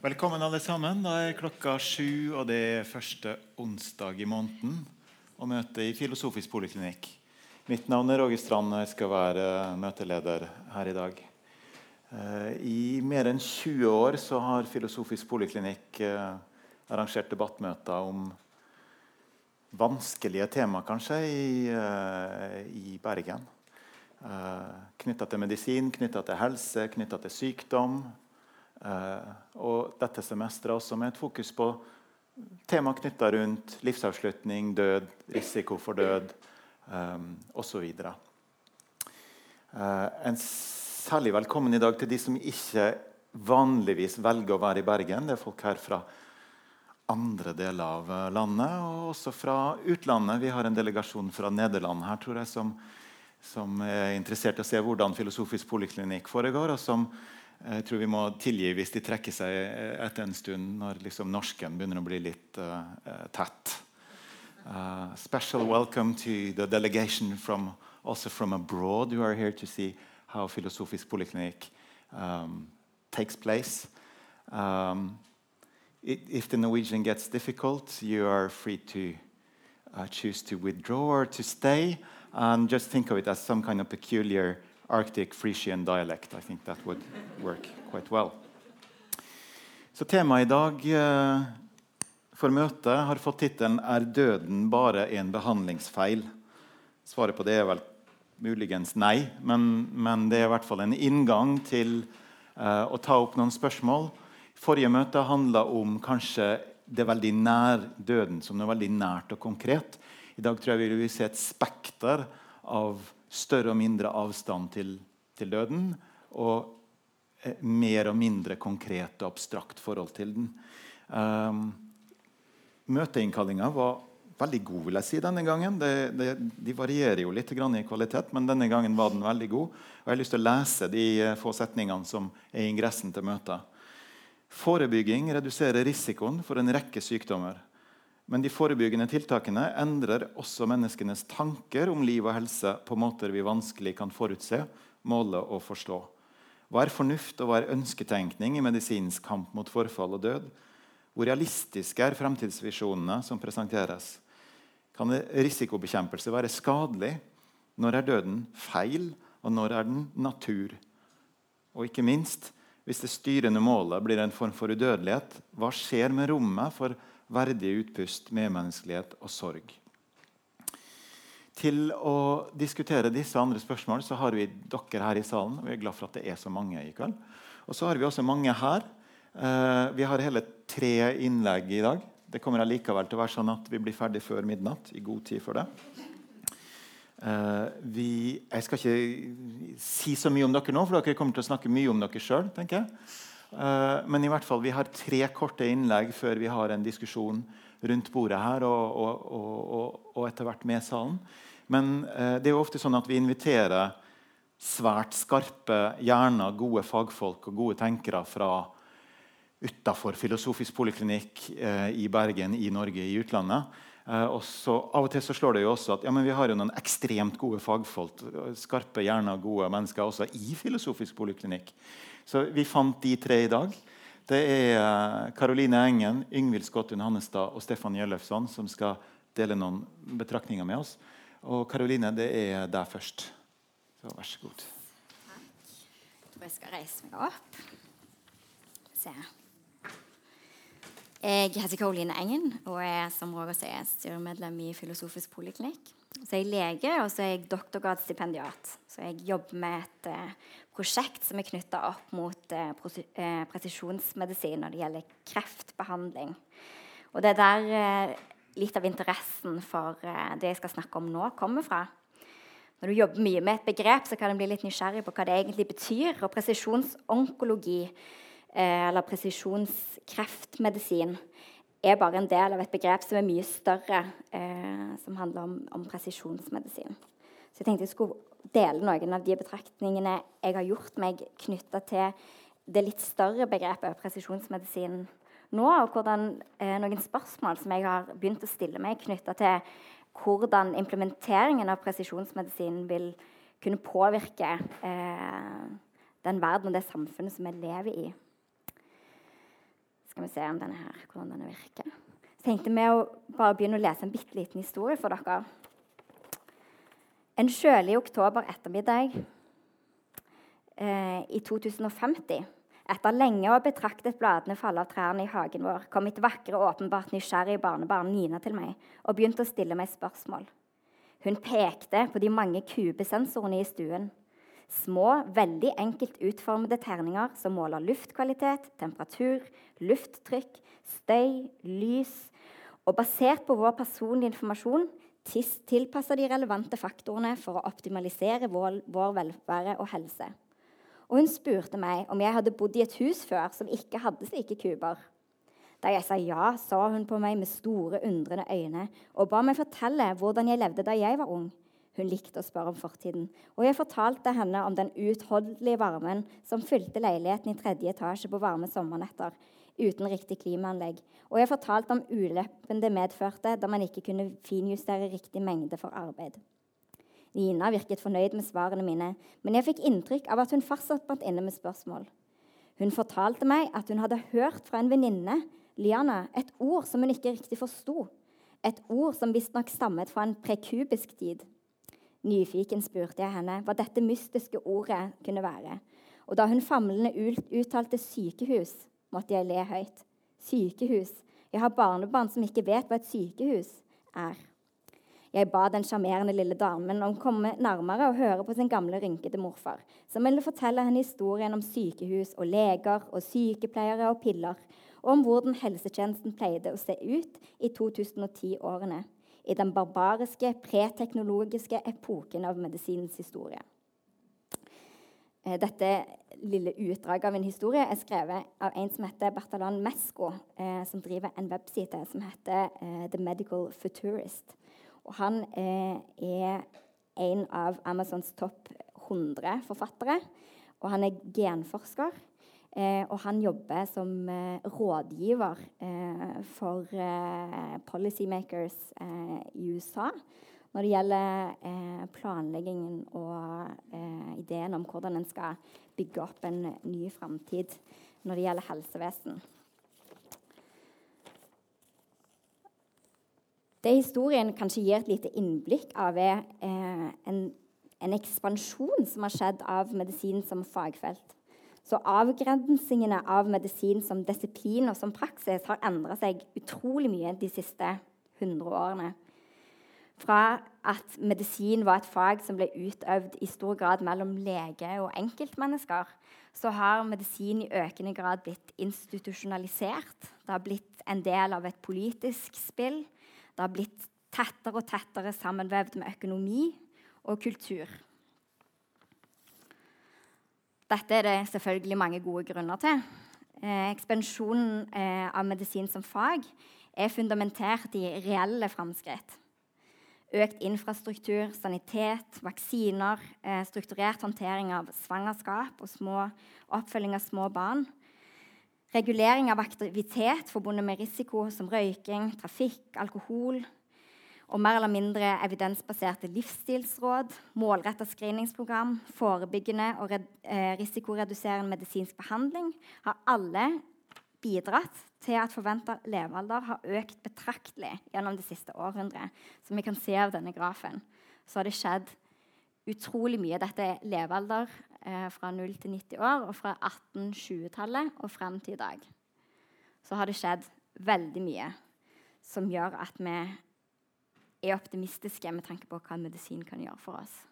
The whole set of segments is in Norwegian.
Velkommen, alle sammen. Da er klokka sju, og det er første onsdag i måneden. Og møte i Filosofisk poliklinikk. Mitt navn er Roger Strand, og jeg skal være møteleder her i dag. Eh, I mer enn 20 år så har Filosofisk poliklinikk eh, arrangert debattmøter om vanskelige tema, kanskje, i, eh, i Bergen. Knytta til medisin, knytta til helse, knytta til sykdom. Uh, og dette semesteret også med et fokus på tema knytta rundt livsavslutning, død, risiko for død um, osv. Uh, en særlig velkommen i dag til de som ikke vanligvis velger å være i Bergen. Det er folk her fra andre deler av eh, landet, og også fra utlandet. Vi har en delegasjon fra Nederland her tror jeg, som, som er interessert i å se hvordan filosofisk poliklinikk foregår. og som jeg tror vi må tilgi hvis de trekker seg etter en stund når liksom norsken begynner å bli litt uh, tett. Uh, special welcome to the delegation from, also from abroad who are here to see how Philosophisk Polyclinic um, takes place. Um, it, if the Norwegian gets difficult, you are free to uh, choose to withdraw or to stay. And just think of it as some kind of peculiar Arctic Frisian dialect. I think that would work quite well. Så temaet i dag eh, for møtet har fått tittelen 'Er døden bare en behandlingsfeil?' Svaret på det er vel muligens nei, men, men det er i hvert fall en inngang til eh, å ta opp noen spørsmål. Forrige møte handla om kanskje det veldig nær døden som noe veldig nært og konkret. I dag tror jeg vi vil se et spekter av større og mindre avstand til, til døden og eh, mer og mindre konkret og abstrakt forhold til den. Um, Møteinnkallinga var veldig god vil jeg si, denne gangen. Det, det, de varierer jo litt i kvalitet, men denne gangen var den veldig god. Og Jeg har lyst til å lese de eh, få setningene som er ingressen til møtet. Forebygging reduserer risikoen for en rekke sykdommer. Men de forebyggende tiltakene endrer også menneskenes tanker om liv og helse på måter vi vanskelig kan forutse, måle og forstå. Hva er fornuft og hva er ønsketenkning i medisinsk kamp mot forfall og død? Hvor realistiske er fremtidsvisjonene som presenteres? Kan risikobekjempelse være skadelig? Når er døden feil, og når er den natur? Og ikke minst, hvis det styrende målet blir en form for udødelighet, hva skjer med rommet for verdig utpust, medmenneskelighet og sorg. Til å diskutere disse andre spørsmål så har vi dere her i salen. Vi er glad for at det er så mange i kveld. Og så har vi også mange her. Eh, vi har hele tre innlegg i dag. Det kommer allikevel til å være sånn at vi blir ferdig før midnatt. i god tid for det. Uh, vi, jeg skal ikke si så mye om dere nå, for dere kommer til å snakke mye om dere sjøl. Uh, men i hvert fall, vi har tre korte innlegg før vi har en diskusjon rundt bordet her og, og, og, og etter hvert med salen. Men uh, det er jo ofte sånn at vi inviterer svært skarpe, gjerne gode fagfolk og gode tenkere fra utafor Filosofisk poliklinikk uh, i Bergen, i Norge, i utlandet. og så, Av og til så slår det jo også at ja, vi har jo noen ekstremt gode fagfolk, skarpe, gjerne gode mennesker også i Filosofisk poliklinikk. Så vi fant de tre i dag. Det er Karoline eh, Engen, Yngvild Skottun Hannestad og Stefan Gjelløfsson som skal dele noen betraktninger med oss. Og Karoline, det er deg først. Så vær så god. Takk. Jeg tror jeg skal reise meg opp. Se. Jeg heter Karoline Engen og er som Roger sier, styremedlem i Filosofisk poliklinikk. Så jeg er lege, og så er jeg doktorgradsstipendiat. Så jeg jobber med et uh, prosjekt som er knytta opp mot uh, presisjonsmedisin når det gjelder kreftbehandling. Og det er der uh, litt av interessen for det jeg skal snakke om nå, kommer fra. Når du jobber mye med et begrep, så kan du bli litt nysgjerrig på hva det egentlig betyr. Og presisjonsonkologi, eller presisjonskreftmedisin, er bare en del av et begrep som er mye større, eh, som handler om, om, presisjonsmedisin. Så jeg tenkte jeg skulle dele noen av de betraktningene jeg har gjort meg knytta til det litt større begrepet presisjonsmedisin nå, og hvordan, eh, noen spørsmål som jeg har begynt å stille meg knytta til hvordan implementeringen av presisjonsmedisin vil kunne påvirke eh, den verden og det samfunnet som vi lever i. Skal vi se om denne her, hvordan denne virker. Så tenkte vi å bare begynne å lese en bitte liten historie for dere. En kjølig oktober ettermiddag eh, i 2050, etter lenge å ha betraktet bladene falle av trærne i hagen vår, kom mitt vakre, åpenbart nysgjerrige barnebarn Nina til meg og begynte å stille meg spørsmål. Hun pekte på de mange kubesensorene i stuen. Små, veldig enkelt utformede terninger som måler luftkvalitet, temperatur, lufttrykk, støy, lys. Og basert på vår personlige informasjon tilpasser de relevante faktorene for å optimalisere vår, vår velvære og helse. Og hun spurte meg om jeg hadde bodd i et hus før som ikke hadde slike kuber. Da jeg sa ja, så hun på meg med store, undrende øyne og ba meg fortelle hvordan jeg levde da jeg var ung. Hun likte å spørre om fortiden, og jeg fortalte henne om den uutholdelige varmen som fylte leiligheten i tredje etasje på varme sommernetter uten riktig klimaanlegg. Og jeg fortalte om uleppen det medførte da man ikke kunne finjustere riktig mengde for arbeid. Nina virket fornøyd med svarene mine, men jeg fikk inntrykk av at hun fortsatt brant inne med spørsmål. Hun fortalte meg at hun hadde hørt fra en venninne, Liana, et ord som hun ikke riktig forsto. Et ord som visstnok stammet fra en prekubisk tid. Nyfiken spurte jeg henne hva dette mystiske ordet kunne være. Og da hun famlende uttalte 'sykehus', måtte jeg le høyt. Sykehus. Jeg har barnebarn som ikke vet hva et sykehus er. Jeg ba den sjarmerende lille damen om å komme nærmere og høre på sin gamle, rynkete morfar, som ville fortelle henne historien om sykehus og leger og sykepleiere og piller, og om hvordan helsetjenesten pleide å se ut i 2010-årene, i den barbariske, preteknologiske epoken av medisinens historie. Eh, dette lille utdraget av en historie er skrevet av en som heter Bertalan Mesko, eh, som driver en webside som heter eh, The Medical Futurist. Og han eh, er en av Amazons topp 100 forfattere. Og han er genforsker. Eh, og han jobber som eh, rådgiver for policymakers i USA når det gjelder eh, planleggingen og eh, ideen om hvordan en skal bygge opp en ny framtid når det gjelder helsevesen. Det historien kanskje gir et lite innblikk av, er eh, en, en, ekspansjon som har skjedd av medisin som fagfelt. Så avgrensingene av medisin som disiplin og som praksis har endra seg utrolig mye de siste 100 årene. Fra at medisin var et fag som ble utøvd i stor grad mellom lege og enkeltmennesker, så har medisin i økende grad blitt institusjonalisert. Det har blitt en del av et politisk spill. Det har blitt tettere og tettere sammenvevd med økonomi og kultur. Dette er det selvfølgelig mange gode grunner til. Eh, ekspansjonen eh, av medisin som fag er fundamentert i reelle framskritt. Økt infrastruktur, sanitet, vaksiner, eh, strukturert håndtering av svangerskap og små, oppfølging av små barn. Regulering av aktivitet forbundet med risiko som røyking, trafikk, alkohol. Og mer eller mindre evidensbaserte livsstilsråd, målretta screeningsprogram, forebyggende og eh, risikoreduserende medisinsk behandling har alle bidratt til at forventa levealder har økt betraktelig gjennom det siste århundret. Som vi kan se av denne grafen, så har det skjedd utrolig mye. Dette er levealder eh, fra 0 til 90 år, og fra 1820-tallet og frem til i dag. Så har det skjedd veldig mye som gjør at vi er optimistiske med tanke på hva medisin kan gjøre for oss.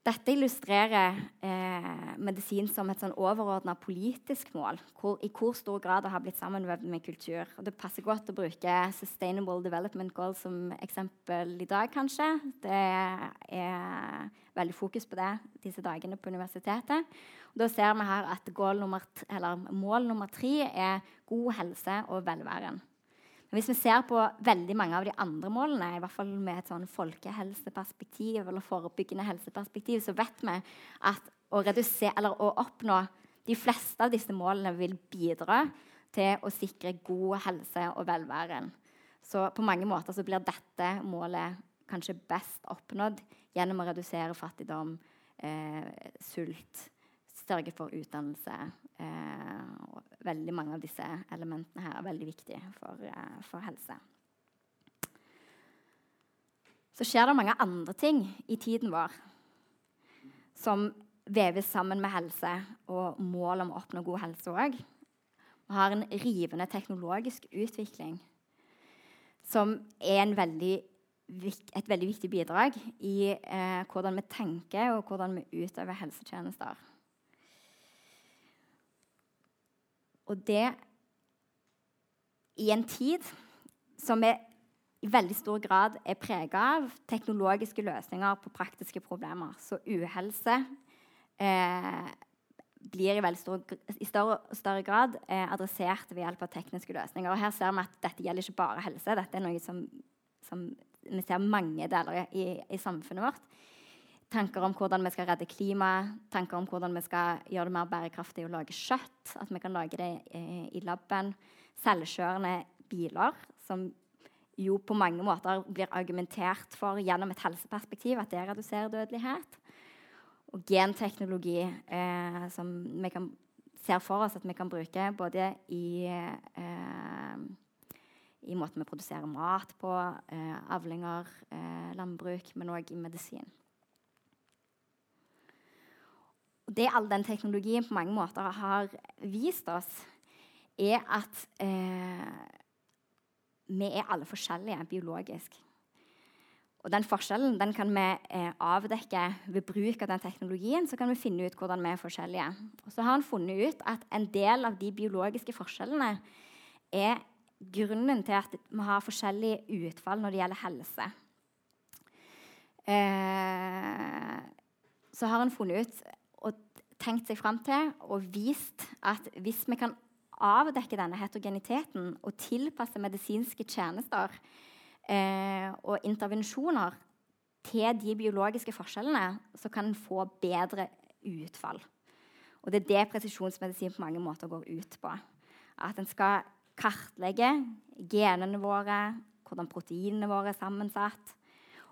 Dette illustrerer eh, medisin som et sånn overordna politisk mål. Hvor, I hvor stor grad det har blitt sammenvevd med kultur. Og Det passer godt å bruke Sustainable Development Goals som eksempel i dag, kanskje. Det er veldig fokus på det disse dagene på universitetet. Og da ser vi her at nummer, mål nummer tre er god helse og velværen. Hvis vi ser på veldig mange av de andre målene, i hvert fall med et sånn folkehelseperspektiv, eller forebyggende helseperspektiv, så vet vi at å, redusere, å oppnå de fleste av disse målene vil bidra til å sikre god helse og velværen. Så på mange måter så blir dette målet kanskje best oppnådd gjennom å redusere fattigdom, eh, sult, sørge for utdannelse, eh, veldig mange av disse elementene her er veldig viktige for, uh, for helse. Så skjer det mange andre ting i tiden vår som veves sammen med helse og målet om å oppnå god helse òg. Vi har en rivende teknologisk utvikling som er veldig, et veldig viktig bidrag i eh, hvordan vi tenker og hvordan vi utøver helsetjenester. Og det i en tid som er i veldig stor grad er prega av teknologiske løsninger på praktiske problemer. Så uhelse eh, blir i, stor, i større, større, grad eh, adressert ved hjelp av tekniske løsninger. Og her ser vi at dette gjelder ikke bare helse. Dette er noe som, som vi ser mange deler i, i, samfunnet vårt. Tanker om hvordan vi skal redde klimaet, tanker om hvordan vi skal gjøre det mer bærekraftig å lage kjøtt. At vi kan lage det eh, i laben. Selvkjørende biler, som jo på mange måter blir argumentert for gjennom et helseperspektiv at det reduserer dødelighet. Og genteknologi, eh, som vi kan, ser for oss at vi kan bruke både i, eh, i måten vi produserer mat på, eh, avlinger, eh, landbruk, men òg i medisin. Og det all den teknologien på mange måter har vist oss, er at eh, vi er alle forskjellige biologisk. Og Den forskjellen den kan vi eh, avdekke ved bruk av den teknologien. så kan vi finne ut hvordan vi er forskjellige. Og så har han funnet ut at en del av de biologiske forskjellene er grunnen til at vi har forskjellige utfall når det gjelder helse. Eh, så har han funnet ut tenkt seg fram til og vist at hvis vi kan avdekke denne heterogeniteten og tilpasse medisinske tjenester eh, og intervensjoner til de biologiske forskjellene, så kan en få bedre utfall. Og Det er det presisjonsmedisin på mange måter går ut på. At en skal kartlegge genene våre, hvordan proteinene våre er sammensatt.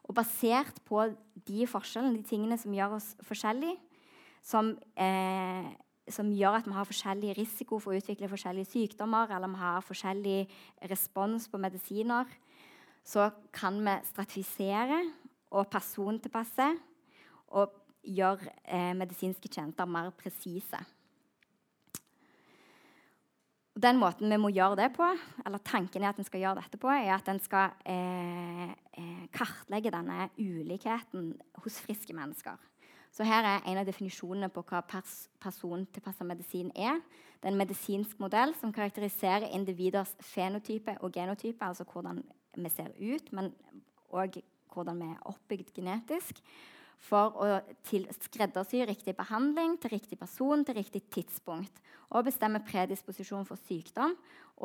Og basert på de forskjellene, de tingene som gjør oss forskjellige, som eh, som gjør at vi har forskjellig risiko for å utvikle forskjellige sykdommer, eller vi har forskjellig respons på medisiner, så kan vi stratifisere og persontilpasse og gjøre eh, medisinske tjenester mer presise. Den måten vi må gjøre det på, eller tanken er at en skal gjøre dette på, er at en skal eh, eh, kartlegge denne ulikheten hos friske mennesker. Så her er en av definisjonene på hva pers persontilpassa medisin er. Det er en medisinsk modell som karakteriserer individers fenotype og genotype, altså hvordan vi ser ut, men òg hvordan vi er oppbygd genetisk, for å skreddersy riktig behandling til riktig person til riktig tidspunkt. Og bestemme predisposisjon for sykdom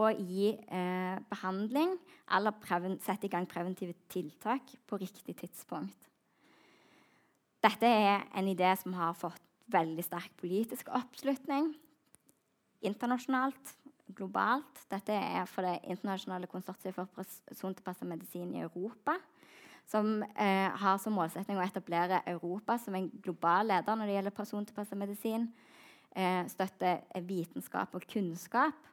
og gi eh, behandling eller sette i gang preventive tiltak på riktig tidspunkt. Dette er en idé som har fått veldig sterk politisk oppslutning internasjonalt, globalt. Dette er for det internasjonale konsortiet for persontilpassa medisin i Europa. Som eh, har som målsetting å etablere Europa som en global leder når det gjelder persontilpassa medisin. Eh, støtte vitenskap og kunnskap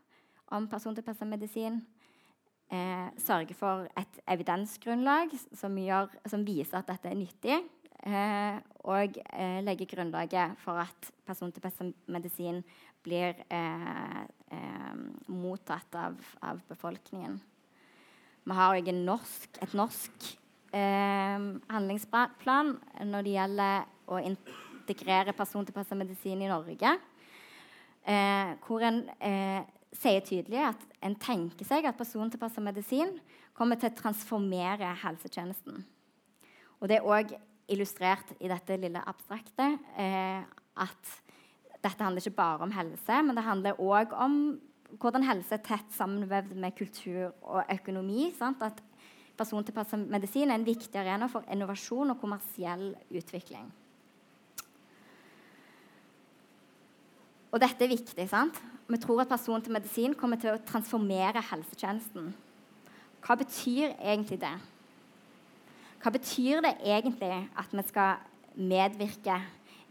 om persontilpassa medisin. Eh, sørge for et evidensgrunnlag som, gjør, som viser at dette er nyttig og eh, legge grunnlaget for at person-til-person-medisin blir eh, mottatt av, av, befolkningen. Vi har òg et norsk handlingsplan når det gjelder å integrere person-til-person-medisin i Norge. hvor en sier tydelig at en tenker seg at person-til-person medisin kommer til å transformere helsetjenesten. Og det er også illustrert i dette lille abstrakte eh, at dette handler ikke bare om helse, men det handler òg om hvordan helse er tett sammenvevd med kultur og økonomi. Sant? At persontilpasset medisin er en viktig arena for innovasjon og kommersiell utvikling. Og dette er viktig. sant? Vi tror at person til medisin kommer til å transformere helsetjenesten. Hva betyr egentlig det? Hva betyr det egentlig at vi skal medvirke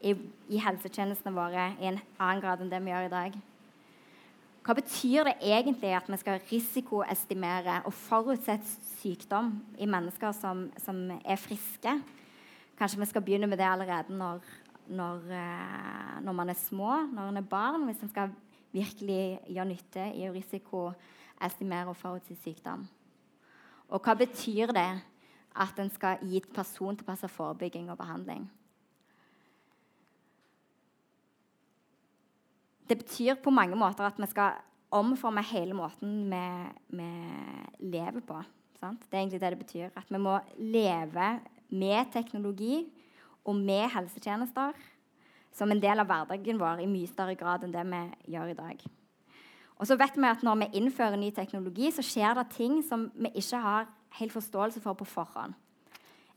i, i helsetjenestene våre i en annen grad enn det vi gjør i dag? Hva betyr det egentlig at vi skal risikoestimere og forutsette sykdom i mennesker som, som er friske? Kanskje vi skal begynne med det allerede når, når, eh, når man er små, når man er barn, hvis man skal virkelig gjøre nytte i å risikoestimere og forutsi sykdom. Og hva betyr det at en skal gi persontilpassa forebygging og behandling? Det betyr på mange måter at vi skal omforme hele måten vi, vi lever på. Sant? Det er egentlig det det betyr. At vi må leve med teknologi og med helsetjenester som en del av hverdagen vår i mye større grad enn det vi gjør i dag. Og så vet vi at Når vi innfører ny teknologi, så skjer det ting som vi ikke har helt forståelse for på forhånd.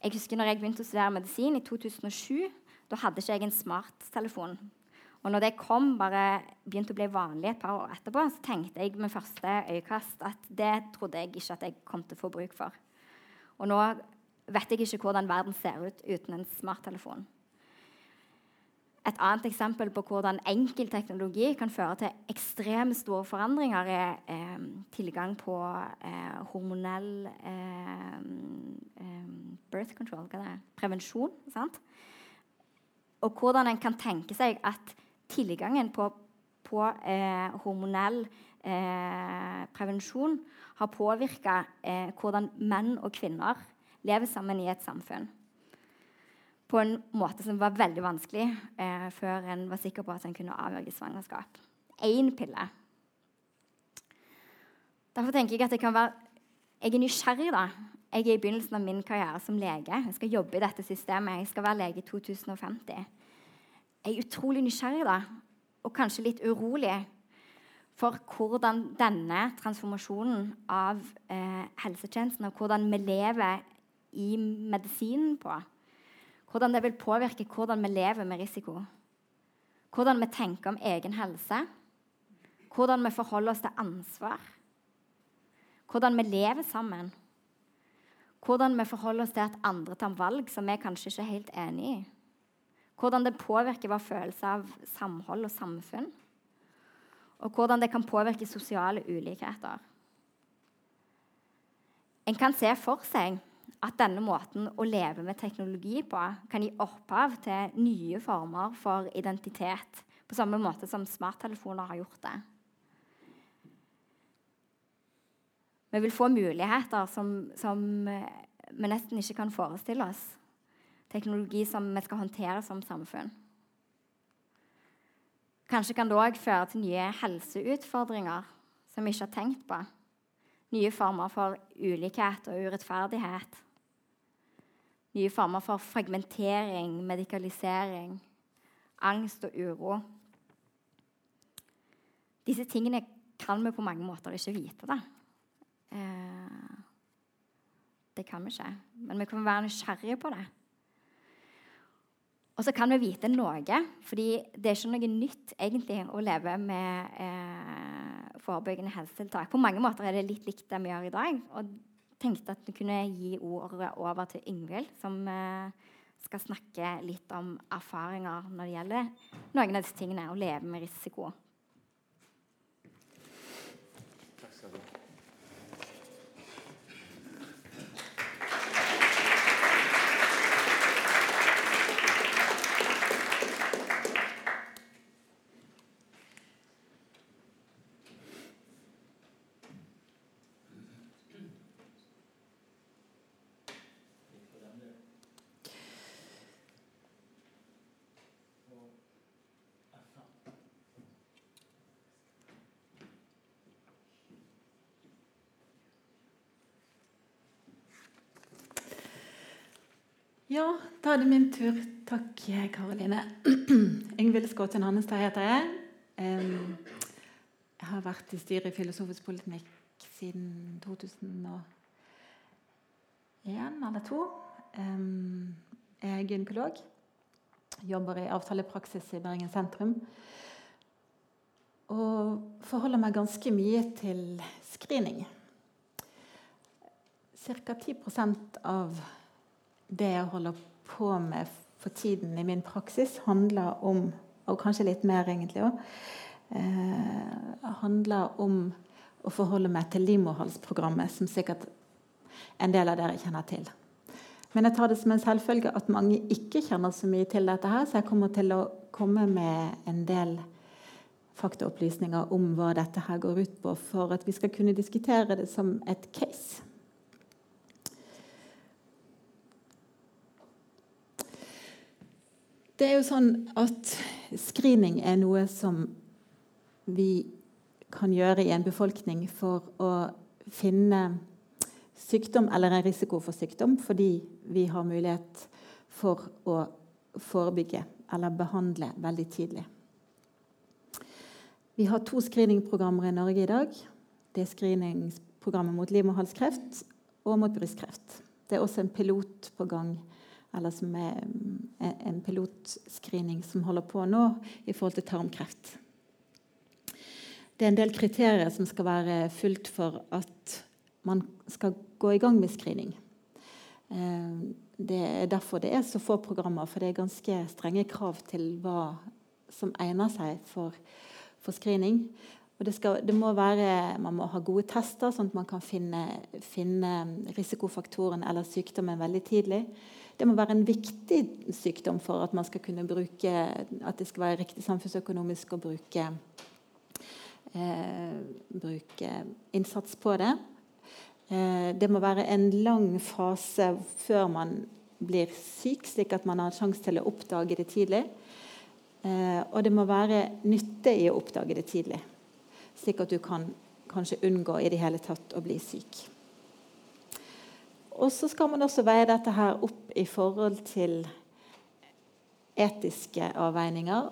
Jeg husker når jeg begynte å studere medisin i 2007. Da hadde ikke jeg en smarttelefon. Og når det kom, bare begynte å bli vanlig et par år etterpå, så tenkte jeg med første øyekast at det trodde jeg ikke at jeg kom til å få bruk for. Og nå vet jeg ikke hvordan verden ser ut uten en smarttelefon. Et annet eksempel på hvordan enkel teknologi kan føre til ekstremt store forandringer, er eh, tilgang på eh, hormonell eh, eh birth control, prevensjon. Sant? Og hvordan en kan tenke seg at tilgangen på, på eh, hormonell eh, prevensjon har påvirka hvordan menn og kvinner lever sammen i et samfunn. På en måte som var veldig vanskelig eh, før en var sikker på at en kunne avverge svangerskap. Én pille. Derfor tenker jeg at det kan være Jeg er nysgjerrig, da. Jeg er i begynnelsen av min karriere som lege. Jeg skal jobbe i dette systemet. Jeg skal være lege i 2050 Jeg er utrolig nysgjerrig da, og kanskje litt urolig for hvordan denne transformasjonen av eh, helsetjenesten og hvordan vi lever i medisinen på, hvordan det vil påvirke hvordan vi lever med risiko. Hvordan vi tenker om egen helse. Hvordan vi forholder oss til ansvar. Hvordan vi lever sammen. Hvordan vi forholder oss til at andre tar valg som vi kanskje ikke er helt enig i. Hvordan det påvirker vår følelse av samhold og samfunn. Og hvordan det kan påvirke sosiale ulikheter. En kan se for seg at denne måten å leve med teknologi på kan gi opphav til nye former for identitet, på samme måte som smarttelefoner har gjort det. Vi vil få muligheter som, som vi nesten ikke kan forestille oss teknologi som vi skal håndtere som samfunn. Kanskje kan det òg føre til nye helseutfordringer som vi ikke har tenkt på. Nye former for ulikhet og urettferdighet. Nye former for fragmentering, medikalisering, angst og uro. Disse tingene kan vi på mange måter ikke vite. da. Eh, det kan vi ikke. Men vi kan være nysgjerrige på det. Og så kan vi vite noe, fordi det er ikke noe nytt egentlig å leve med eh, forebyggende helsetiltak. På mange måter er det litt likt det vi gjør i dag. Og tenkte at vi kunne gi ordet over til Yngvild, som eh, skal snakke litt om erfaringer når det gjelder noen av disse tingene, å leve med risiko. Ja, da er det min tur. Takk, Karoline. Ingvild Skåten Hannestad heter jeg. Jeg har vært i styret i Filosofisk politikk siden 2001 eller 2002. Jeg er gynekolog. Jobber i avtalepraksis i Bergen sentrum. Og forholder meg ganske mye til screening. Ca. 10 av det jeg holder på med for tiden i min praksis, handler om Og kanskje litt mer, egentlig òg. Eh, handler om å forholde meg til livmorhalsprogrammet, som sikkert en del av dere kjenner til. Men jeg tar det som en selvfølge at mange ikke kjenner så mye til dette, her, så jeg kommer til å komme med en del faktaopplysninger om hva dette her går ut på, for at vi skal kunne diskutere det som et case. Det er jo sånn at screening er noe som vi kan gjøre i en befolkning for å finne sykdom eller en risiko for sykdom fordi vi har mulighet for å forebygge eller behandle veldig tidlig. Vi har to screeningprogrammer i Norge i dag. Det er screeningprogrammet mot liv og mot brystkreft. Det er også en pilot på gang, eller som er en pilotscreening som holder på nå i forhold til tarmkreft. Det er en del kriterier som skal være fulgt for at man skal gå i gang med screening. Eh, det er derfor det er så få programmer, for det er ganske strenge krav til hva som egner seg for, for screening. Og det, skal, det må være, man må ha gode tester, sånn at man kan finne, finne risikofaktoren eller sykdommen veldig tidlig. Det må være en viktig sykdom for at man skal kunne bruke, at det skal være riktig samfunnsøkonomisk å bruke, eh, bruke innsats på det. Eh, det må være en lang fase før man blir syk, slik at man har sjanse til å oppdage det tidlig. Eh, og det må være nytte i å oppdage det tidlig, slik at du kan kanskje unngå i det hele tatt å bli syk. Og så skal man også veie dette her opp i forhold til etiske avveininger.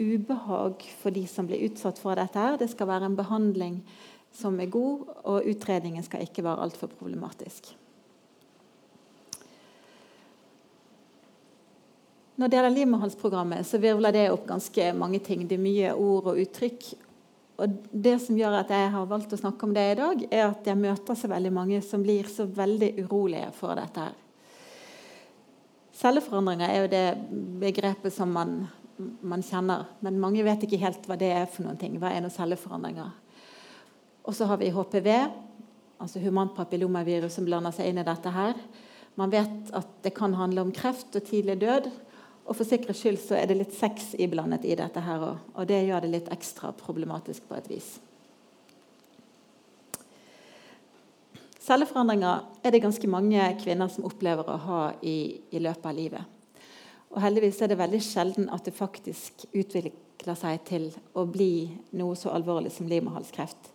Ubehag for de som blir utsatt for dette. her. Det skal være en behandling som er god, og utredningen skal ikke være altfor problematisk. Når det gjelder livmorhalsprogrammet, så virvler det opp ganske mange ting. Det er mye ord og uttrykk. Og det som gjør at jeg har valgt å snakke om det i dag, er at jeg møter så veldig mange som blir så veldig urolige for dette her. Celleforandringer er jo det begrepet som man, man kjenner, men mange vet ikke helt hva det er for noen ting. Hva er noen celleforandringer? Og så har vi HPV, altså humant papillomavirus, som blander seg inn i dette her. Man vet at det kan handle om kreft og tidlig død. Og for sikkerhets skyld så er det litt sex iblandet i dette her òg. Og det gjør det litt ekstra problematisk på et vis. Celleforandringer er det ganske mange kvinner som opplever å ha i, i løpet av livet. Og heldigvis er det veldig sjelden at det faktisk utvikler seg til å bli noe så alvorlig som livmorhalskreft.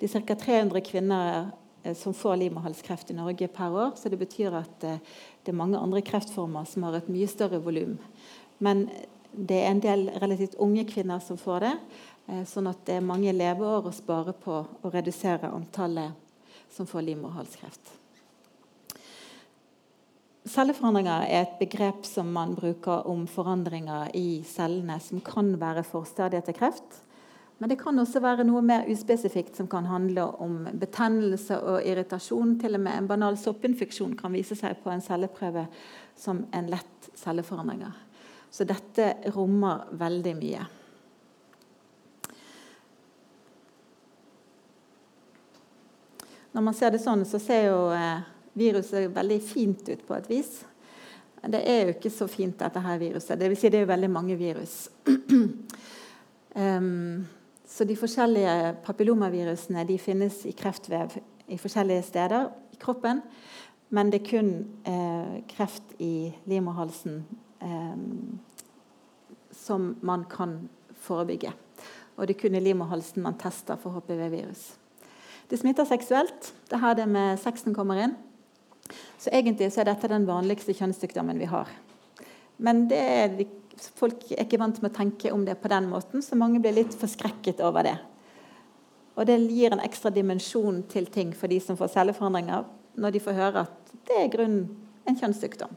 Det er ca. 300 kvinner eh, som får livmorhalskreft i Norge per år. Så det betyr at eh, det er mange andre kreftformer som har et mye større volum. Men det er en del relativt unge kvinner som får det. Eh, sånn at det er mange leveår å spare på å redusere antallet som får livmorhalskreft. Celleforandringer er et begrep som man bruker om forandringer i cellene som kan være forstadier til kreft. Men det kan også være noe mer uspesifikt som kan handle om betennelse og irritasjon. Til og med en banal soppinfeksjon kan vise seg på en celleprøve som en lett celleforandring. Så dette rommer veldig mye. Når man ser det sånn, så ser jo eh, viruset veldig fint ut på et vis. Det er jo ikke så fint, dette her viruset. Det vil si det er jo veldig mange virus. um, Så de forskjellige papillomavirusene de finnes i kreftvev i forskjellige steder i kroppen. Men det er kun eh, kreft i livmorhalsen som man kan forebygge. Og det er kun i livmorhalsen man tester for HPV-virus. Det smitter seksuelt. Det er her det med sexen kommer inn. Så egentlig så er dette den vanligste kjønnssykdommen vi har. Men er folk er ikke vant med å tenke om det på den måten, så mange blir litt forskrekket over det. Og det gir en ekstra dimensjon til ting for de som får celleforandringer, når de får høre at det er grunn en kjønnssykdom.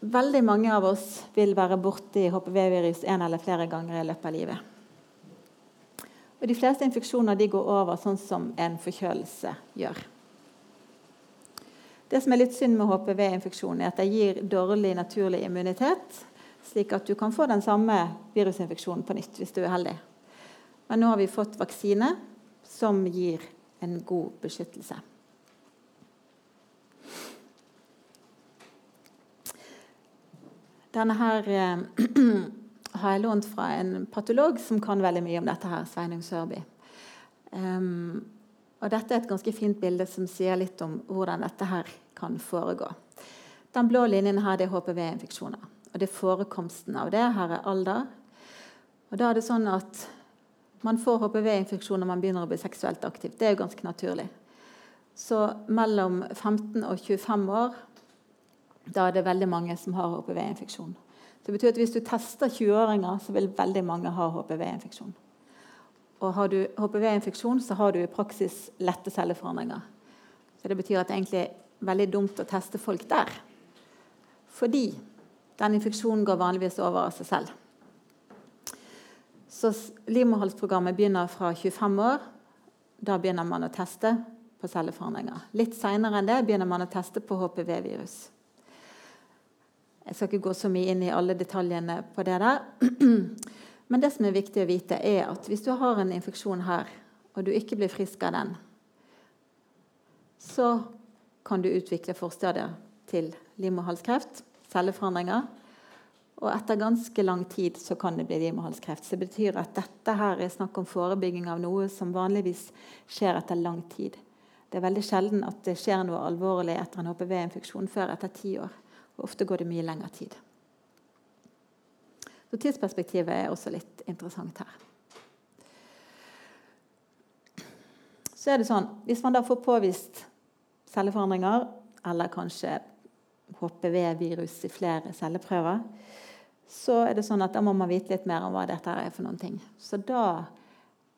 Veldig mange av oss vil være borti HPV-virus en eller flere ganger i løpet av livet. Og De fleste infeksjoner de går over sånn som en forkjølelse gjør. Det som er litt synd med HPV-infeksjon, er at det gir dårlig naturlig immunitet, slik at du kan få den samme virusinfeksjonen på nytt hvis du er heldig. Men nå har vi fått vaksine som gir en god beskyttelse. Denne her eh, har jeg lånt fra en patolog som kan veldig mye om dette, her, Sveinung Sørby. Um, og dette er et ganske fint bilde som sier litt om hvordan dette her kan foregå. Den blå linjen her det er HPV-infeksjoner. Og det er forekomsten av det. Her er alder. Og da er det sånn at man får HPV-infeksjon når man begynner å bli seksuelt aktiv. Det er jo ganske naturlig. Så mellom 15 og 25 år da er det veldig mange som har HPV-infeksjon. Det betyr at Hvis du tester 20-åringer, så vil veldig mange ha HPV-infeksjon. Og Har du HPV-infeksjon, så har du i praksis lette celleforandringer. Så Det betyr at det egentlig er veldig dumt å teste folk der. Fordi den infeksjonen går vanligvis over av seg selv. Så livmorhalsprogrammet begynner fra 25 år. Da begynner man å teste på celleforandringer. Litt seinere enn det begynner man å teste på HPV-virus. Jeg skal ikke gå så mye inn i alle detaljene på det der. Men det som er viktig å vite, er at hvis du har en infeksjon her, og du ikke blir frisk av den, så kan du utvikle forstadier til livmorhalskreft, celleforandringer. Og etter ganske lang tid så kan det bli livmorhalskreft. Så det betyr at dette her er snakk om forebygging av noe som vanligvis skjer etter lang tid. Det er veldig sjelden at det skjer noe alvorlig etter en HPV-infeksjon før etter ti år. Ofte går det mye lengre tid. Så tidsperspektivet er også litt interessant her. Så er det sånn, Hvis man da får påvist celleforandringer, eller kanskje HPV-virus i flere celleprøver, så er det sånn at da må man vite litt mer om hva dette er for noen ting. Så da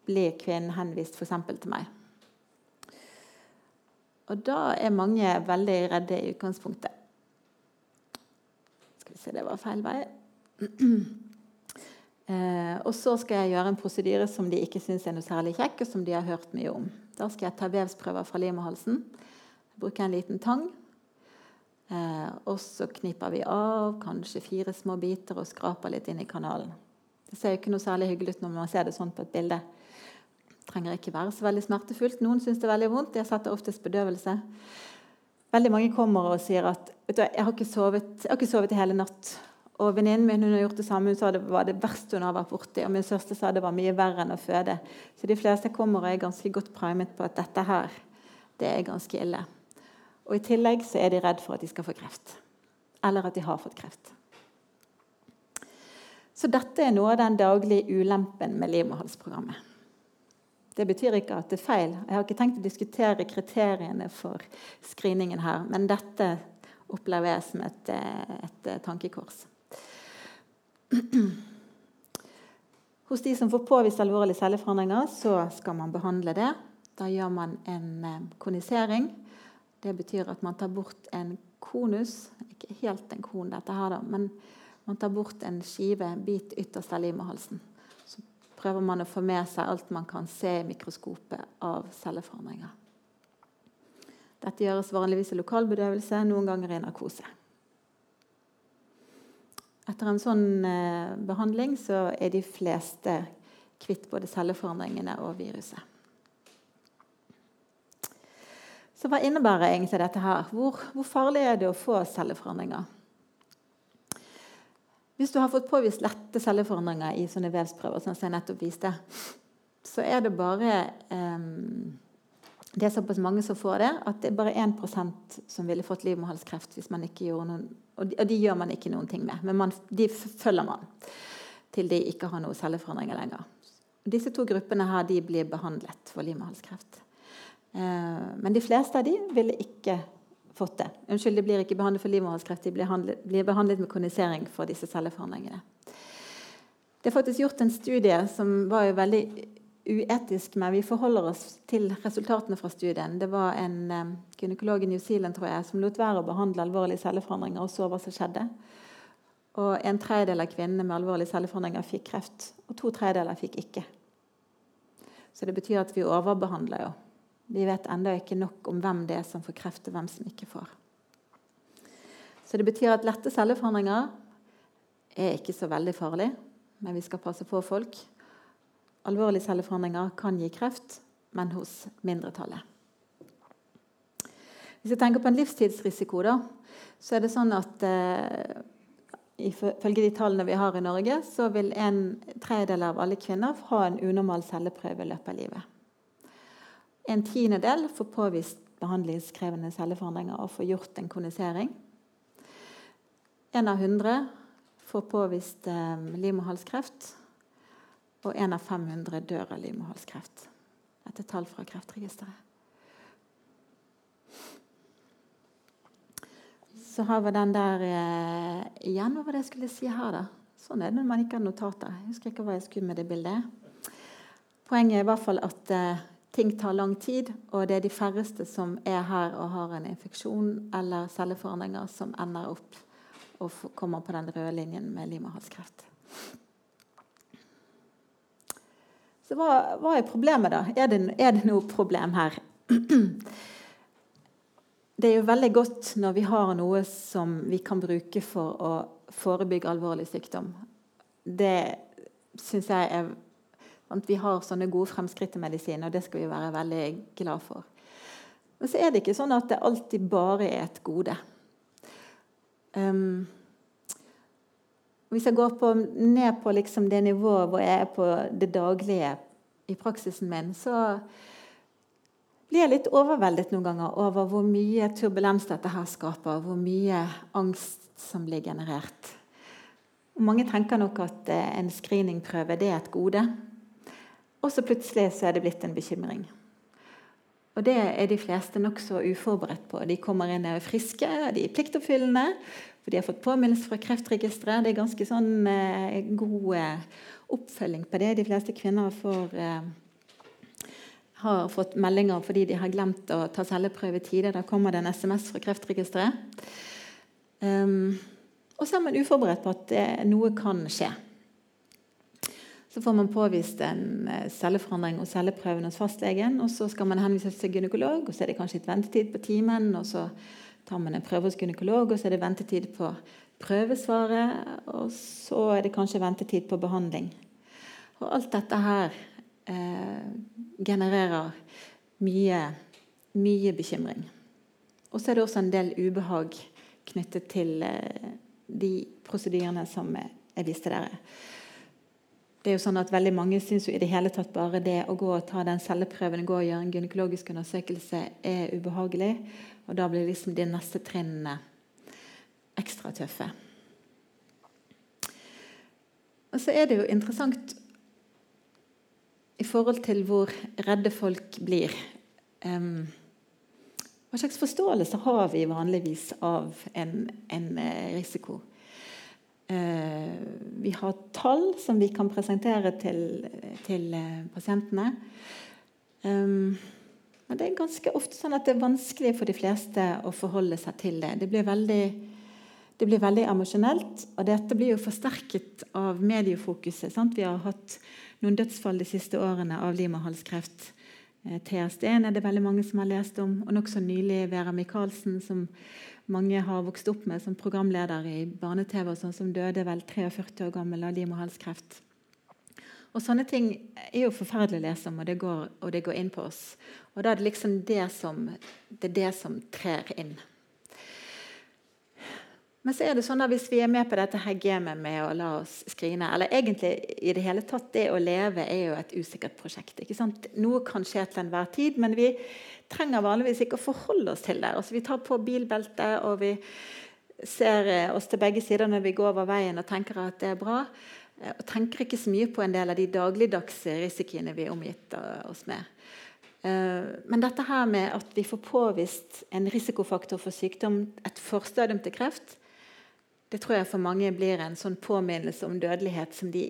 blir kvinnen henvist f.eks. til meg. Og da er mange veldig redde i utgangspunktet. Skal vi se, det var feil vei. Eh, og så skal jeg gjøre en prosedyre som de ikke syns er noe særlig kjekk, og som de har hørt mye om. Da skal jeg ta vevsprøver fra livmorhalsen. Bruke en liten tang. Eh, og så kniper vi av kanskje fire små biter og skraper litt inn i kanalen. Det ser jo ikke noe særlig hyggelig ut når man ser det sånn på et bilde. Det trenger ikke være så veldig smertefullt. Noen syns det er veldig vondt. Jeg setter oftest bedøvelse. Veldig mange kommer og sier at vet du, jeg har ikke sovet, jeg har ikke sovet i hele natt. Og Venninnen min hun har gjort det samme. Hun sa det var det verste hun har vært borti. Og min søster sa det var mye verre enn å føde. Så de fleste kommer og er ganske godt primet på at dette her, det er ganske ille. Og I tillegg så er de redd for at de skal få kreft. Eller at de har fått kreft. Så dette er noe av den daglige ulempen med livmorhalsprogrammet. Det betyr ikke at det er feil. Jeg har ikke tenkt å diskutere kriteriene for screeningen her, men dette opplever jeg som et, et tankekors. Hos de som får påvist alvorlige celleforandringer, så skal man behandle det. Da gjør man en eh, konisering. Det betyr at man tar bort en konus. Ikke helt en kon, dette her, da, men man tar bort en skive, bit ytterst av livmorhalsen. Prøver man å få med seg alt man kan se i mikroskopet av celleforandringer. Dette gjøres vanligvis i lokalbedøvelse, noen ganger i narkose. Etter en sånn eh, behandling så er de fleste kvitt både celleforandringene og viruset. Så hva innebærer egentlig dette her? Hvor, hvor, farlig er det å få celleforandringer? Hvis du har fått påvist lette celleforandringer i sånne vevsprøver, som jeg nettopp viste, så er det bare um, det er såpass mange som får det, at det er bare 1% som ville fått livmorhalskreft hvis man ikke gjorde noen Og de, og de gjør man ikke noen ting med, men man, de følger man til de ikke har noen celleforandringer lenger. Disse to gruppene her, de blir behandlet for livmorhalskreft. Eh, men de fleste av de ville ikke fått det. Unnskyld, de blir ikke behandlet for livmorhalskreft, de blir, handlet, blir behandlet med kondisering for disse celleforandringene. Det er faktisk gjort en studie som var jo veldig uetisk, men vi forholder oss til resultatene fra studien. Det var en um, gynekolog i New Zealand tror jeg, som lot være å behandle alvorlige celleforandringer og så hva som skjedde. Og En tredjedel av kvinnene med alvorlige celleforandringer fikk kreft, og to tredjedeler fikk ikke. Så det betyr at vi overbehandler jo. Vi vet ennå ikke nok om hvem det er som får kreft, og hvem som ikke får. Så det betyr at lette celleforandringer er ikke så veldig farlig, men vi skal passe på folk. alvorlige celleforandringer kan gi kreft, men hos mindretallet. Hvis jeg tenker på en livstidsrisiko, da, så er det sånn at eh, ifølge de tallene vi har i Norge, så vil en tredjedel av alle kvinner ha en unormal celleprøve i løpet av livet. En tiendedel får påvist behandlingskrevende celleforandringer og får gjort en konisering. En av hundre får påvist eh, livmorhalskreft. Og en av 500 dør av livmorhalskreft. Dette er tall fra Kreftregisteret. Så har vi den der eh, igjen. Hva var det jeg skulle si her, da? Sånn er det når man ikke har notater. Jeg husker ikke hva jeg skulle med det bildet. Poenget er i hvert fall at eh, ting tar lang tid, og det er de færreste som er her og har en infeksjon eller celleforandringer, som ender opp og kommer på den røde linjen med livmorhalskreft. Så hva, hva, er problemet, da? Er det, er det noe problem her? det er jo veldig godt når vi har noe som vi kan bruke for å forebygge alvorlig sykdom. Det syns jeg er at Vi har sånne gode fremskritt i medisin, og det skal vi være veldig glad for. Men så er det ikke sånn at det alltid bare er et gode. Um, hvis jeg går på, ned på liksom det nivået hvor jeg er på det daglige i praksisen min, så blir jeg litt overveldet noen ganger over hvor mye turbulens dette her skaper. Hvor mye angst som blir generert. Mange tenker nok at eh, en screeningprøve det er et gode. Og så plutselig så er det blitt en bekymring. Og det er de fleste nokså uforberedt på. De kommer inn og er friske, de er pliktoppfyllende. For de har fått påminnelse fra Kreftregisteret. Det er ganske sånn eh, god eh, oppfølging på det. De fleste kvinner får eh, har fått meldinger fordi de har glemt å ta celleprøve i tide. Da kommer det en SMS fra Kreftregisteret. Um, og så er man uforberedt på at det, noe kan skje. Så får man påvist en eh, celleforandring og celleprøven hos fastlegen. og Så skal man henvises til gynekolog, og så er det kanskje et ventetid på timen. og Så tar man en prøve hos gynekolog, og så er det ventetid på prøvesvaret. Og så er det kanskje ventetid på behandling. Og alt dette her eh, genererer mye, mye bekymring. Og så er det også en del ubehag knyttet til eh, de prosedyrene som jeg viste dere. Det er jo sånn at veldig Mange syns i det hele tatt bare det å gå og ta den celleprøven gå og gjøre en gynekologisk undersøkelse er ubehagelig. Og da blir liksom de neste trinnene ekstra tøffe. Og så er det jo interessant i forhold til hvor redde folk blir. Um, hva slags forståelse har vi vanligvis av en, en eh, risiko? Uh, vi har tall som vi kan presentere til, til uh, pasientene. Men det er ganske ofte sånn at det er vanskelig for de fleste å forholde seg til det. Det blir veldig, det blir veldig emosjonelt, og dette blir jo forsterket av mediefokuset. Sant? Vi har hatt noen dødsfall de siste årene av livmorhalskreft. Eh, TSD-en er det veldig mange som har lest om. Og nokså nylig Vera Michaelsen, som mange har vokst opp med som programleder i barne-TV, sånn, som døde vel 43 år gammel av livmorhalskreft. Og Sånne ting er jo forferdelig å lese om, og det går, og det går inn på oss. Og da er det liksom det som, det, det som trer inn. Men så er det sånn at hvis vi er med på dette her gamet med å la oss skrine Eller egentlig i det hele tatt, det å leve er jo et usikkert prosjekt. ikke sant? Noe kan skje til enhver tid, men vi trenger vanligvis ikke å forholde oss til det. Altså, vi tar på bilbeltet, og vi ser eh, oss til begge sider når vi går over veien og tenker at det er bra. Eh, og tenker ikke så mye på en del av de dagligdagse risikoene vi er omgitt oss med. Eh, men dette her med at vi får påvist en risikofaktor for sykdom, et forstadium til kreft, det tror jeg for mange blir en sånn påminnelse om dødelighet som de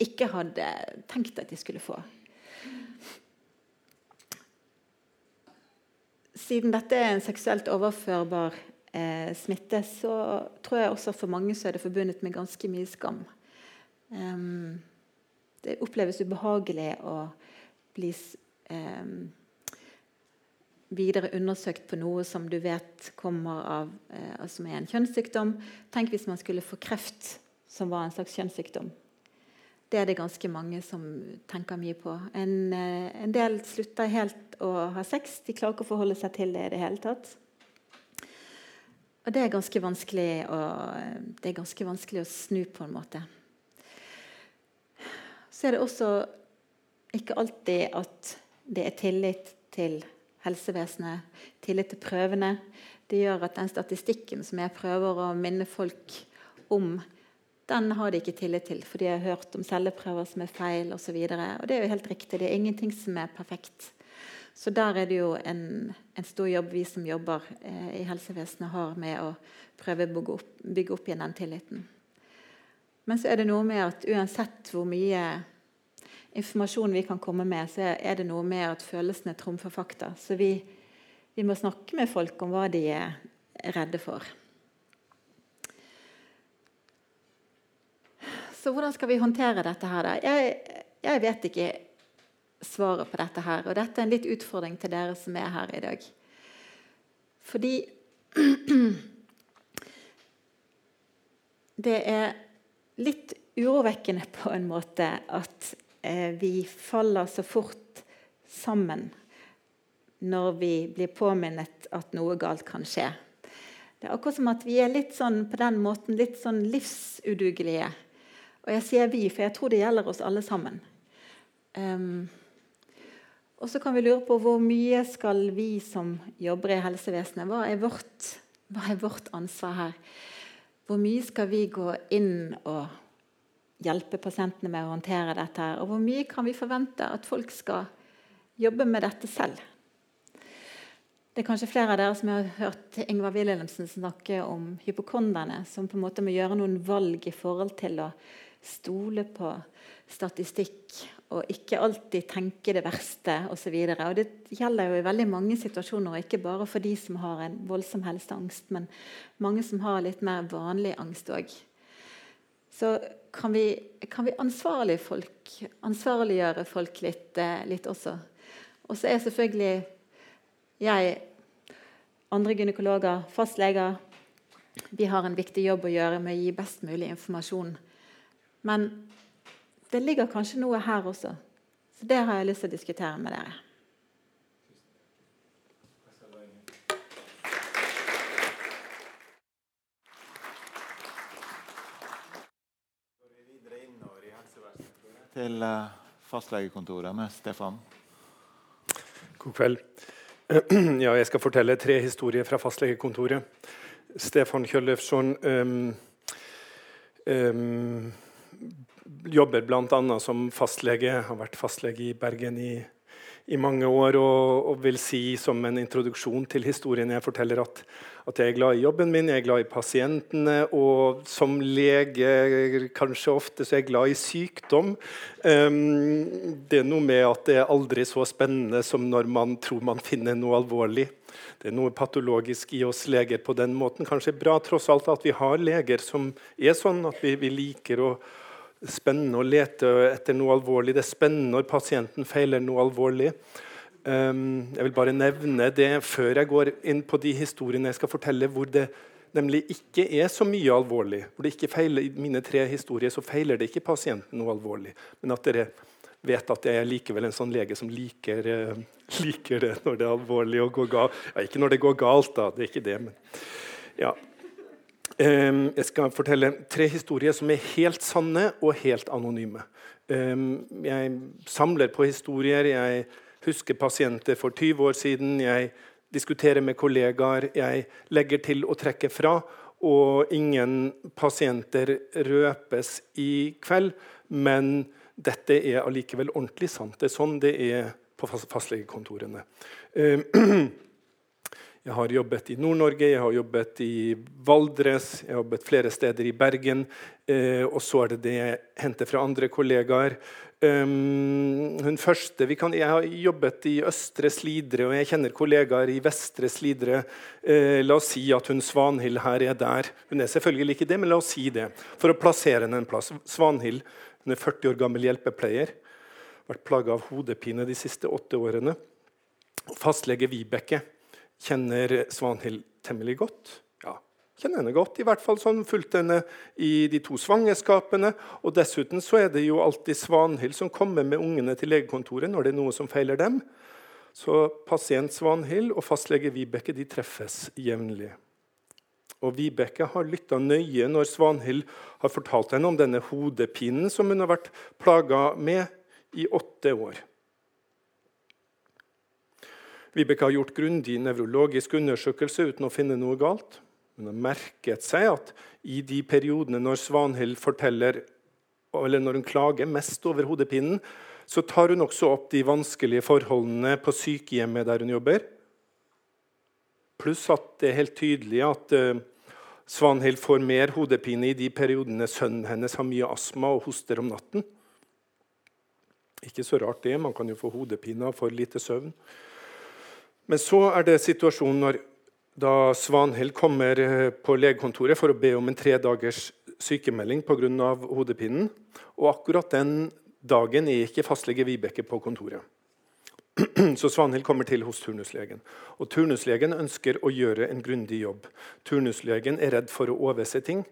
ikke hadde tenkt at de skulle få. Siden dette er en seksuelt overførbar eh, smitte, så tror jeg også for mange så er det forbundet med ganske mye skam. Um, det oppleves ubehagelig å bli um, videre undersøkt på noe som du vet kommer av, eh, som er en kjønnssykdom. Tenk hvis man skulle få kreft, som var en slags kjønnssykdom. Det er det ganske mange som tenker mye på. En, eh, en del slutter helt å ha sex. De klarer ikke å forholde seg til det i det hele tatt. Og det er ganske vanskelig å, det er ganske vanskelig å snu på en måte. Så er det også ikke alltid at det er tillit til helsevesenet, tillit til prøvene. Det gjør at den statistikken som jeg prøver å minne folk om, den har de ikke tillit til, for de har hørt om celleprøver som er feil osv. Og, så og det er jo helt riktig. Det er ingenting som er perfekt. Så der er det jo en, en stor jobb vi som jobber eh, i helsevesenet, har med å prøve å bygge opp, bygge opp igjen den tilliten. Men så er det noe med at uansett hvor mye informasjon vi kan komme med, så er det noe med at følelsene trumfer fakta. Så vi, vi må snakke med folk om hva de er redde for. Så hvordan skal vi håndtere dette her, da? Jeg, jeg, vet ikke svaret på dette her. Og dette er en litt utfordring til dere som er her i dag. Fordi Det er litt urovekkende på en måte at eh, vi faller så fort sammen når vi blir påminnet at noe galt kan skje. Det er akkurat som at vi er litt sånn, på den måten litt sånn livsudugelige og jeg sier vi, for jeg tror det gjelder oss alle sammen. Um, og så kan vi lure på hvor mye skal vi som jobber i helsevesenet Hva er vårt, hva er vårt ansvar her? Hvor mye skal vi gå inn og hjelpe pasientene med å håndtere dette? her? Og hvor mye kan vi forvente at folk skal jobbe med dette selv? Det er kanskje flere av dere som har hørt Ingvar Wilhelmsen snakke om hypokonderne, som på en måte må gjøre noen valg i forhold til å stole på statistikk og ikke alltid tenke det verste osv. Det gjelder jo i veldig mange situasjoner, ikke bare for de som har en voldsom helseangst, men mange som har litt mer vanlig angst òg. Så kan vi, kan vi ansvarlig folk, ansvarliggjøre folk litt, eh, litt også. Og så er selvfølgelig jeg, andre gynekologer, fastleger Vi har en viktig jobb å gjøre med å gi best mulig informasjon men det ligger kanskje noe her også. Så det har jeg lyst til å diskutere med dere. Til eh, fastlegekontoret med Stefan. God kveld. Ja, jeg skal fortelle tre historier fra fastlegekontoret. Stefan Kjøllefsson um, um, jobber bl.a. som fastlege. Har vært fastlege i Bergen i, i mange år. Og, og, vil si som en introduksjon til historien jeg forteller at, at, jeg er glad i jobben min, jeg er glad i pasientene. Og som lege kanskje ofte så er jeg glad i sykdom. Um, det er noe med at det er aldri så spennende som når man tror man finner noe alvorlig. Det er noe patologisk i oss leger på den måten. Kanskje bra tross alt at vi har leger som er sånn at vi, vi liker å spennende å lete etter noe alvorlig. Det er spennende når pasienten feiler noe alvorlig. Um, jeg vil bare nevne det før jeg går inn på de historiene jeg skal fortelle, hvor det nemlig ikke er så mye alvorlig. Hvor det ikke feiler, I mine tre historier så feiler det ikke pasienten noe alvorlig. Men at dere vet at jeg er likevel en sånn lege som liker, uh, liker det når det er alvorlig og går galt. Ja, ikke når det går galt, da. Det er ikke det. men ja, jeg skal fortelle tre historier som er helt sanne og helt anonyme. Ehm, jeg samler på historier. Jeg husker pasienter for 20 år siden. Jeg diskuterer med kollegaer. Jeg legger til og trekker fra. Og ingen pasienter røpes i kveld. Men dette er allikevel ordentlig sant. Det er sånn det er på fastlegekontorene. Jeg har jobbet i Nord-Norge, jeg har jobbet i Valdres, jeg har jobbet flere steder i Bergen. Eh, og så er det det jeg henter fra andre kollegaer. Um, hun første, kan, Jeg har jobbet i Østre Slidre, og jeg kjenner kollegaer i Vestre Slidre. Eh, la oss si at hun Svanhild her er der. Hun er selvfølgelig ikke det, men la oss si det. For å plassere henne en plass. Svanhild hun er 40 år gammel hjelpepleier. Vært plaga av hodepine de siste åtte årene. Fastlege Vibeke kjenner Svanhild temmelig godt. Ja, Kjenner henne godt, i hvert fall sånn fulgte henne i de to svangerskapene. Og dessuten så er det jo alltid Svanhild som kommer med ungene til legekontoret når det er noe som feiler dem. Så pasient Svanhild og fastlege Vibeke de treffes jevnlig. Og Vibeke har lytta nøye når Svanhild har fortalt henne om denne hodepinen som hun har vært plaga med i åtte år. Vibeke har gjort grundig nevrologisk undersøkelse uten å finne noe galt. Hun har merket seg at i de periodene når Svanhild forteller, eller når hun klager mest over hodepinen, så tar hun også opp de vanskelige forholdene på sykehjemmet der hun jobber. Pluss at det er helt tydelig at uh, Svanhild får mer hodepine i de periodene sønnen hennes har mye astma og hoster om natten. Ikke så rart det, man kan jo få hodepine av for lite søvn. Men så er det situasjonen når da Svanhild kommer eh, på legekontoret for å be om en tre dagers sykemelding pga. hodepinen. Og akkurat den dagen er ikke fastlege Vibeke på kontoret. Så Svanhild kommer til hos turnuslegen. Og Turnuslegen ønsker å gjøre en grundig jobb. Turnuslegen er redd for å overse ting.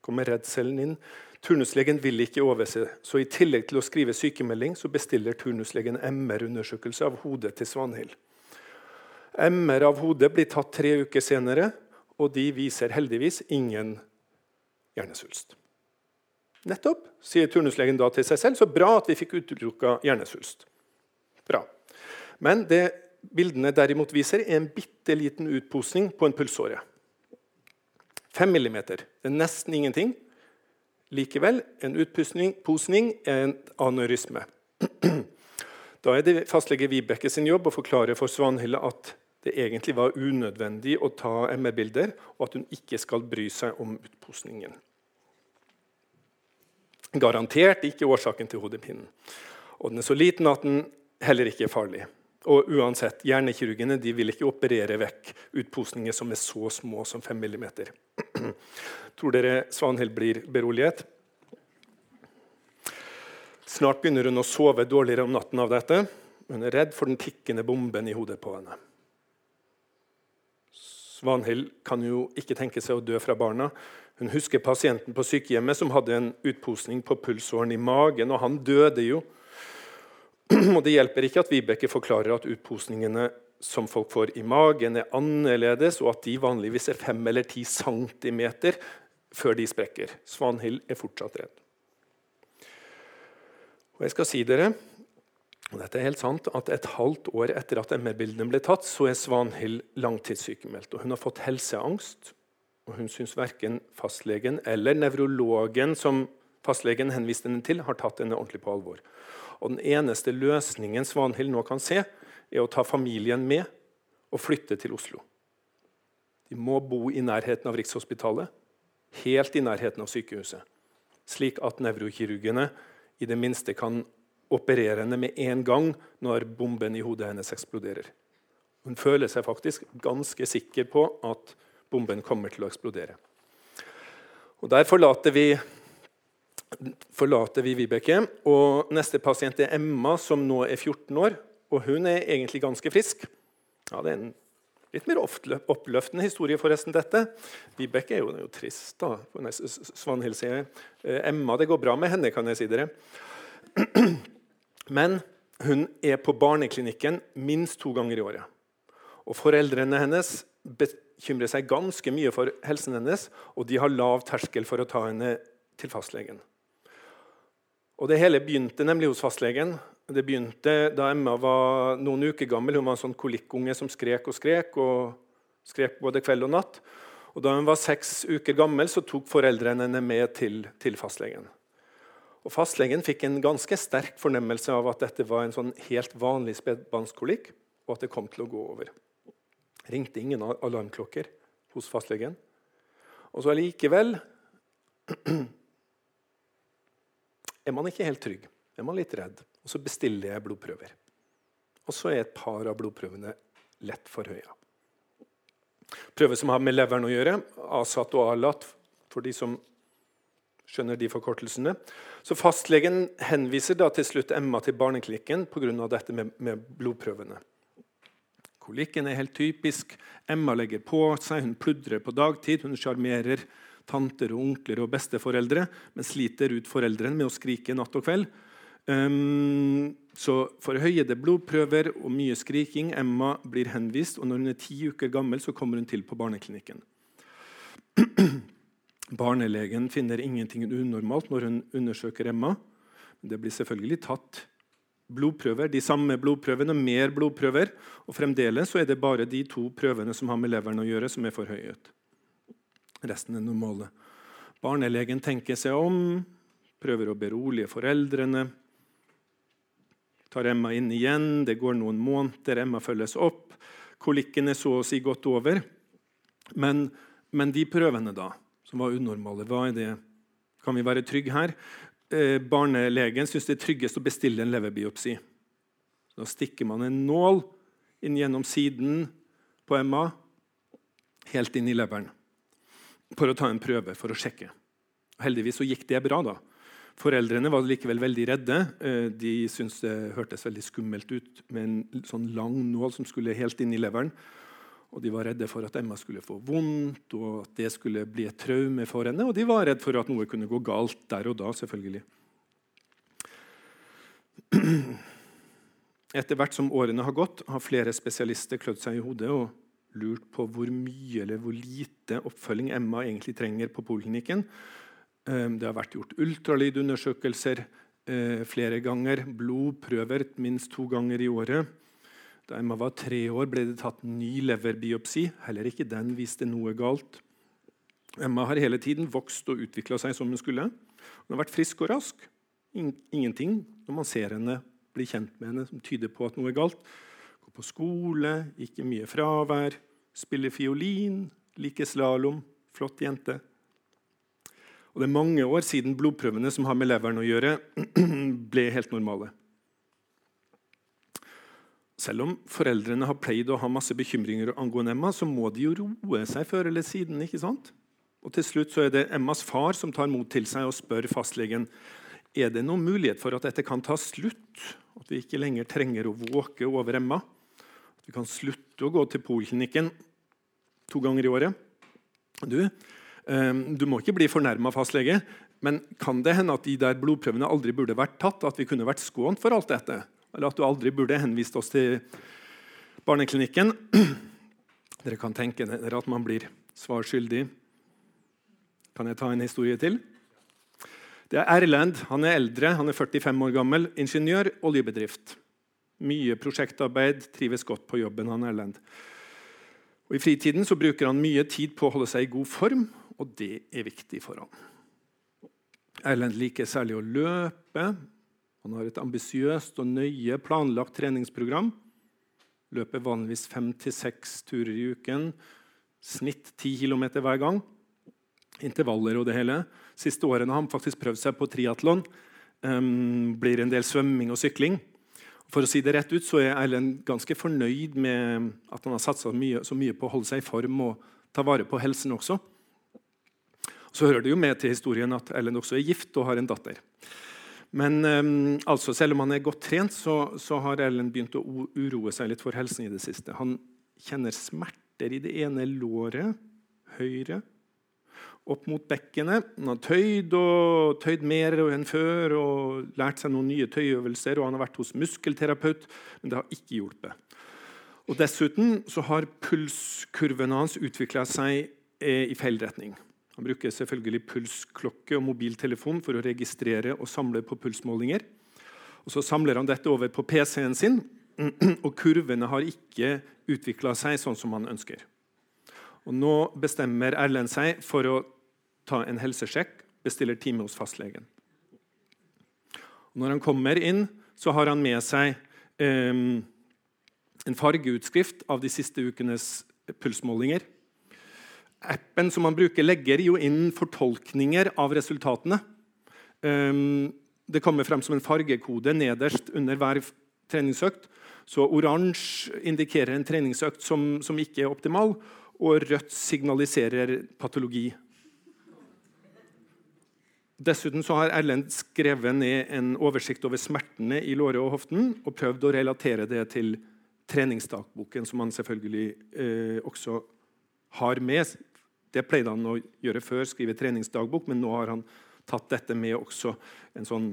kommer redselen inn. Turnuslegen vil ikke overse, så i tillegg til å skrive sykemelding så bestiller turnuslegen MR-undersøkelse av hodet til Svanhild. MR av hodet blir tatt tre uker senere, og de viser heldigvis ingen hjernesvulst. Nettopp, sier turnuslegen da til seg selv. Så bra at vi fikk utelukka hjernesvulst. Bra. Men det bildene derimot viser, er en bitte liten utposning på en pulsåre. 5 millimeter. Det er nesten ingenting. Likevel, en utposning er en aneurysme. Da er det fastlege Vibeke sin jobb å forklare for Svanhilde at det egentlig var unødvendig å ta MR-bilder, og at hun ikke skal bry seg om utposningen. Garantert ikke årsaken til hodepinen. Og den er så liten at den heller ikke er farlig. Og uansett, Hjernekirurgene vil ikke operere vekk utposninger som er så små som 5 mm. Tror dere Svanhild blir beroliget? Snart begynner hun å sove dårligere om natten av dette. Hun er redd for den tikkende bomben i hodet på henne. Svanhild kan jo ikke tenke seg å dø fra barna. Hun husker pasienten på sykehjemmet som hadde en utposning på pulsåren i magen, og han døde jo. Og Det hjelper ikke at Vibeke forklarer at utposningene som folk får i magen, er annerledes, og at de vanligvis er 5 eller 10 centimeter før de sprekker. Svanhild er fortsatt redd. Og jeg skal si dere og dette er helt sant, at Et halvt år etter at MR-bildene ble tatt, så er Svanhild langtidssykemeldt. og Hun har fått helseangst. og Hun syns verken fastlegen eller nevrologen som fastlegen henviste henne til, har tatt henne ordentlig på alvor. Og Den eneste løsningen Svanhild nå kan se, er å ta familien med og flytte til Oslo. De må bo i nærheten av Rikshospitalet, helt i nærheten av sykehuset. Slik at nevrokirurgene i det minste kan operere henne med en gang når bomben i hodet hennes eksploderer. Hun føler seg faktisk ganske sikker på at bomben kommer til å eksplodere. Og Der forlater vi, forlater vi Vibeke. og Neste pasient er Emma, som nå er 14 år. og Hun er egentlig ganske frisk. Ja, Det er en litt mer oppløftende historie, forresten. dette. Vibeke er jo, er jo trist, da. Svanhild sier eh, Emma, det går bra med henne, kan jeg si dere. Men hun er på barneklinikken minst to ganger i året. Og Foreldrene hennes bekymrer seg ganske mye for helsen hennes, og de har lav terskel for å ta henne til fastlegen. Og Det hele begynte nemlig hos fastlegen. Det begynte da Emma var noen uker gammel. Hun var en sånn kolikkunge som skrek og skrek, og skrek både kveld og natt. Og Da hun var seks uker gammel, så tok foreldrene henne med til, til fastlegen. Og Fastlegen fikk en ganske sterk fornemmelse av at dette var en sånn helt vanlig spedbarnskolikk, og at det kom til å gå over. Ringte ingen alarmklokker hos fastlegen. Og så allikevel er man ikke helt trygg. Er man litt redd. Og så bestiller jeg blodprøver. Og så er et par av blodprøvene lett forhøya. Prøver som har med leveren å gjøre, ASAT og ALAT for de som skjønner de forkortelsene. Så Fastlegen henviser da til slutt Emma til barneklinikken pga. dette med, med blodprøvene. Kolikken er helt typisk. Emma legger på seg, hun pludrer på dagtid. Hun sjarmerer tanter og onkler og besteforeldre, men sliter ut foreldrene med å skrike natt og kveld. Um, så forhøyede blodprøver og mye skriking. Emma blir henvist, og når hun er ti uker gammel, så kommer hun til på barneklinikken. Barnelegen finner ingenting unormalt når hun undersøker Emma. Det blir selvfølgelig tatt blodprøver, de samme blodprøvene, mer blodprøver. Og fremdeles er det bare de to prøvene som har med leveren å gjøre, som er forhøyet. Resten er normale. Barnelegen tenker seg om, prøver å berolige foreldrene. Tar Emma inn igjen, det går noen måneder, Emma følges opp. Kolikken er så å si godt over. Men, men de prøvene, da, som var unormale, hva er det? Kan vi være trygge her? Eh, barnelegen syns det er tryggest å bestille en leverbiopsi. Da stikker man en nål inn gjennom siden på Emma, helt inn i leveren, for å ta en prøve for å sjekke. Heldigvis så gikk det bra. da. Foreldrene var likevel veldig redde. Eh, de syntes det hørtes veldig skummelt ut med en sånn lang nål som skulle helt inn i leveren. Og De var redde for at Emma skulle få vondt, og at det skulle bli et traume for henne. Og de var redde for at noe kunne gå galt der og da. selvfølgelig. Etter hvert som årene har gått, har flere spesialister klødd seg i hodet og lurt på hvor mye eller hvor lite oppfølging Emma egentlig trenger på poliklinikken. Ehm, det har vært gjort ultralydundersøkelser eh, flere ganger, blodprøver minst to ganger i året. Da Emma var tre år, ble det tatt ny leverbiopsi. Heller ikke den viste noe galt. Emma har hele tiden vokst og utvikla seg som hun skulle. Hun har vært frisk og rask. Ingenting når man ser henne, blir kjent med henne, som tyder på at noe er galt. Går på skole, ikke mye fravær, spiller fiolin, liker slalåm. Flott jente. Og Det er mange år siden blodprøvene som har med leveren å gjøre, ble helt normale. Selv om foreldrene har pleid å ha masse bekymringer angående Emma, så må de jo roe seg før eller siden. ikke sant? Og Til slutt så er det Emmas far som tar mot til seg og spør fastlegen er det noen mulighet for at dette kan ta slutt. At vi ikke lenger trenger å våke over Emma. At vi kan slutte å gå til poliklinikken to ganger i året. Du, um, du må ikke bli fornærma, fastlege, men kan det hende at de der blodprøvene aldri burde vært tatt? At vi kunne vært skånt for alt dette? Eller at du aldri burde henvist oss til barneklinikken. Dere kan tenke dere at man blir svarskyldig. Kan jeg ta en historie til? Det er Erlend. Han er eldre, han er 45 år gammel. Ingeniør, oljebedrift. Mye prosjektarbeid, trives godt på jobben. han Erlend. Og I fritiden så bruker han mye tid på å holde seg i god form, og det er viktig for ham. Erlend liker særlig å løpe, han har et ambisiøst og nøye planlagt treningsprogram. Løper vanligvis fem til seks turer i uken. Snitt ti km hver gang. Intervaller og det hele. Siste årene har han faktisk prøvd seg på triatlon. Um, blir en del svømming og sykling. For å si det rett ut så er Erlend ganske fornøyd med at han har satsa så mye på å holde seg i form og ta vare på helsen også. Så hører det jo med til historien at Erlend også er gift og har en datter. Men um, altså, selv om han er godt trent, så, så har Ellen begynt å uroe seg litt for helsen i det siste. Han kjenner smerter i det ene låret, høyre, opp mot bekkenet. Han har tøyd og tøyd mer enn før og lært seg noen nye tøyøvelser. og Han har vært hos muskelterapeut, men det har ikke hjulpet. Og Dessuten så har pulskurvene hans utvikla seg eh, i feil retning. Han bruker selvfølgelig pulsklokke og mobiltelefon for å registrere og samle på pulsmålinger. Og Så samler han dette over på PC-en sin, og kurvene har ikke utvikla seg sånn som han ønsker. Og Nå bestemmer Erlend seg for å ta en helsesjekk, bestiller time hos fastlegen. Og når han kommer inn, så har han med seg eh, en fargeutskrift av de siste ukenes pulsmålinger appen som man bruker, legger jo inn fortolkninger av resultatene. Um, det kommer frem som en fargekode nederst under hver treningsøkt. Så oransje indikerer en treningsøkt som, som ikke er optimal, og rødt signaliserer patologi. Dessuten har Erlend skrevet ned en oversikt over smertene i låret og hoften og prøvd å relatere det til treningsdagboken, som han selvfølgelig eh, også har med. Det pleide han å gjøre før, skrive treningsdagbok, men nå har han tatt dette med også en sånn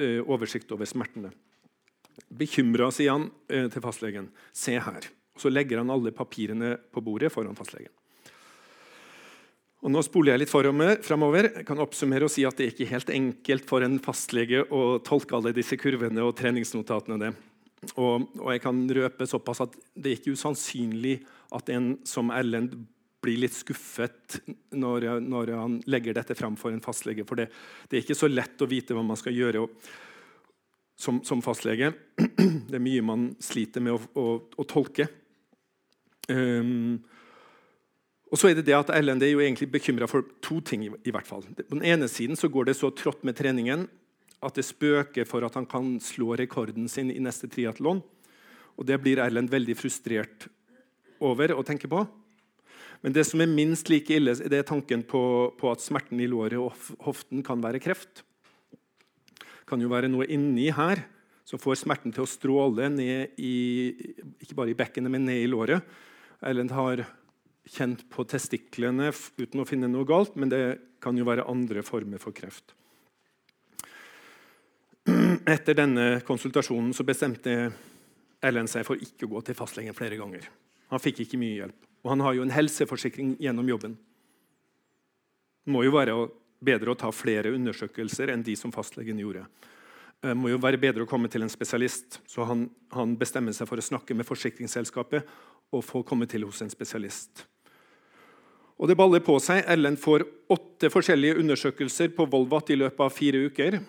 eh, oversikt over smertene. Bekymra, sier han eh, til fastlegen. Se her. Og så legger han alle papirene på bordet foran fastlegen. Og nå spoler jeg litt framover. Jeg kan oppsummere og si at det er ikke helt enkelt for en fastlege å tolke alle disse kurvene og treningsnotatene. Og, og, jeg kan røpe såpass at det er ikke usannsynlig at en som Erlend blir litt skuffet når, når han legger dette fram for en fastlege. For det, det, er ikke så lett å vite hva man skal gjøre som, som, fastlege. Det er mye man sliter med å, å, å tolke. Um, og så er det det at Erlend er jo egentlig bekymra for to ting. i hvert fall. På den ene siden så går det så trått med treningen at det spøker for at han kan slå rekorden sin i neste triatlon. Og det blir Erlend veldig frustrert over å tenke på. Men det som er minst like ille, det er tanken på, på at smerten i låret og hoften kan være kreft. Det kan jo være noe inni her som får smerten til å stråle ned i, ikke bare i bekkenet, men ned i låret. Erlend har kjent på testiklene uten å finne noe galt, men det kan jo være andre former for kreft. Etter denne konsultasjonen så bestemte Erlend seg for ikke å gå til fastlegen flere ganger. Han fikk ikke mye hjelp. Og han har jo en helseforsikring gjennom jobben. Det må jo være bedre å ta flere undersøkelser enn de som fastlegen gjorde. Det må jo være bedre å komme til en spesialist. Så han, han bestemmer seg for å snakke med forsikringsselskapet og få komme til hos en spesialist. Og Det baller på seg. Ellen får åtte forskjellige undersøkelser på Volvat i løpet av fire uker.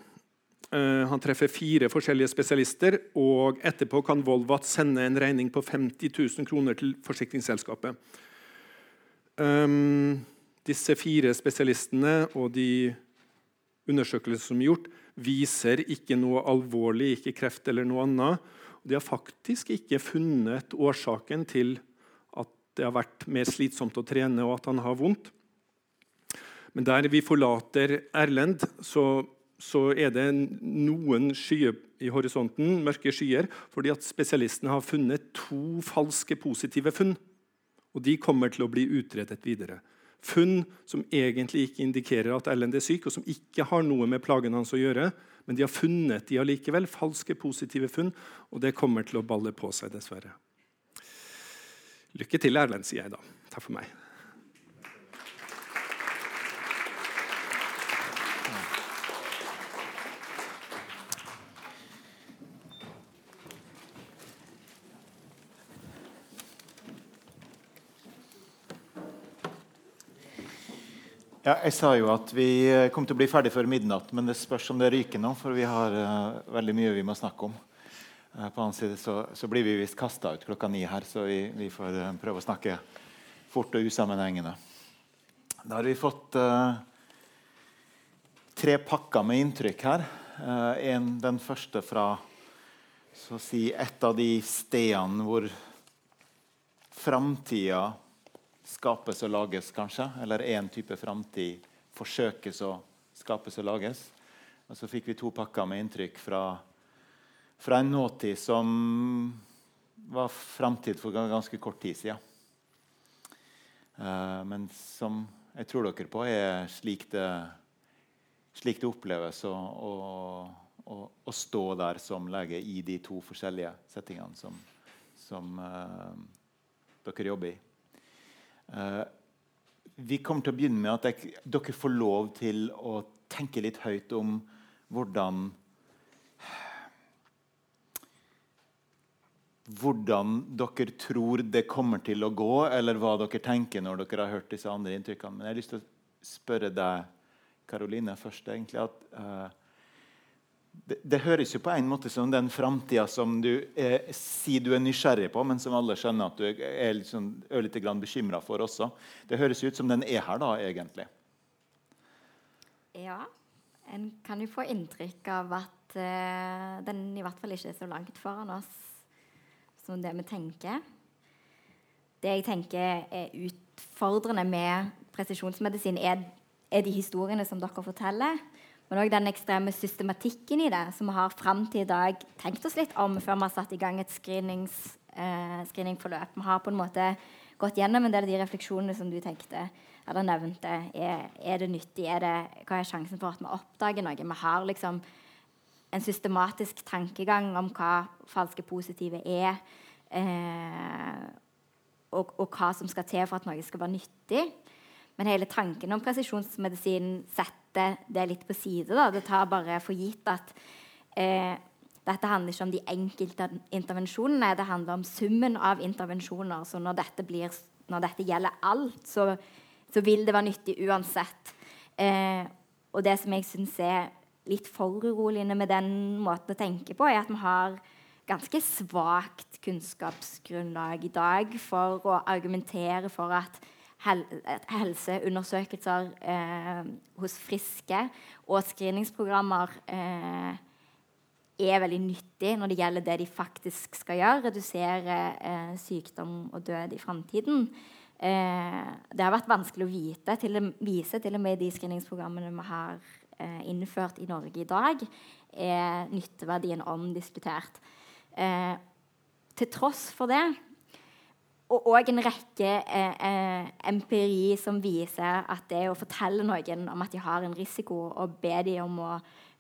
Uh, han treffer fire forskjellige spesialister, og etterpå kan Volvat sende en regning på 50 000 kroner til forsikringsselskapet. Um, disse fire spesialistene og de undersøkelsene som er gjort, viser ikke noe alvorlig, ikke kreft eller noe annet. De har faktisk ikke funnet årsaken til at det har vært mer slitsomt å trene og at han har vondt. Men der vi forlater Erlend, så, så er det noen skyer i horisonten, mørke skyer, fordi at spesialistene har funnet to falske positive funn. Og de kommer til å bli utredet videre. Funn som egentlig ikke indikerer at Erlend er syk, og som ikke har noe med plagen hans å gjøre, men de har funnet de allikevel, falske positive funn, og det kommer til å balle på seg, dessverre. Lykke til, Erlend, sier jeg da. Takk for meg. Ja, jeg sa jo at vi eh, kom til å bli ferdig før midnatt, men det spørs om det ryker nå, for vi har uh, veldig mye vi må snakke om. Uh, på annen side så, så blir vi visst kasta ut klokka ni her, så vi, vi får uh, prøve å snakke fort og usammenhengende. Da har vi fått tre pakker med inntrykk her. En, den første fra så å si, et av de stedene hvor framtida skapes og lages, kanskje. Eller én type framtid forsøkes å skapes og lages. Og så fikk vi to pakker med inntrykk fra, fra en nåtid som var framtid for ganske kort tid siden. Uh, men som jeg tror dere på er slik det, slik det oppleves å, å, å, stå der som lege i de to forskjellige settingene som, som uh, dere jobber i. Uh, vi kommer til å begynne med at dere får lov til å tenke litt høyt om hvordan Hvordan dere tror det kommer til å gå, eller hva dere tenker når dere har hørt disse andre inntrykkene. Men jeg har lyst til å spørre deg, Karoline, først. egentlig, at uh, det, det, høres jo på en måte som den framtida som du eh, sier du er nysgjerrig på, men som alle skjønner at du er, er liksom, ørlite grann bekymra for også. Det høres ut som den er her, da, egentlig. Ja. En kan jo få inntrykk av at uh, den i hvert fall ikke er så langt foran oss som det vi tenker. Det jeg tenker er utfordrende med presisjonsmedisin, er, er de historiene som dere forteller men òg den ekstreme systematikken i det, som vi har fram til i dag tenkt oss litt om før vi har satt i gang et eh, screeningforløp. Vi har på en måte gått gjennom en del av de refleksjonene som du tenkte eller nevnte. Er, er det nyttig? Er det, hva er sjansen for at vi oppdager noe? Vi har liksom en systematisk tankegang om hva falske positive er. Eh, og, og, hva som skal til for at noe skal være nyttig. Men hele tanken om presisjonsmedisin setter det litt på side. Da. Det tar bare for gitt at eh, dette handler ikke om de enkelte intervensjonene, det handler om summen av intervensjoner. Så når dette, blir, når dette gjelder alt, så, så, vil det være nyttig uansett. Eh, og det som jeg syns er litt foruroligende med den måten å tenke på, er at vi har ganske svakt kunnskapsgrunnlag i dag for å argumentere for at hel helseundersøkelser eh, hos friske og screeningsprogrammer eh, er veldig nyttig når det gjelder det de faktisk skal gjøre, redusere eh, sykdom og død i framtiden. Eh, det har vært vanskelig å vite, til, vise til og med de screeningsprogrammene vi har eh, innført i Norge i dag, er nytteverdien omdiskutert. Eh, til tross for det og òg en rekke eh, eh, empiri som viser at det å fortelle noen om at de har en risiko, og be dem om å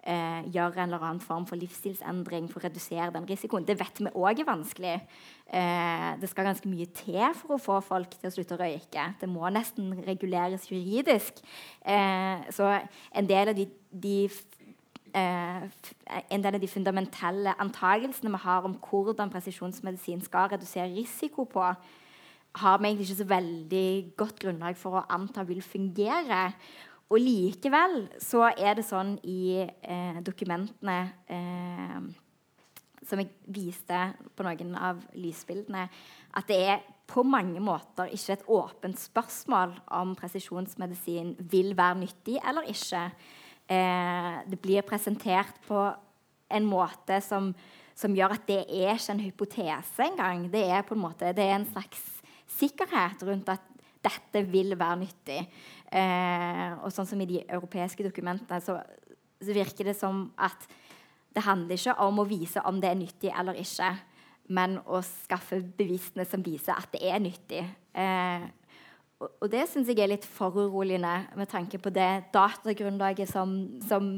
eh, gjøre en eller annen form for livsstilsendring for å redusere den risikoen. Det vet vi òg er vanskelig. Eh, det skal ganske mye til for å få folk til å slutte å røyke. Det må nesten reguleres juridisk. Eh, så en del av de, de eh, en del av de fundamentelle antagelsene vi har om hvordan presisjonsmedisin skal redusere risiko på, har vi egentlig ikke så veldig godt grunnlag for å anta vil fungere. Og likevel så er det sånn i eh, dokumentene eh, som jeg viste på noen av lysbildene, at det er på mange måter ikke et åpent spørsmål om presisjonsmedisin vil være nyttig eller ikke. Eh, det blir presentert på en måte som, som, gjør at det er ikke en hypotese engang. Det er på en måte, det er en slags sikkerhet rundt at dette vil være nyttig. Eh, og sånn som i de europeiske dokumentene så, så, virker det som at det handler ikke om å vise om det er nyttig eller ikke, men å skaffe bevisene som viser at det er nyttig. Eh, og, det syns jeg er litt foruroligende med tanke på det datagrunnlaget som, som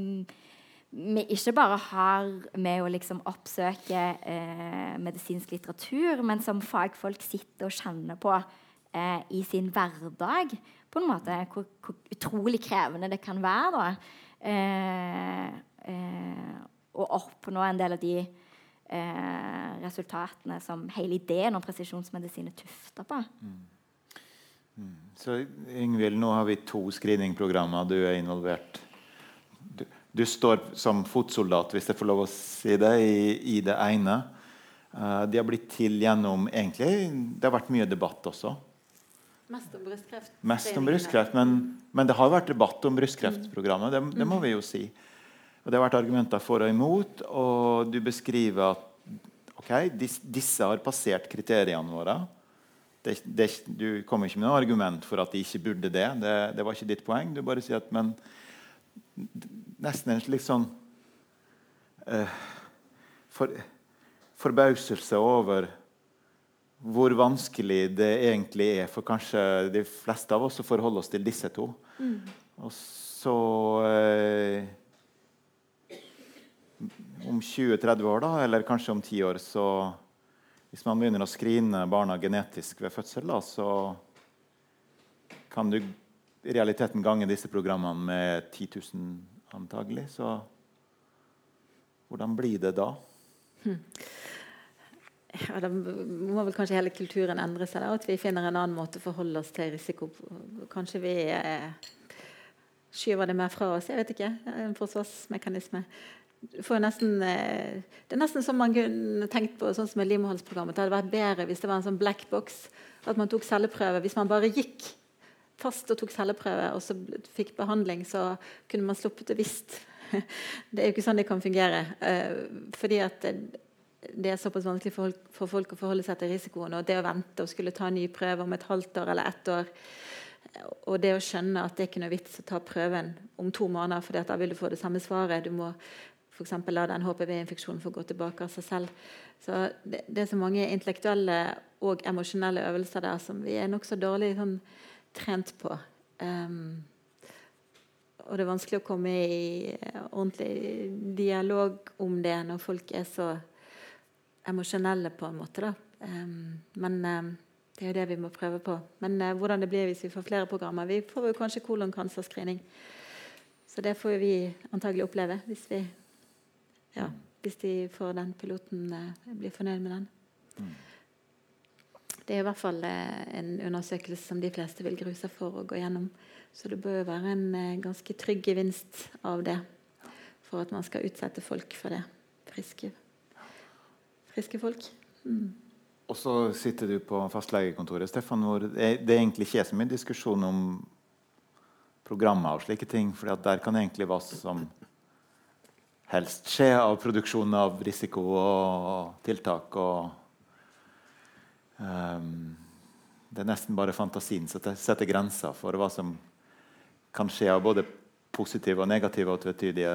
vi ikke bare har med å liksom oppsøke eh, medisinsk litteratur, men som fagfolk sitter og kjenner på eh, i sin hverdag på en måte hvor, hvor, utrolig krevende det kan være da, eh, eh, å oppnå en del av de eh, resultatene som hele ideen om presisjonsmedisin er tufta på. Mm. Mm. Så Ingvild, nå har vi to screeningprogrammer. Du er involvert. Du, du, står som fotsoldat, hvis jeg får lov å si det, i, i det ene. Uh, de har blitt til gjennom egentlig, Det har vært mye debatt også. Mest om brystkreft. Mest om brystkreft, men, men, det har vært debatt om brystkreftprogrammet. Det, det, må vi jo si. Og Det har vært argumenter for og imot. Og du beskriver at okay, disse har passert kriteriene våre. Det, det, du kommer ikke med noe argument for at de ikke burde det. Det, det var ikke ditt poeng. Du bare sier at men Nesten en slik sånn uh, for, forbauselse over hvor vanskelig det egentlig er for kanskje de fleste av oss å forholde oss til disse to. Mm. Og så eh, Om 20-30 år, da, eller kanskje om 10 år, så Hvis man begynner å skrine barna genetisk ved fødsel, da, så kan du i realiteten gange disse programmene med 10 000 antagelig. Så hvordan blir det da? Hmm ja, Da må vel kanskje hele kulturen endre seg. Da, at vi finner en annen måte å forholde oss til risiko Kanskje vi eh, skyver det mer fra oss. Jeg vet ikke. En forsvarsmekanisme. Nesten, eh, det er nesten som man kunne tenkt på sånn som med livmorhalsprogrammet. Det hadde vært bedre hvis det var en sånn black box. At man tok celleprøve. Hvis man bare gikk fast og tok celleprøve og så fikk behandling, så kunne man sluppet det visst. Det er jo ikke sånn det kan fungere. Eh, fordi at det er såpass vanskelig for, folk å forholde seg til risikoen. Og det å vente og skulle ta en ny prøve om et halvt år eller ett år Og det å skjønne at det er ikke noe vits å ta prøven om to måneder, for da vil du få det samme svaret. Du må f.eks. la den HPV-infeksjonen få gå tilbake av seg selv. Så det, det, er så mange intellektuelle og emosjonelle øvelser der som vi er nokså dårlig sånn, trent på. Um, og det er vanskelig å komme i ordentlig dialog om det når folk er så emosjonelle, på en måte. Um, men um, det er jo det vi må prøve på. Men uh, hvordan det blir hvis vi får flere programmer Vi får jo kanskje kolonkancerscreening. Så det får vi antagelig oppleve hvis, vi, ja, hvis de får den piloten uh, blir fornøyd med den. Mm. Det er i hvert fall uh, en undersøkelse som de fleste vil grue seg for å gå gjennom. Så det bør være en uh, ganske trygg gevinst av det for at man skal utsette folk for det. Friske, friske folk. Mm. Og så sitter du på fastlegekontoret, Stefan, hvor det er egentlig ikke så mye diskusjon om programmer og slike ting. For der kan egentlig hva som helst skje av produksjon av risiko og tiltak. og um, Det er nesten bare fantasien som setter grenser for hva som kan skje av både positive og negative og tvetydige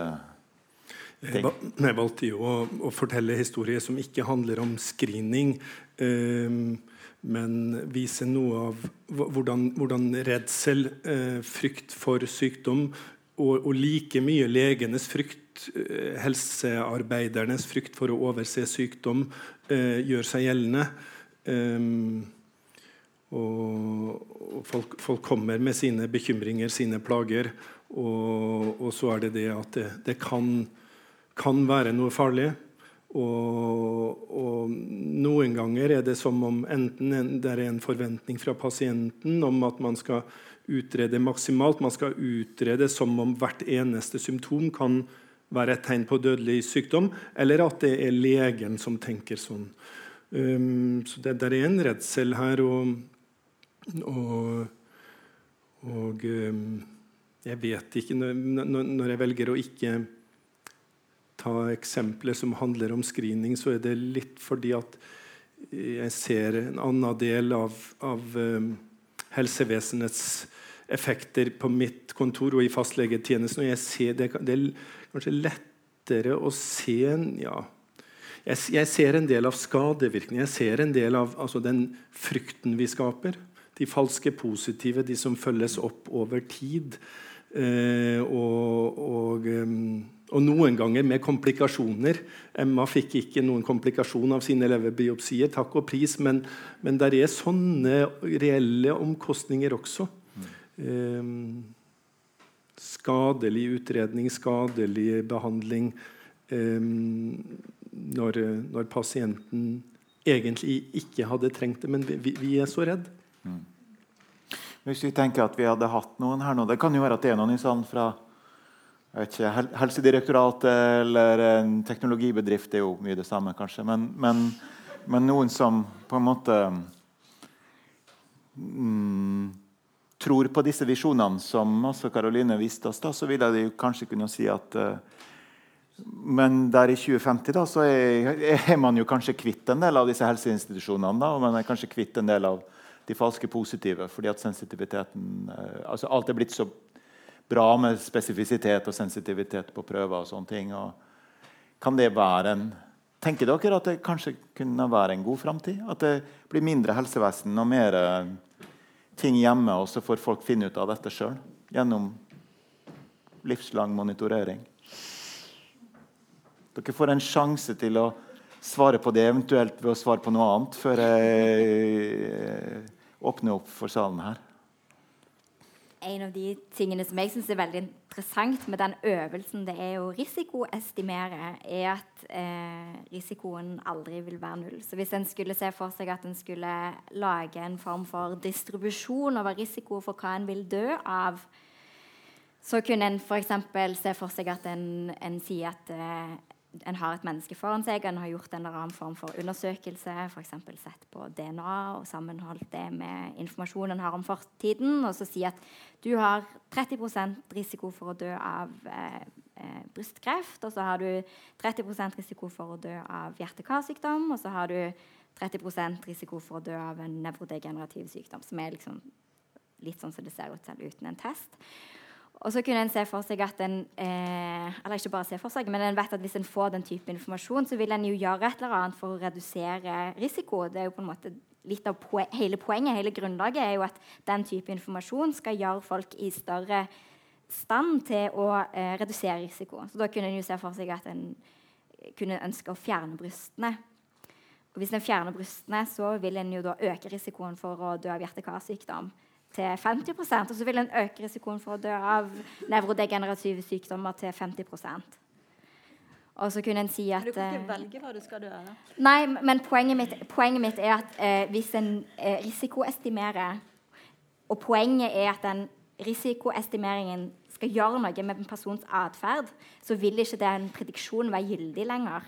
ting. Jeg valgte jo å, å, fortelle historier som ikke handler om screening, um, men vise noe av hvordan, hvordan redsel, uh, frykt for sykdom og, og, like mye legenes frykt, helsearbeidernes frykt for å overse sykdom, uh, gjør seg gjeldende. Og, og folk, folk, kommer med sine bekymringer, sine plager. Og, og så er det det at det, det kan kan være noe farlig. Og, og, noen ganger er det som om enten det er en forventning fra pasienten om at man skal utrede maksimalt, man skal utrede som om hvert eneste symptom kan være et tegn på dødelig sykdom, eller at det er legen som tenker sånn. Um, så det, der er en redsel her. Og, og, og um, jeg vet ikke når, når jeg velger å ikke ta eksempler som handler om screening, så er det litt fordi at jeg ser en annen del av, av um, helsevesenets effekter på mitt kontor og i fastlegetjenesten. og jeg ser det, det kanskje lettere å se ja, jeg, jeg, ser en del av skadevirkningen. Jeg ser en del av altså, den frykten vi skaper. De falske positive, de som følges opp over tid. Eh, og, og og noen ganger med komplikasjoner. Emma fikk ikke noen komplikasjon av sine leverbiopsier, takk og pris, men, men det er sånne reelle omkostninger også. Mm. Um, skadelig utredning, skadelig behandling eh, når, når, pasienten egentlig ikke hadde trengt det, men vi, vi er så redd. Mm. Hvis vi tenker at vi hadde hatt noen her nå Det kan jo være at det er noen i salen fra ikke, Helsedirektoratet eller en teknologibedrift er jo mye det samme, kanskje. Men, men, men noen som på en måte mm, tror på disse visjonene, som også Karoline viste oss, da, så ville jeg kanskje kunne si at uh, Men der i 2050 da, så er, er, man jo kanskje kvitt en del av disse helseinstitusjonene. da, og man er kanskje kvitt en del av de falske positive, fordi at sensitiviteten uh, altså Alt er blitt så bra med spesifisitet og sensitivitet på prøver og sånne ting. Og kan det være en Tenker dere at det kanskje kunne være en god framtid? At det blir mindre helsevesen og mer eh, ting hjemme, og så får folk finne ut av dette sjøl gjennom livslang monitorering? Dere får en sjanse til å svare på det, eventuelt ved å svare på noe annet, før jeg åpner opp for salen her en av de tingene som jeg syns er veldig interessant med den øvelsen, det er å risikoestimere, er at eh, risikoen aldri vil være null. Så hvis en skulle se for seg at en skulle lage en form for distribusjon over risiko for hva en vil dø av, så kunne en f.eks. se for seg at en, en sier at eh, en har et menneske foran seg, en har gjort en eller annen form for undersøkelse, f.eks. sett på DNA og sammenholdt det med informasjon en har om fortiden, og så si at du har 30 risiko for å dø av eh, eh, brystkreft, og så har du 30 risiko for å dø av hjerte-karsykdom, og så har du 30 risiko for å dø av en nevrodegenerativ sykdom, som er liksom litt sånn som det ser ut selv uten en test. Og så kunne en se for seg at en eh, Eller ikke bare se for seg, men en vet at hvis en får den type informasjon, så vil en jo gjøre et eller annet for å redusere risiko. Det er jo på en måte litt av poe hele poenget, hele grunnlaget, er jo at den type informasjon skal gjøre folk i større stand til å eh, redusere risiko. Så da kunne en jo se for seg at en kunne ønske å fjerne brystene. Og hvis en fjerner brystene, så vil en jo da øke risikoen for å dø av hjerte-karsykdom til 50% og så vil en øke risikoen for å dø av nevrodegenerative sykdommer til 50% og så kunne en si at Men du kan ikke eh, velge hva du skal dø av? Nei, men poenget mitt, poenget mitt er at eh, hvis en eh, risikoestimerer Og poenget er at den risikoestimeringen skal gjøre noe med en persons atferd, så vil ikke den prediksjonen være gyldig lenger.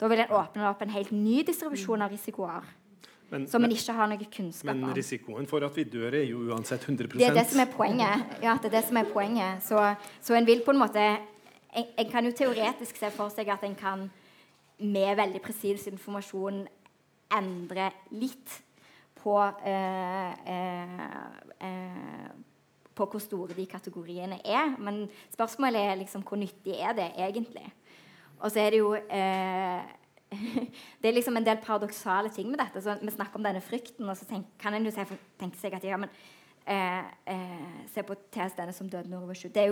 Da vil en åpne opp en helt ny distribusjon av risikoer Men, som en ikke har noe kunnskap men om. risikoen for at vi dør, er jo uansett 100% Det er det som er poenget. Ja, det er det som er poenget. Så, så en vil på en måte en, en kan jo teoretisk se for seg at en kan med veldig presis informasjon endre litt på eh, eh, eh, på hvor store de kategoriene er. Men spørsmålet er liksom hvor nyttig er det egentlig? Og så er det jo eh, Det er liksom en del paradoksale ting med dette. Så vi snakker om denne frykten, og så tenk, kan en jo tenke seg at ja, men eh, eh, Se på TSD-ene som døde nordover sju. Det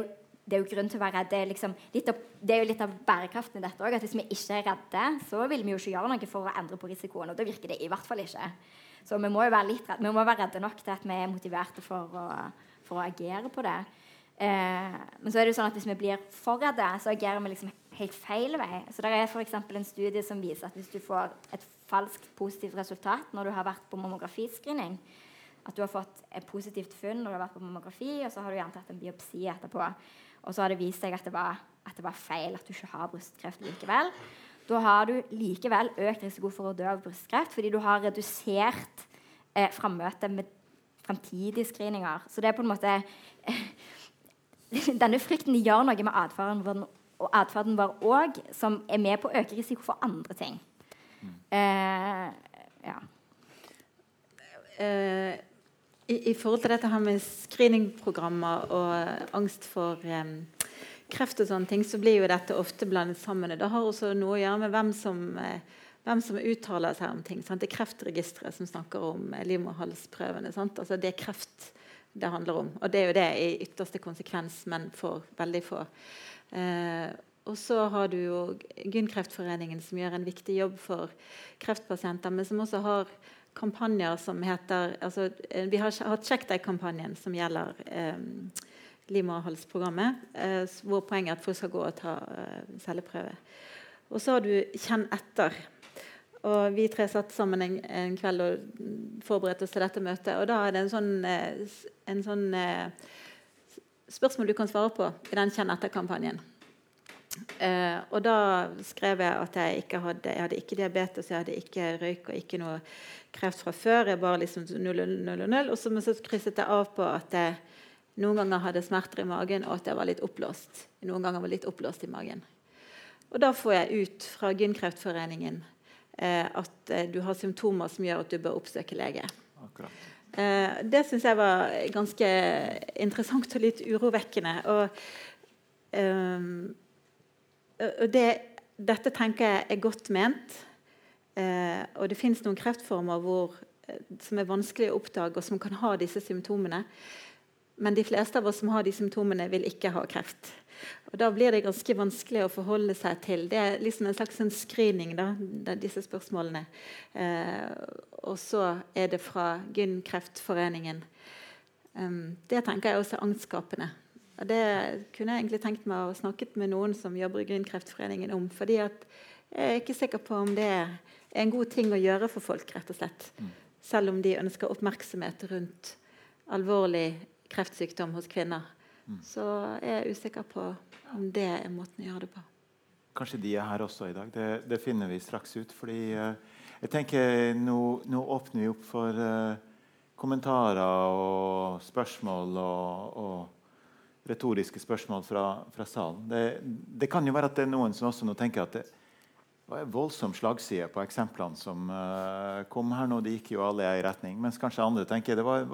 det er jo grunn til å være redd. Det er, liksom av, det er jo litt av bærekraften i dette òg. Hvis vi ikke er redde, så vil vi jo ikke gjøre noe for å endre på risikoen. Og da virker det i hvert fall ikke. Så vi må jo være litt redde. Vi må være redde nok til at vi er motiverte for å, for å agere på det. Eh, men så er det jo sånn at hvis vi blir for redde, så agerer vi liksom helt feil vei. Så det er f.eks. en studie som viser at hvis du får et falskt positivt resultat når du har vært på mammografiscreening, at du har fått et positivt funn når du har vært på mammografi, og så har du gjerne tatt en biopsi etterpå, og så har det vist seg at det var, at det var feil, at du ikke har brystkreft likevel. Da har du likevel økt risiko for å dø av brystkreft fordi du har redusert eh, frammøtet med framtidige screeninger. Så det er på en måte Denne frykten gjør noe med atferden og atferden vår òg, som er med på å øke risiko for andre ting. Eh, ja. Eh, i, I forhold til dette her med screeningprogrammer og angst for eh, kreft og sånne ting, så blir jo dette ofte blandet sammen. Det har også noe å gjøre med hvem som, eh, hvem som uttaler seg om ting. Sant? Det er Kreftregisteret som snakker om eh, livmorhalsprøvene. Altså, det er kreft det handler om. Og det er jo det i ytterste konsekvens, men for veldig få. Eh, og så har du jo Gynkreftforeningen, som gjør en viktig jobb for kreftpasienter, men som også har kampanjer som heter altså, eh, Vi har hatt Sjekk deg-kampanjen, som gjelder eh, livmorhalsprogrammet, eh, hvor poenget er at folk skal gå og ta eh, celleprøve. Og så har du Kjenn etter. Og vi tre satt sammen en, en, kveld og forberedte oss til dette møtet. Og da er det en sånn, eh, en sånn spørsmål du kan svare på i den Kjenn etter-kampanjen. Eh, og da skrev jeg at jeg ikke hadde, jeg hadde ikke diabetes, jeg hadde ikke røyk og ikke noe kreft fra før. jeg bare liksom 0, 0, 0, Og så, så krysset jeg av på at jeg noen ganger hadde smerter i magen, og at jeg var litt oppblåst. Noen ganger var litt oppblåst i magen. Og da får jeg ut fra Gynkreftforeningen eh, at eh, du har symptomer som gjør at du bør oppsøke lege. Akkurat. Eh, det syns jeg var ganske interessant og litt urovekkende. Og, um, og det, dette tenker jeg er godt ment. Uh, og det fins noen kreftformer hvor, som er vanskelig å oppdage, og som kan ha disse symptomene. Men de fleste av oss som har de symptomene, vil ikke ha kreft. Og Da blir det ganske vanskelig å forholde seg til. Det er liksom en slags en screening, da, disse spørsmålene. Eh, og så er det fra Gynkreftforeningen. Um, det tenker jeg også er angstskapende. Og det kunne jeg egentlig tenkt meg å snakket med noen som jobber i Gynkreftforeningen om. fordi jeg er ikke sikker på om det er en god ting å gjøre for folk, rett og slett. Mm. Selv om de ønsker oppmerksomhet rundt alvorlig kreftsykdom hos kvinner. Så jeg er usikker på det er måten å gjøre det på. Kanskje de er her også i dag. Det, det finner vi straks ut. fordi uh, jeg tenker nå, nå, åpner vi opp for uh, kommentarer og spørsmål og, og retoriske spørsmål fra, fra salen. Det, det, kan jo være at det er noen som også nå tenker at det var en voldsom slagside på eksemplene som uh, kom her nå. De gikk jo alle i retning. Mens kanskje andre tenker det var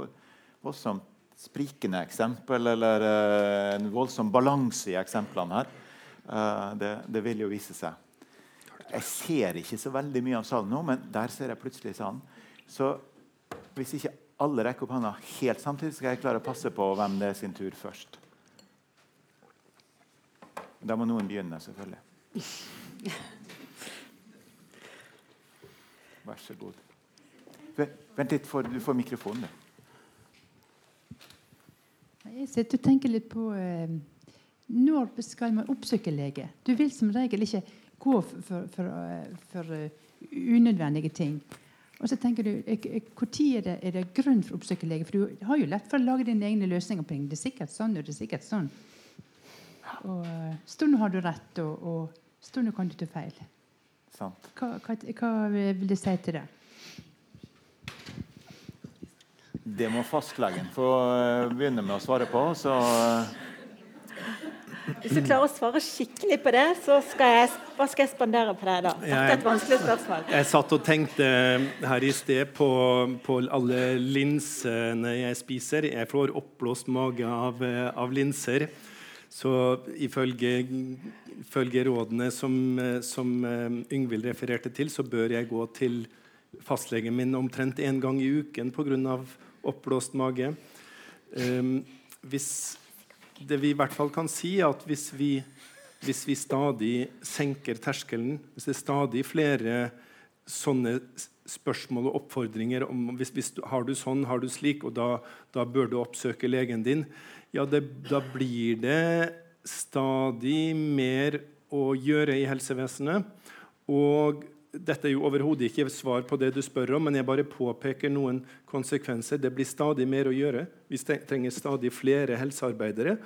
voldsomt sprikende eksempel eller uh, en voldsom balanse i eksemplene her. Uh, det, det, vil jo vise seg. Jeg ser ikke så veldig mye av salen nå, men der ser jeg plutselig salen. Så hvis ikke alle rekker opp hånda helt samtidig, skal jeg klare å passe på hvem det er sin tur først. Da må noen begynne, selvfølgelig. Vær så god. Vent litt, du får mikrofonen. Jeg sitter og tenker litt på eh, Når skal man oppsøke lege? Du vil som regel ikke gå for, for, for, eh, for uh, unødvendige ting. Og så tenker du, Når er det, er det grunn for å oppsøke lege? For du har jo lett for å lage dine egne løsninger på ting. Det er sikkert sånn, og det er sikkert sånn. Og stunder har du rett, og, og stunder kan du ta feil. Hva, hva, hva, vil du si til det? Det må fastlegen få eh, begynne med å svare på. Så eh. Hvis du klarer å svare skikkelig på det, så skal jeg, hva skal jeg spandere på deg da? Dette er et vanskelig spørsmål. Jeg satt og tenkte her i sted på, på alle linsene jeg spiser. Jeg får oppblåst mage av, av linser. Så ifølge, ifølge rådene som, som Yngvild refererte til, så bør jeg gå til fastlegen min omtrent én gang i uken pga oppblåst mage. Um, hvis det vi i hvert fall kan si, er at hvis vi, hvis vi stadig senker terskelen, hvis det er stadig flere sånne spørsmål og oppfordringer om hvis, hvis, Har du sånn, har du slik, og da, da bør du oppsøke legen din. Ja, det, da blir det stadig mer å gjøre i helsevesenet. Og dette er jo overhodet ikke svar på det du spør om, men jeg bare påpeker noen konsekvenser. Det blir stadig mer å gjøre. Vi trenger stadig flere helsearbeidere.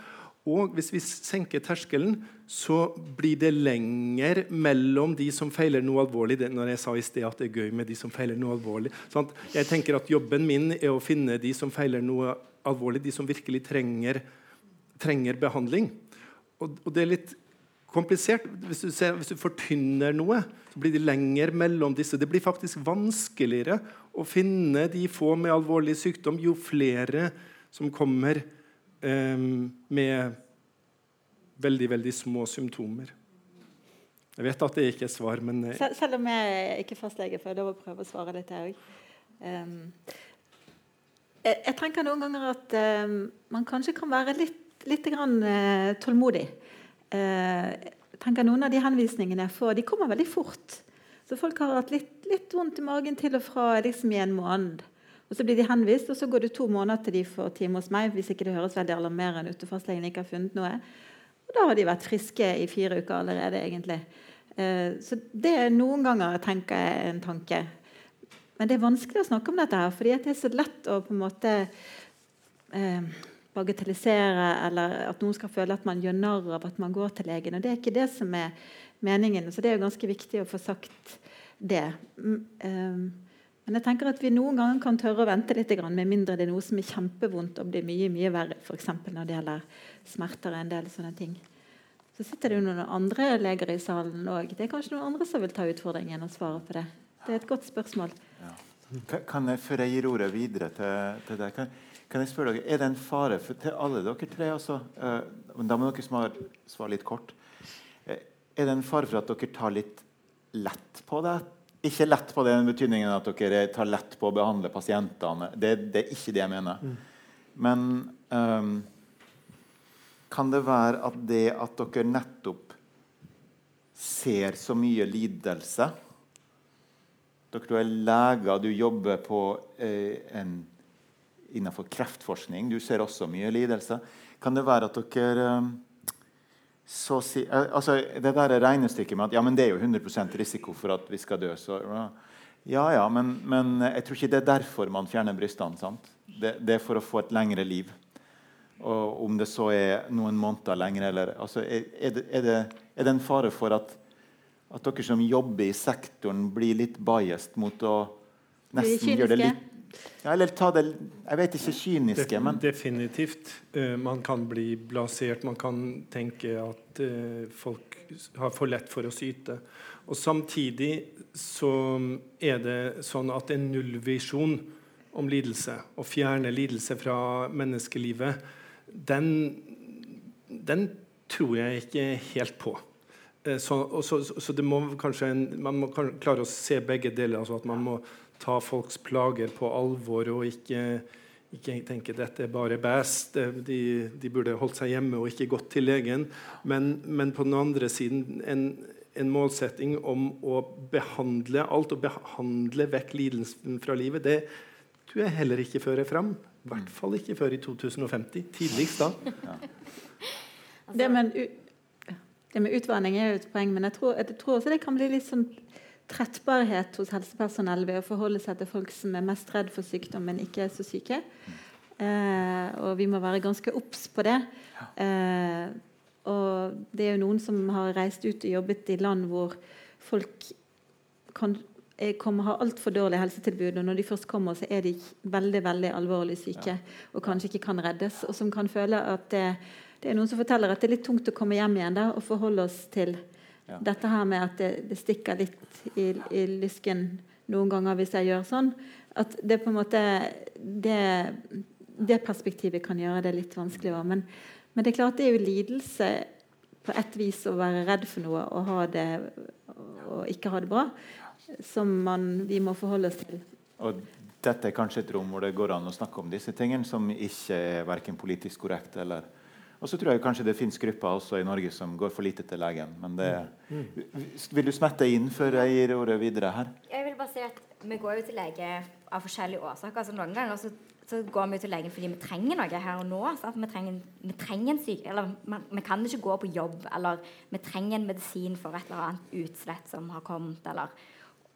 Og hvis vi senker terskelen, så blir det lenger mellom de som feiler noe alvorlig. Det, når jeg sa i sted at det er gøy med de som feiler noe alvorlig. Sånn jeg tenker at Jobben min er å finne de som feiler noe alvorlig, de som virkelig trenger, trenger behandling. Og, og det er litt komplisert. Hvis du, ser, hvis du, fortynner noe, så blir det lenger mellom disse. Det blir faktisk vanskeligere å finne de få med alvorlig sykdom jo flere som kommer eh, med veldig, veldig små symptomer. Jeg vet at det ikke er svar, men eh, Sel Selv om jeg ikke er fastlege, får jeg lov å prøve å svare litt, jeg òg. Um, jeg, jeg, tenker noen ganger at um, man kanskje kan være litt, litt grann, uh, tålmodig eh, tenker Noen av de henvisningene jeg får, de kommer veldig fort. Så folk har hatt litt, litt vondt i magen til og fra liksom i en måned. Og Så blir de henvist, og så går det to måneder til de får time hos meg. hvis ikke det høres veldig alarmerende ut og fastlegen ikke har funnet noe. Og da har de vært friske i fire uker allerede. egentlig. Eh, så det er noen ganger tenker jeg en tanke. Men det er vanskelig å snakke om dette, her, fordi det er så lett å på en måte eh, bagatellisere, eller at noen skal føle at man gjør narr av at man går til legen. og Det er ikke det som er meningen. Så det er jo ganske viktig å få sagt det. Mm, ehm, men jeg tenker at vi noen ganger kan tørre å vente litt, med mindre det er noe som er kjempevondt og blir mye mye verre, f.eks. når det gjelder smerter og en del sånne ting. Så sitter det jo noen andre leger i salen òg. Det er kanskje noen andre som vil ta utfordringen og svare på det. Det er et godt spørsmål. Ja. Kan jeg, Før jeg gir ordet videre til, til deg, kan, kan jeg spørre dere, Er det en fare for, til alle dere tre også, uh, Da må dere svare, svare litt kort. Uh, er det en fare for at dere tar litt lett på det? Ikke lett på det den betydningen at dere tar lett på å behandle pasientene. Det, det er ikke det jeg mener. Mm. Men um, kan det være at det at dere nettopp ser så mye lidelse Dere er leger, du jobber på eh, en innenfor kreftforskning. Du ser også mye lidelse. Kan det være at dere eh, så si, eh, altså Det der regnestykket med at ja, men det er jo 100% risiko for at vi skal dø. Så, ja, ja, men, men, jeg tror ikke det er derfor man fjerner brystene. sant? Det, det, er for å få et lengre liv. Og om det så er noen måneder lenger eller altså, er, er, det, er, det, er, det, en fare for at, at dere som jobber i sektoren, blir litt biased mot å nesten gjøre det litt ja, eller ta det Jeg vet ikke kyniske, men Definitivt. Uh, man kan bli blasert. Man kan tenke at uh, folk har for lett for å syte. Og samtidig så er det sånn at en nullvisjon om lidelse og fjerne lidelse fra menneskelivet, den, den tror jeg ikke helt på. Eh, så, så, så, det må kanskje en, man må klare å se begge deler. altså At man må ta folks plager på alvor og ikke, ikke tenke dette er bare bæsj. De, de, burde holdt seg hjemme og ikke gått til legen. Men, men på den andre siden en, en, målsetting om å behandle alt og behandle vekk lidelsen fra livet. Det tror jeg heller ikke fører fram. I hvert fall ikke før i 2050. Tidligst da. Ja. Det med, det med, utvanning er jo et poeng, men jeg tror, jeg tror, også det kan bli litt sånn trettbarhet hos helsepersonell ved å forholde seg til folk som er mest redd for sykdom, men ikke er så syke. Eh, og vi må være ganske obs på det. Eh, og det er jo noen som har reist ut og jobbet i land hvor folk kan kommer, har altfor dårlig helsetilbud, og når de først kommer, så er de veldig veldig alvorlig syke og kanskje ikke kan reddes. Og som kan føle at det, det er noen som forteller at det er litt tungt å komme hjem igjen da, og forholde oss til ja. dette her med at det, det stikker litt i, i, lysken noen ganger hvis jeg gjør sånn. At det på en måte det, det perspektivet kan gjøre det litt vanskeligere. Men, men, det er klart det er jo lidelse på et vis å være redd for noe og ha det og ikke ha det bra, som man, vi må forholde oss til. Og dette er kanskje et rom hvor det går an å snakke om disse tingene som ikke er verken politisk korrekt eller og så tror jeg kanskje det finnes grupper også i Norge som går for lite til legen. Men det, vil du smette inn før jeg gir ordet videre her? Jeg vil bare si at Vi går jo til lege av forskjellige årsaker. Altså Noen ganger så, så går vi til legen fordi vi trenger noe her og nå. Vi trenger, vi, trenger, en syk... Eller man, vi kan ikke gå på jobb, eller vi trenger en medisin for et eller annet utslett som har kommet. eller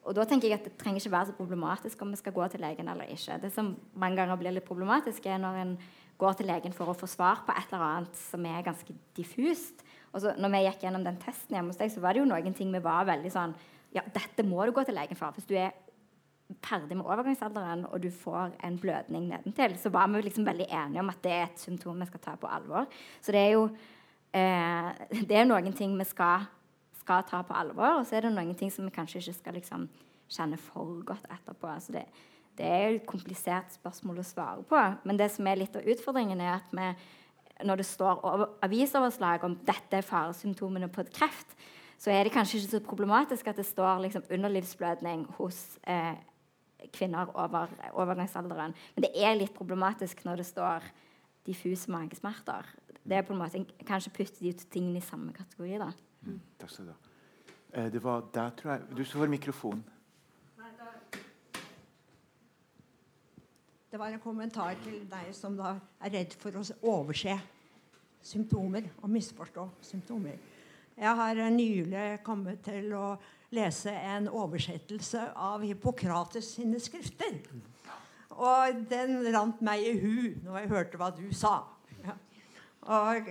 og da tenker jeg at Det trenger ikke være så problematisk om vi skal gå til legen eller ikke. Det som mange ganger blir litt problematisk, er når en går til legen for å få svar på et eller annet som er ganske diffust. Og så når vi gikk gjennom den testen hjemme hos deg, så var det jo noen ting vi var veldig sånn Ja, dette må du gå til legen for. Hvis du er ferdig med overgangsalderen og du får en blødning nedentil, så var vi liksom veldig enige om at det er et symptom vi skal ta på alvor. Så det er jo eh, det er noen ting vi skal, skal, ta på alvor, og så er det noen ting som vi kanskje ikke skal liksom kjenne for godt etterpå. Altså det, det er et komplisert spørsmål å svare på. Men det som er litt av utfordringen, er at vi, når det står avisoverslag om dette er faresymptomene på et kreft, så er det kanskje ikke så problematisk at det står liksom, underlivsblødning hos eh, kvinner over overgangsalderen. Men det er litt problematisk når det står diffuse magesmerter. Det er på en måte Kanskje putte de to tingene i samme kategori. da. Mm, takk skal du ha. Eh, det var der, tror jeg Du får mikrofon. Det var en kommentar til deg som da er redd for å overse symptomer og misforstå symptomer. Jeg har nylig kommet til å lese en oversettelse av Hippokrates sine skrifter. Og den rant meg i hu når jeg hørte hva du sa. Ja. Og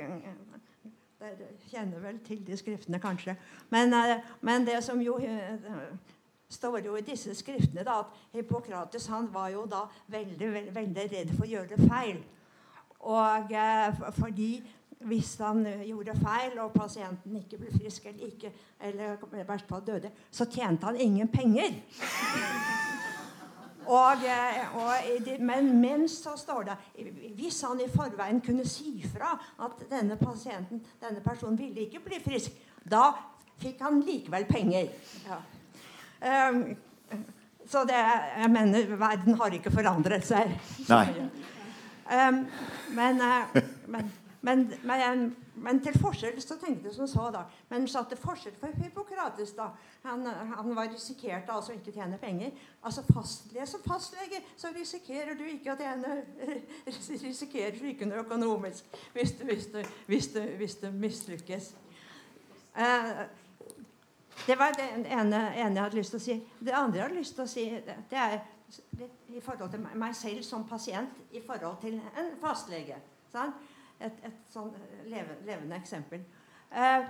Dere kjenner vel til de skriftene, kanskje. Men, eh, men det som jo eh, står jo i disse skriftene da, at Hippokrates han var jo da veldig, veldig, veldig redd for å gjøre det feil. Og eh, fordi hvis han gjorde feil, og pasienten ikke ble frisk eller ikke, eller i hvert fall døde, så tjente han ingen penger. Og, eh, og, men, mens så står det Hvis han i forveien kunne si fra at denne pasienten, denne personen ville ikke bli frisk, da fikk han likevel penger. Ja. Um, så det, jeg mener, verden har ikke forandret seg. Nei. Um, men, uh, men, men, men, til forskjell så tenkte jeg som så, da. Men så til forskjell for Hippokrates, da. Han, han var risikerte altså ikke tjene penger. Altså fastlege, Som fastlege så risikerer du ikke å tjene risikerer du ikke noe økonomisk hvis du, hvis du, hvis du, hvis du mislykkes. Uh, det var det ene, ene, jeg hadde lyst til å si. Det andre jeg hadde lyst til å si, det er i forhold til meg selv som pasient i forhold til en fastlege. Sånn? Et, et sånn levende, levende eksempel. Uh,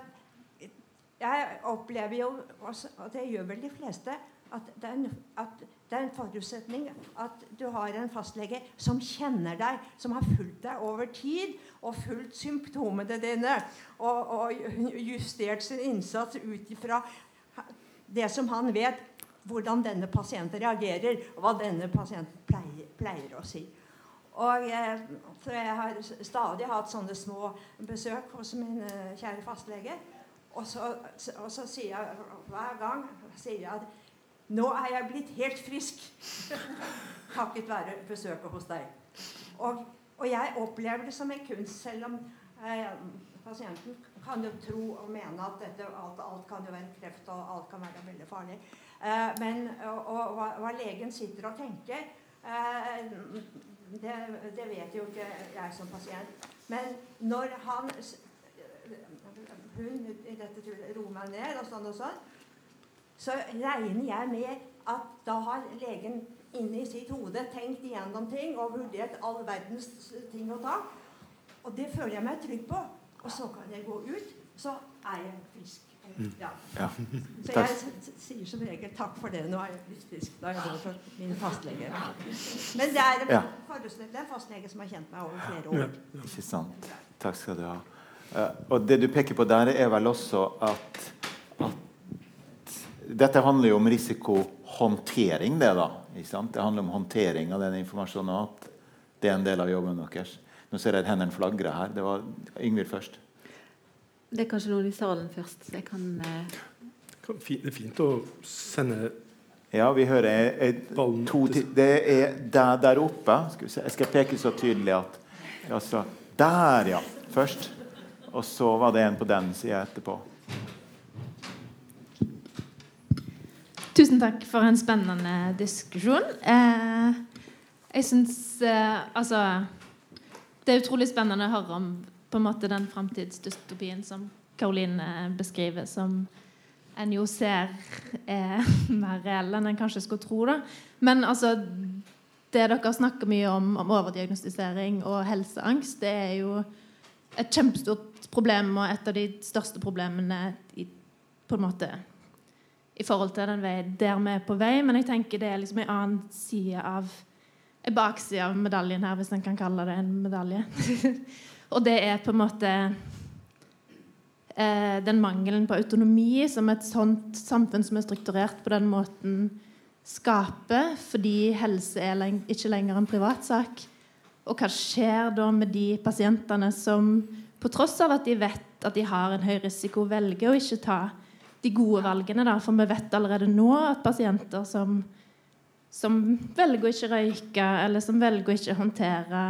jeg opplever jo, og det gjør vel de fleste, at det, en, at det er en forutsetning at du har en fastlege som kjenner deg, som har fulgt deg over tid og fulgt symptomene dine og, og justert sin innsats ut ifra det som han vet hvordan denne pasienten reagerer, og hva denne pasienten pleier, pleier å si. Og jeg, så jeg har stadig hatt sånne små besøk hos min eh, kjære fastlege. Og så, og så sier jeg hver gang sier jeg at nå er jeg blitt helt frisk takket være besøket hos deg. Og, og, jeg opplever det som en kunst, selv om eh, pasienten kan jo tro og mene at dette, alt, alt, kan jo være kreft og alt kan være veldig farlig. Eh, men og, og hva, hva, legen sitter og tenker, eh, det, det, vet jo ikke jeg som pasient. Men når han hun i dette meg ned og sånn og sånn, så regner jeg med at da har legen inni sitt hode tenkt igjennom ting og vurdert all verdens ting å ta. Og det føler jeg meg trygg på. Og så kan jeg gå ut, så er jeg frisk. Mm. Ja. Ja. Så jeg sier som regel 'takk for det, nå er jeg blitt frisk'. Da er jeg for min fastlege. Men det er en, ja. fastlege som har kjent meg over flere år. Ikke sant. Takk skal du ha. Uh, og det du peker på der, er vel også at Dette handler jo om risikohåndtering, det, da. Det handler om håndtering av den informasjonen. At det er en del av jobben deres. Nå ser jeg hendene flagre her. Det var Yngvild først. Det er kanskje noen i salen først. Så jeg kan eh... Det er fint å sende Ja, vi hører jeg, jeg, to, Det er der, der oppe. Skal jeg skal peke så tydelig at altså, Der, ja. Først. Og så var det en på den sida etterpå. Tusen takk for en spennende diskusjon. Eh, jeg syns eh, Altså det er utrolig spennende å høre om på en måte den framtidsdystopien som Karoline beskriver, som en jo ser er mer reell enn en kanskje skulle tro. da. Men altså Det dere snakker mye om, om overdiagnostisering og helseangst, det er jo et kjempestort problem og et av de største problemene i, på en måte i forhold til den veien der vi er på vei. Men jeg tenker det er liksom en annen side av en bakside av medaljen her, hvis en kan kalle det en medalje. og det er på en måte eh, den mangelen på autonomi som et sånt samfunn som er strukturert på den måten, skaper, fordi helse er leng ikke lenger en privatsak. Og hva skjer da med de pasientene som på tross av at de vet at de har en høy risiko, velger å ikke ta de gode valgene? Da? For vi vet allerede nå at pasienter som som velger å ikke røyke, eller som velger å ikke håndtere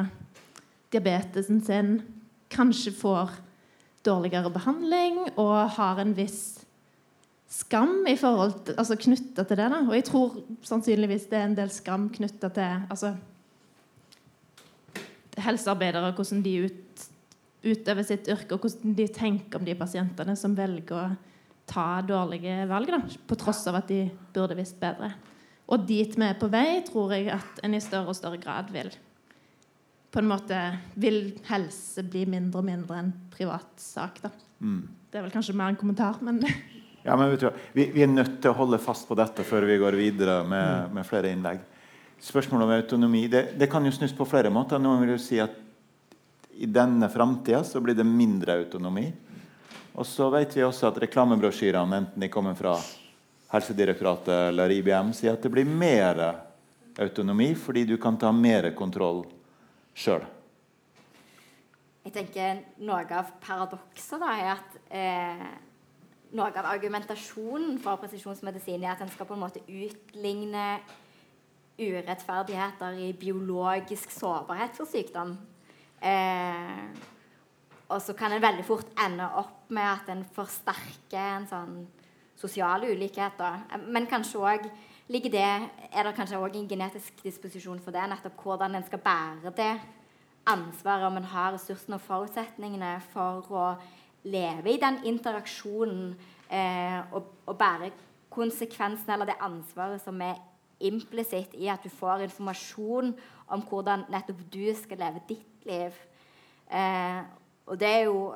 diabetesen sin, kanskje får dårligere behandling og har en viss skam i forhold til, altså knytta til det. Da. Og jeg tror sannsynligvis det er en del skam knytta til altså, helsearbeidere, hvordan de ut, utøver sitt yrke, og hvordan de tenker om de pasientene som velger å ta dårlige valg, da, på tross av at de burde visst bedre. Og dit vi er på vei, tror jeg at en i større og større grad vil på en måte vil helse bli mindre og mindre en privatsak. da. Mm. Det er vel kanskje mer en kommentar, men Ja, men vet du, vi, vi, er nødt til å holde fast på dette før vi går videre med, mm. med flere innlegg. Spørsmålet om autonomi det, det, kan jo snus på flere måter. Noen vil jo si at i denne framtida så blir det mindre autonomi. Og så vet vi også at reklamebrosjyrene, enten de kommer fra Helsedirektoratet eller IBM sier at det blir mer autonomi fordi du kan ta mer kontroll sjøl. Jeg tenker Noe av paradokset er at eh, noe av argumentasjonen for presisjonsmedisin er at en skal på en måte utligne urettferdigheter i biologisk sårbarhet for sykdom. Eh, og så kan en veldig fort ende opp med at en forsterker en sånn sosiale ulikheter. Men kanskje òg ligger det Er det kanskje òg en genetisk disposisjon for det? Nettopp hvordan en skal bære det ansvaret, om en har ressursene og forutsetningene for å leve i den interaksjonen eh, og, og bære konsekvensen eller det ansvaret som er implisitt i at du får informasjon om hvordan nettopp du skal leve ditt liv. Eh, og det er jo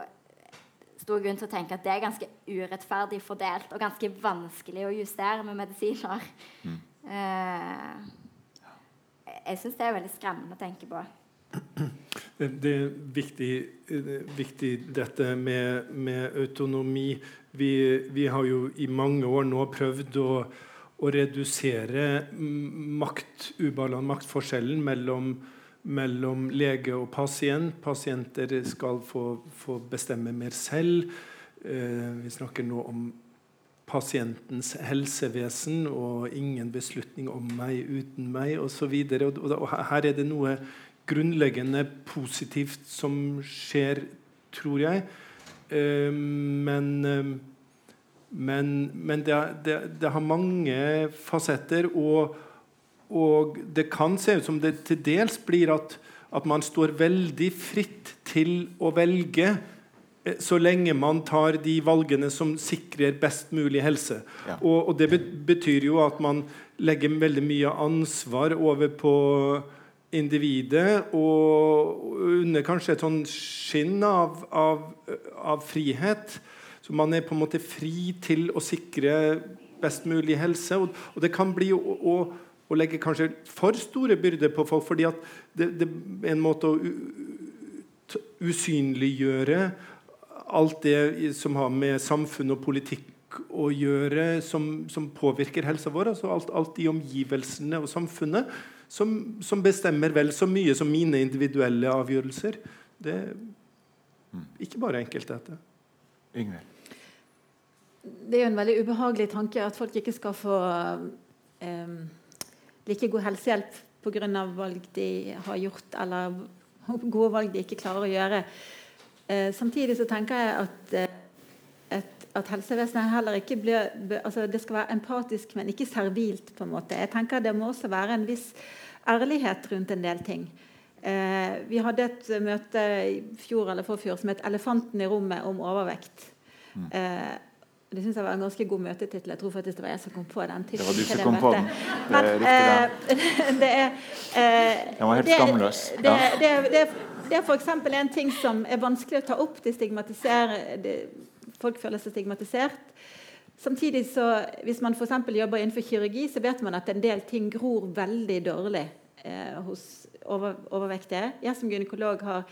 stor grunn til å tenke at det er ganske urettferdig fordelt og ganske vanskelig å justere med medisiner. Mm. Uh, jeg syns det er veldig skremmende å tenke på. Det er viktig, viktig dette med, med autonomi. Vi, vi, har jo i mange år nå prøvd å, å redusere makt, maktforskjellen mellom, mellom, lege og pasient. Pasienter skal få, få bestemme mer selv. Eh, vi snakker nå om pasientens helsevesen og ingen beslutning om meg uten meg osv. Her er det noe grunnleggende positivt som skjer, tror jeg. Eh, men, eh, men, men det, det, det, har mange fasetter, og, og, det kan se ut som det til dels blir at, at man står veldig fritt til å velge Eh, så lenge man tar de valgene som sikrer best mulig helse. Ja. Og, og, Det betyr jo at man legger veldig mye ansvar over på individet, og under kanskje et sånn skinn av, av, av, frihet. Så man er på en måte fri til å sikre best mulig helse. Og, og det kan bli å, å, legger legge kanskje for store byrder på folk, fordi at det, det er en måte å usynliggjøre alt det som har med samfunn og politikk å gjøre, som, som påvirker helsa vår. altså alt, alt, de omgivelsene og samfunnet som, som, bestemmer vel så mye som mine individuelle avgjørelser. Det er ikke bare enkelt, dette. Yngvild? Det er jo en veldig ubehagelig tanke at folk ikke skal få um, like god helsehjelp pga. valg de har gjort, eller gode valg de ikke klarer å gjøre. Eh, samtidig så tenker jeg at, eh, at, at helsevesenet heller ikke blir altså Det skal være empatisk, men ikke servilt. på en måte. Jeg tenker Det må også være en viss ærlighet rundt en del ting. Eh, vi hadde et møte i fjor eller forfjor som het 'Elefanten i rommet' om overvekt. Mm. Eh, det syns jeg var en ganske god møtetittel. Jeg tror faktisk det var jeg som kom på den. Det var du som kom på den. Det er riktig, det. det er, eh, den var helt skamløs. Det, det, det, det er f.eks. en ting som er vanskelig å ta opp. De de, folk føler seg stigmatisert. Samtidig så, Hvis man for jobber innenfor kirurgi, så vet man at en del ting gror veldig dårlig eh, hos over, overvektige. Jeg som gynekolog har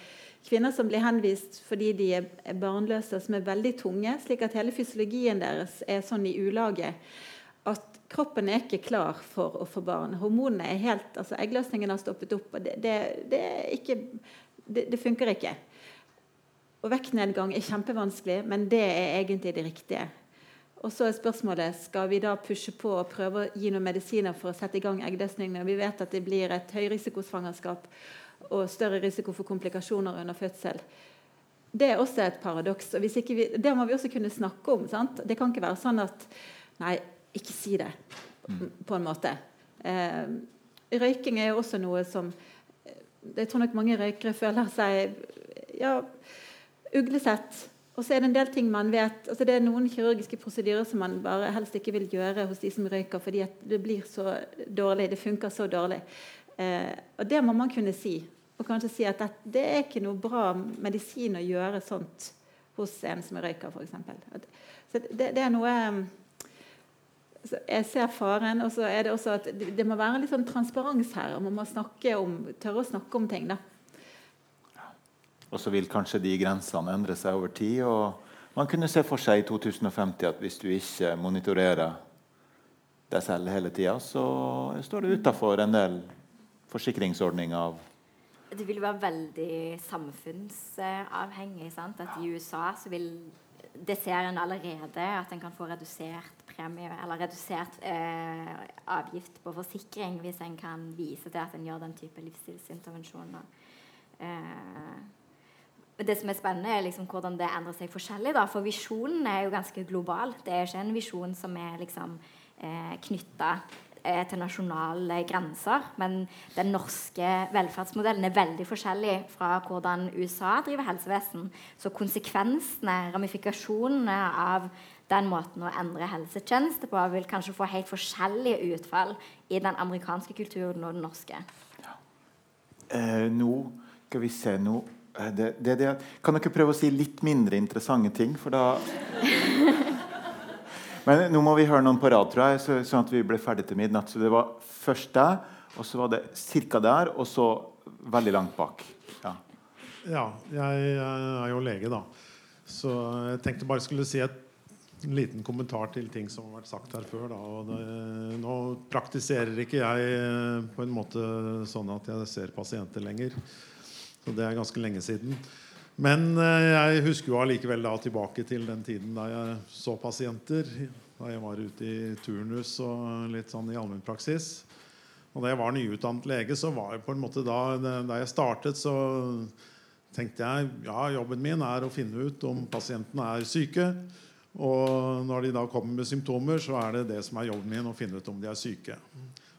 kvinner som blir henvist fordi de er barnløse, som er veldig tunge, slik at hele fysiologien deres er sånn i ulage at kroppen er ikke klar for å få barn. Hormonene er helt, altså Eggløsningen har stoppet opp. og det, det, det ikke det, funker ikke. Og vektnedgang er kjempevanskelig, men det er egentlig det riktige. Og så er spørsmålet skal vi da pushe på og prøve å gi noen medisiner for å sette i gang eggdøsning når vi vet at det blir et høyrisikosvangerskap og større risiko for komplikasjoner under fødsel. Det er også et paradoks. og vi, Det må vi også kunne snakke om. Sant? Det kan ikke være sånn at Nei, ikke si det, på en måte. Eh, røyking er jo også noe som jeg tror nok mange røykere føler seg ja, uglesett. Og så er det en del ting man vet altså Det er noen kirurgiske prosedyrer som man bare helst ikke vil gjøre hos de som røyker, fordi det blir så dårlig, det funker så dårlig. Eh, og det må man kunne si. Og kanskje si at det, det, er ikke noe bra medisin å gjøre sånt hos en som er røyker, f.eks. Så det, det er noe jeg ser faren. Og så er det også at det må være litt sånn transparens her. og Man må snakke om, tørre å snakke om ting. da. Og så vil kanskje de grensene endre seg over tid. og Man kunne se for seg i 2050 at hvis du ikke monitorerer deg selv hele tida, så står du utafor en del forsikringsordninger. Det vil være veldig samfunnsavhengig. sant? At I USA så vil det ser en allerede at en kan få redusert premie eller redusert eh, avgift på forsikring hvis en kan vise til at en gjør den type livsstilsintervensjoner. Eh, det som er spennende, er liksom hvordan det endrer seg forskjellig. Da. For visjonen er jo ganske global. Det er ikke en visjon som er liksom, eh, knytta Eh, til nasjonale grenser. Men den norske velferdsmodellen er veldig forskjellig fra hvordan USA driver helsevesen. Så konsekvensene, ramifikasjonene av den måten å endre helsetjeneste på, vil kanskje få helt forskjellige utfall i den amerikanske kulturen og den norske. Ja. Eh, nå skal vi se nå eh, det, det, det, Kan dere prøve å si litt mindre interessante ting? For da Men nå må vi høre noen på rad, tror jeg, så, sånn at vi ble ferdig til midnatt. Så det var først der, og så var det ca. der, og så veldig langt bak. Ja. ja, jeg er jo lege, da. Så jeg tenkte bare skulle si et en liten kommentar til ting som har vært sagt her før. Det, nå praktiserer ikke jeg eh, på en måte sånn at jeg ser pasienter lenger. Så det er ganske lenge siden. Men eh, jeg husker jo allikevel da tilbake til den tiden da jeg så pasienter. Da jeg var ute i turnus og litt sånn i allmennpraksis. Og da jeg var nyutdannet lege, så var jeg på en måte da, da jeg startet, så tenkte jeg ja, jobben min er å finne ut om pasientene er syke. Og når de da kommer med symptomer, så er det det som er jobben min, å finne ut om de er syke.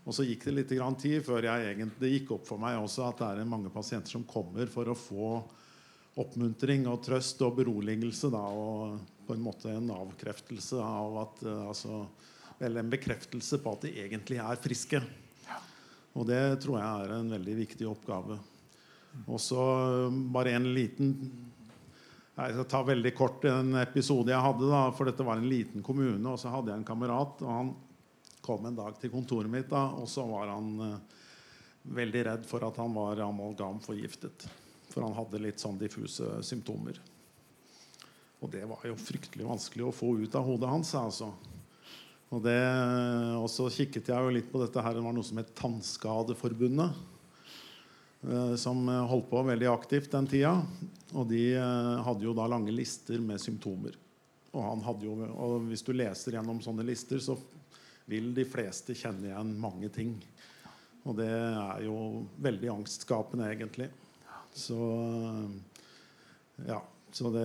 Og så gikk det litt tid før jeg egentlig gikk opp for meg også at det er mange pasienter som kommer for å få oppmuntring og trøst og beroligelse. Da, og på en måte en avkreftelse av at eh, altså, Eller en bekreftelse på at de egentlig er friske. Og det tror jeg er en veldig viktig oppgave. Og så eh, bare en liten Jeg skal ta veldig kort en episode jeg hadde. da, For dette var en liten kommune, og så hadde jeg en kamerat. og Han kom en dag til kontoret mitt, da, og så var han eh, veldig redd for at han var amalgamforgiftet. For han hadde litt sånn diffuse symptomer. Og det var jo fryktelig vanskelig å få ut av hodet hans. altså. Og, det, og så kikket jeg jo litt på dette her. Det var noe som het Tannskadeforbundet. Eh, som holdt på veldig aktivt den tida. Og de eh, hadde jo da lange lister med symptomer. Og, han hadde jo, og hvis du leser gjennom sånne lister, så vil de fleste kjenne igjen mange ting. Og det er jo veldig angstskapende, egentlig. Så ja. Så det,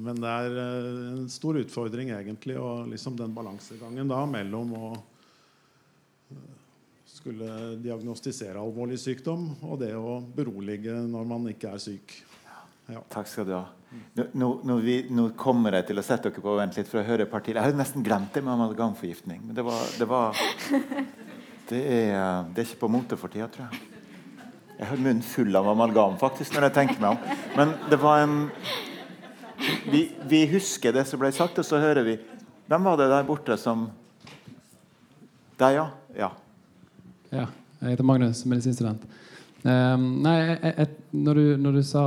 men det er eh, en stor utfordring egentlig, og liksom den balansegangen da mellom å eh, skulle diagnostisere alvorlig sykdom og det å berolige når man ikke er syk. Ja. Takk skal du ha. Nå, nå, vi, nå, kommer jeg til å sette dere på vent litt for å høre et par til. Jeg hadde nesten glemt det med amalgamforgiftning. Men det var, det, var det, er, det er ikke på mote for tida, tror jeg. Jeg har munnen full av amalgam faktisk når jeg tenker meg om. Men det var en vi, vi, husker det som ble sagt, og så hører vi Hvem var det der borte som Deg, ja? Ja. ja jeg heter Magnus, medisinstudent. Um, nei, jeg, jeg, når, du, når, du, sa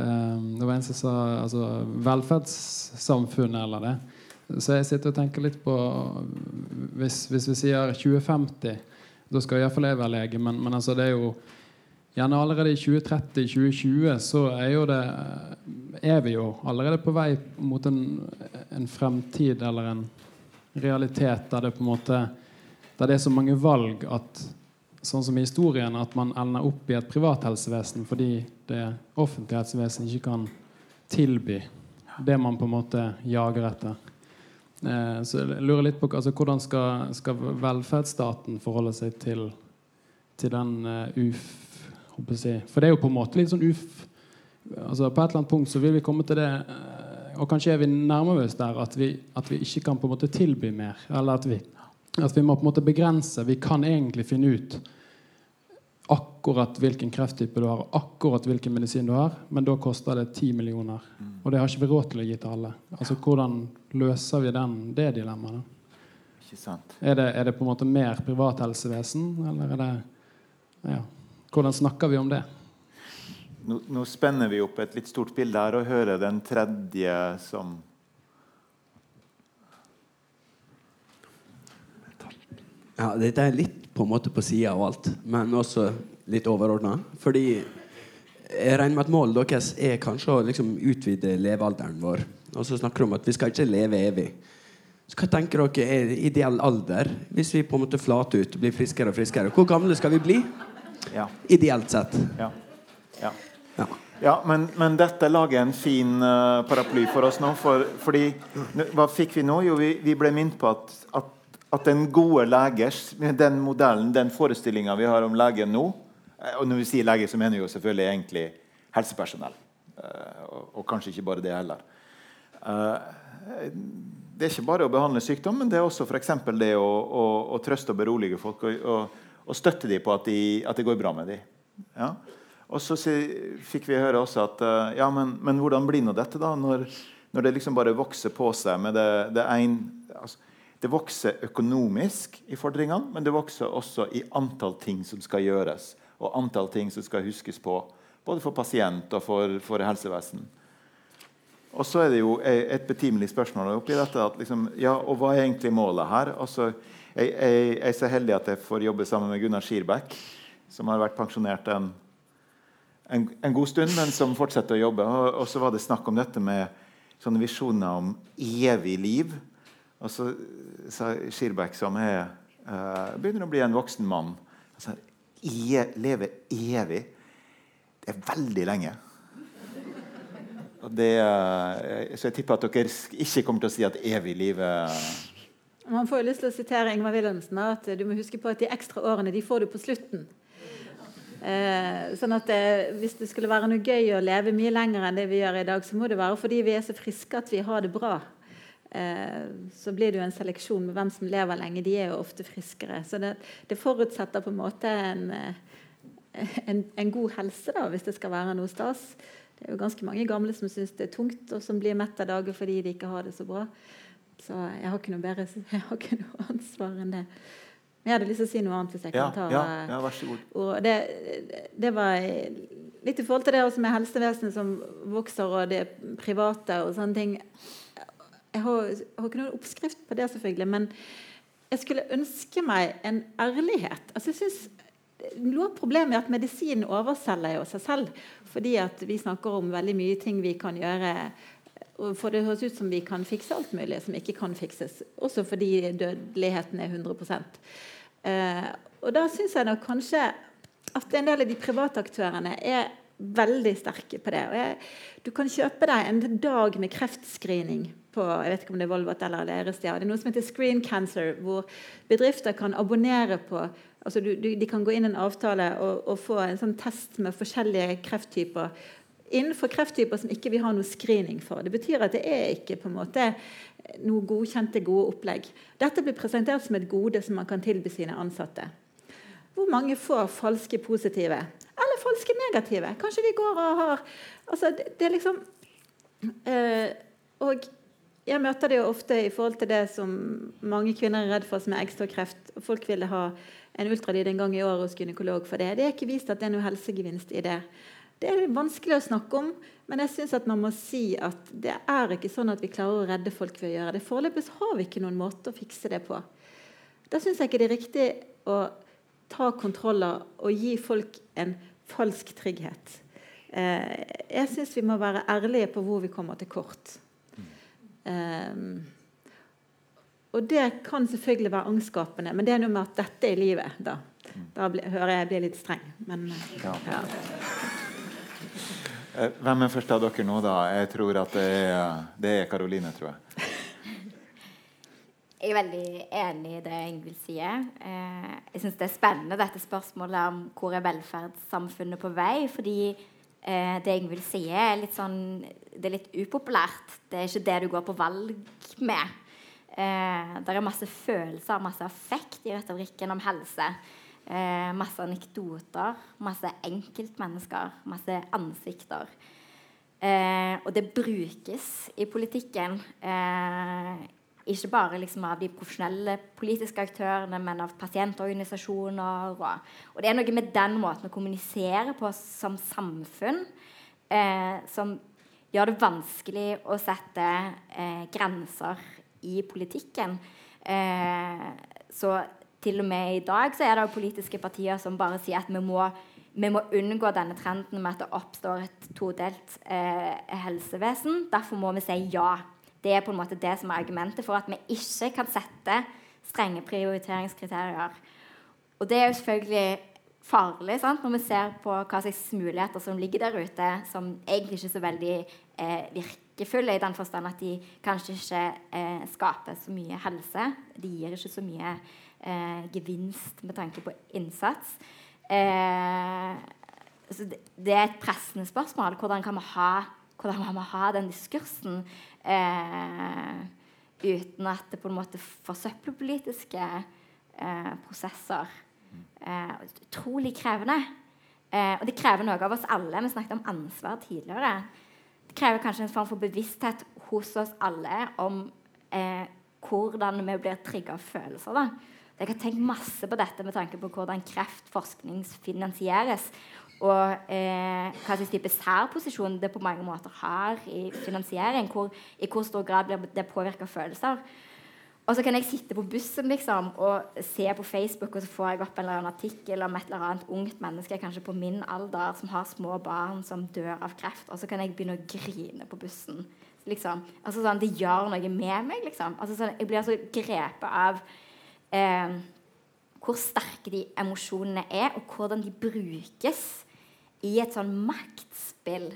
um, Det var en som sa altså, velferdssamfunnet eller det. Så jeg sitter og tenker litt på Hvis, hvis vi sier 2050, da skal iallfall jeg være lege, men, men altså, det er jo Gjerne allerede i 2030-2020 så er, jo det, er vi jo allerede på vei mot en, en, fremtid eller en realitet der det på en måte der det er så mange valg at sånn som i historien at man ender opp i et privat helsevesen fordi det offentlige helsevesen ikke kan tilby det man på en måte jager etter. Eh, så jeg lurer litt på altså, hvordan skal, skal velferdsstaten forholde seg til, til den uh, uf for det er jo på en måte litt sånn uf... Altså På et eller annet punkt så vil vi komme til det eh, Og kanskje er vi nærmere oss der at vi, at vi ikke kan på en måte tilby mer. Eller at vi, at vi må på en måte begrense. Vi kan egentlig finne ut akkurat hvilken krefttype du har, akkurat hvilken medisin du har, men da koster det 10 millioner. Og det har ikke vi råd til å gi til alle. Altså Hvordan løser vi den, det dilemmaet? Er det, er det på en måte mer privat helsevesen, eller er det ja. Hvordan snakker vi om det? Nå, nå, spenner vi opp et litt stort bilde her og hører den tredje som Ja, Dette er litt på en måte på sida av alt, men også litt overordna. Fordi jeg regner med at målet deres er kanskje å liksom utvide levealderen vår. Og så snakker de om at vi skal ikke leve evig. Så hva tenker dere er ideell alder hvis vi på en måte flater ut og blir friskere og friskere? Hvor gamle skal vi bli? Ja. Ideelt sett. Ja. ja. ja. ja men, men, dette lager en fin uh, paraply for oss nå. For, fordi Hva fikk vi nå? Jo, vi, vi ble minnet på at, at, at, den gode legers Den modellen, den forestillinga vi har om legen nå eh, Og når vi sier lege, så mener vi jo selvfølgelig egentlig helsepersonell. Uh, og, og, kanskje ikke bare det heller. Uh, det er ikke bare å behandle sykdom, men det er også for det å, å, å trøste og berolige folk. og, og og støtte dem på at, de, at, det går bra med dem. Ja? Og så fikk vi høre også at uh, ja, men, men, hvordan blir nå dette, da? Når, når, det liksom bare vokser på seg med det, det en, altså, Det vokser økonomisk i fordringene, men det vokser også i antall ting som skal gjøres. Og antall ting som skal huskes på. Både for pasient og for, for helsevesen. Og så er det jo et betimelig spørsmål oppi dette. At liksom, ja, og hva er egentlig målet her? Altså, jeg, jeg, jeg, er så heldig at jeg får jobbe sammen med Gunnar Skirbekk, som har vært pensjonert en, en, en god stund, men som fortsetter å jobbe. Og, og, så var det snakk om dette med sånne visjoner om evig liv. Og så sa Skirbekk, som er, uh, begynner å bli en voksen mann altså, e, Leve evig. Det er veldig lenge. Det, uh, så jeg tipper at dere ikke kommer til å si at evig liv er Man får jo lyst til å sitere Ingvar Wilhelmsen. at Du må huske på at de ekstra årene de får du på slutten. Eh, sånn at det, Hvis det skulle være noe gøy å leve mye lenger enn det vi gjør i dag, så må det være fordi vi er så friske at vi har det bra. Eh, så blir det jo en seleksjon med hvem som lever lenge. De er jo ofte friskere. Så det, det forutsetter på en måte en, eh, en, en god helse, da, hvis det skal være noe stas. Det er jo ganske mange gamle som syns det er tungt, og som blir mett av dager fordi de ikke har det så bra. Så jeg har ikke noe, bedre, jeg har ikke noe ansvar enn det. Men jeg hadde lyst til å si noe annet. hvis jeg ja, kan ta ja, ja, vær så god. Og det, det, var litt i forhold til det også med helsevesenet som vokser, og det private og sånne ting. Jeg har, jeg har ikke noen oppskrift på det, selvfølgelig, men jeg skulle ønske meg en ærlighet. Altså, jeg synes noe av problemet er at medisinen overselger jo seg selv. Fordi at vi snakker om veldig mye ting vi kan gjøre. For det høres ut som vi kan fikse alt mulig som ikke kan fikses. Også fordi dødeligheten er 100 eh, Og da syns jeg nok kanskje at en del av de private aktørene er veldig sterke på det. Jeg, du kan kjøpe deg en dag med kreftscreening på jeg vet ikke om det er Volvat eller Lerestad. Det er noe som heter Screen Cancer, hvor bedrifter kan abonnere på altså du, du, De kan gå inn i en avtale og, og, få en sånn test med forskjellige krefttyper innenfor krefttyper som ikke vi har noe screening for. Det betyr at det er ikke på en måte noe godkjente, gode opplegg. Dette blir presentert som et gode som man kan tilby sine ansatte. Hvor mange får falske positive? Eller falske negative? Kanskje vi går og har altså det, det er liksom øh, Og jeg møter det jo ofte i forhold til det som mange kvinner er redd for, som er eggstokkreft. Folk ville ha en ultralyd en gang i året hos gynekolog for det. Det er ikke vist at det er noe helsegevinst i det. Det er vanskelig å snakke om, men jeg synes at man må si at det er ikke sånn at vi klarer å redde folk ved å gjøre det. Foreløpig har vi ikke noen måte å fikse det på. Da syns jeg ikke det er riktig å ta kontroller og gi folk en falsk trygghet. Eh, jeg syns vi må være ærlige på hvor vi kommer til kort. Um, og det kan selvfølgelig være angstskapende, men det er noe med at dette er livet. Da, da hører jeg jeg blir litt streng. Men ja. ja. Eh, hvem er først av dere nå, da? Jeg tror at det er, det Karoline, tror jeg. Jeg er veldig enig i det Ingvild sier. Eh, jeg syns det er spennende dette spørsmålet om hvor er velferdssamfunnet på vei. fordi eh, det Ingvild sier, er litt sånn Det er litt upopulært. Det er ikke det du går på valg med. Det er masse følelser, masse affekt i retorikken om helse. Eh, masse anekdoter, masse enkeltmennesker, masse ansikter. Eh, og det brukes i politikken. Eh, ikke bare liksom av de profesjonelle politiske aktørene, men av pasientorganisasjoner. Og, og, det er noe med den måten å kommunisere på som samfunn eh, som gjør det vanskelig å sette eh, grenser i politikken. Eh, så til og med i dag så er det jo politiske partier som bare sier at vi må, vi må unngå denne trenden med at det oppstår et todelt eh, helsevesen. Derfor må vi si ja det er på en måte det som er argumentet for at vi ikke kan sette strenge prioriteringskriterier. Og det er jo selvfølgelig farlig sant? når vi ser på hva slags muligheter som ligger der ute, som egentlig ikke er så veldig eh, virkefulle, i den forstand at de kanskje ikke eh, skaper så mye helse. De gir ikke så mye eh, gevinst med tanke på innsats. Eh, det, det, er et pressende spørsmål. Hvordan kan vi ha, kan vi ha den diskursen Eh, uten at det på en måte forsøpler politiske eh, prosesser. Eh, utrolig krevende. Og det krever noe av oss alle. Vi snakket om ansvar tidligere. Det krever kanskje en form for bevissthet hos oss alle om eh, hvordan vi blir trigga av følelser. da. Jeg har tenkt masse på dette med tanke på hvordan kreftforskning finansieres. og eh, hva slags type særposisjon det på mange måter har i finansiering. Hvor, I hvor stor grad blir det påvirka følelser. Og så kan jeg sitte på bussen liksom, og se på Facebook, og så får jeg opp en eller annen artikkel om et eller annet ungt menneske kanskje på min alder som har små barn som dør av kreft, og så kan jeg begynne å grine på bussen. Liksom. Altså sånn, Det gjør noe med meg. liksom. Altså sånn, Jeg blir altså grepet av eh, hvor sterke de emosjonene er, og hvordan de brukes i et sånn maktspill.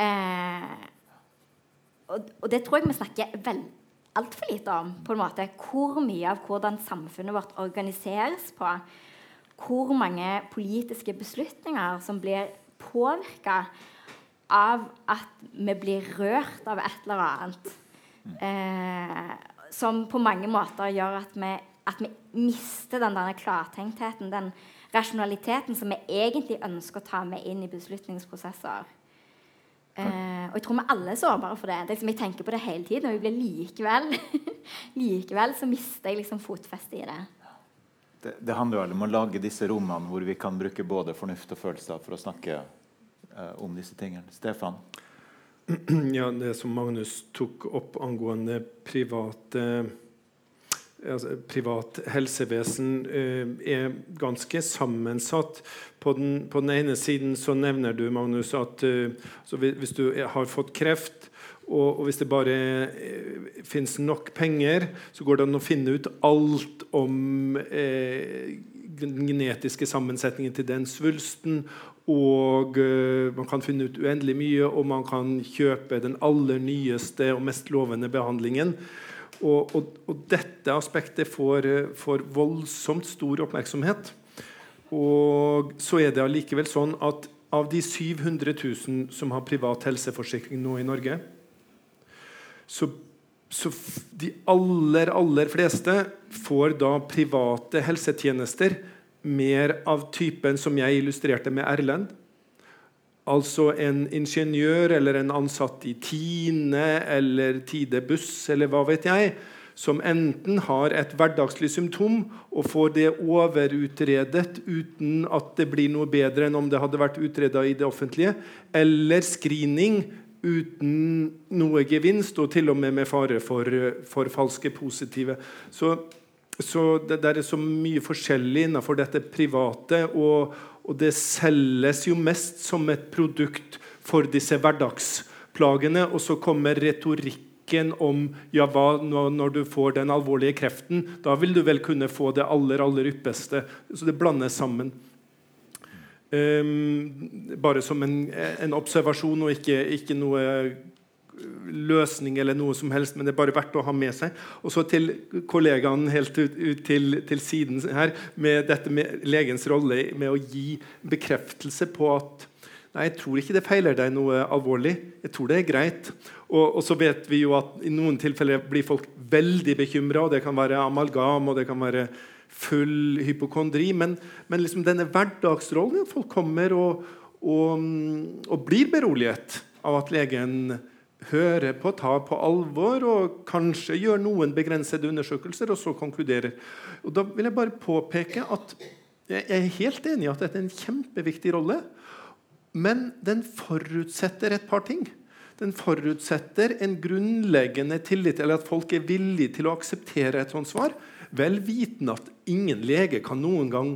Eh, og, og, det tror jeg vi snakker vel altfor lite om. på en måte. Hvor mye av hvordan samfunnet vårt organiseres på. Hvor mange politiske beslutninger som blir påvirka av at vi blir rørt av et eller annet. Eh, som på mange måter gjør at vi, at vi mister den der klartenktheten, den rasjonaliteten som vi egentlig ønsker å ta med inn i beslutningsprosesser. Eh, og jeg tror vi alle er sårbare for det. det liksom, jeg tenker på det hele tiden, og jeg blir likevel likevel så mister jeg liksom fotfestet i det. det. Det handler vel om å lage disse rommene hvor vi kan bruke både fornuft og følelser for å snakke eh, om disse tingene. Stefan? Ja, Det som Magnus tok opp angående private altså, privat helsevesen eh, er ganske sammensatt. På den, på den, ene siden så nevner du Magnus, at eh, hvis du har fått kreft, og, hvis det bare eh, fins nok penger, så går det an å finne ut alt om eh, den genetiske sammensetningen til den svulsten. Og uh, man kan finne ut uendelig mye, og man kan kjøpe den aller nyeste og mest lovende behandlingen. Og, og, og dette aspektet får, får, voldsomt stor oppmerksomhet. Og så er det allikevel sånn at av de 700 000 som har privat helseforsikring nå i Norge, så, så de aller, aller fleste får da private helsetjenester mer av typen som jeg illustrerte med Erlend Altså en ingeniør eller en ansatt i Tine eller Tide Buss eller hva vet jeg, som enten har et hverdagslig symptom og får det overutredet uten at det blir noe bedre enn om det hadde vært utreda i det offentlige, eller screening uten noe gevinst, og til og med med fare for, for falske positive. Så, så det, det, er så mye forskjellig innenfor dette private. og og det selges jo mest som et produkt for disse hverdagsplagene. Og så kommer retorikken om ja, hva når du får den alvorlige kreften. Da vil du vel kunne få det aller, aller yppeste. Så det blandes sammen. Um, bare som en, en, observasjon og ikke, ikke noe løsning eller noe som helst, men det er bare verdt å ha med seg. Og så til kollegaen helt ut, ut til, til, siden her, med dette med legens rolle med å gi bekreftelse på at Nei, jeg tror ikke det feiler deg noe alvorlig. Jeg tror det er greit. Og, og så vet vi jo at i noen tilfeller blir folk veldig bekymra. Det kan være amalgam, og det kan være full hypokondri. Men, men liksom denne hverdagsrollen, at folk kommer og, og, og blir beroliget av at legen høre på, ta på alvor og kanskje gjøre noen begrensede undersøkelser, og så konkludere. Og Da vil jeg bare påpeke at jeg er helt enig i at dette er en kjempeviktig rolle. Men den forutsetter et par ting. Den forutsetter en grunnleggende tillit, eller at folk er villige til å akseptere et sånt svar. Vel vitende at ingen lege kan noen gang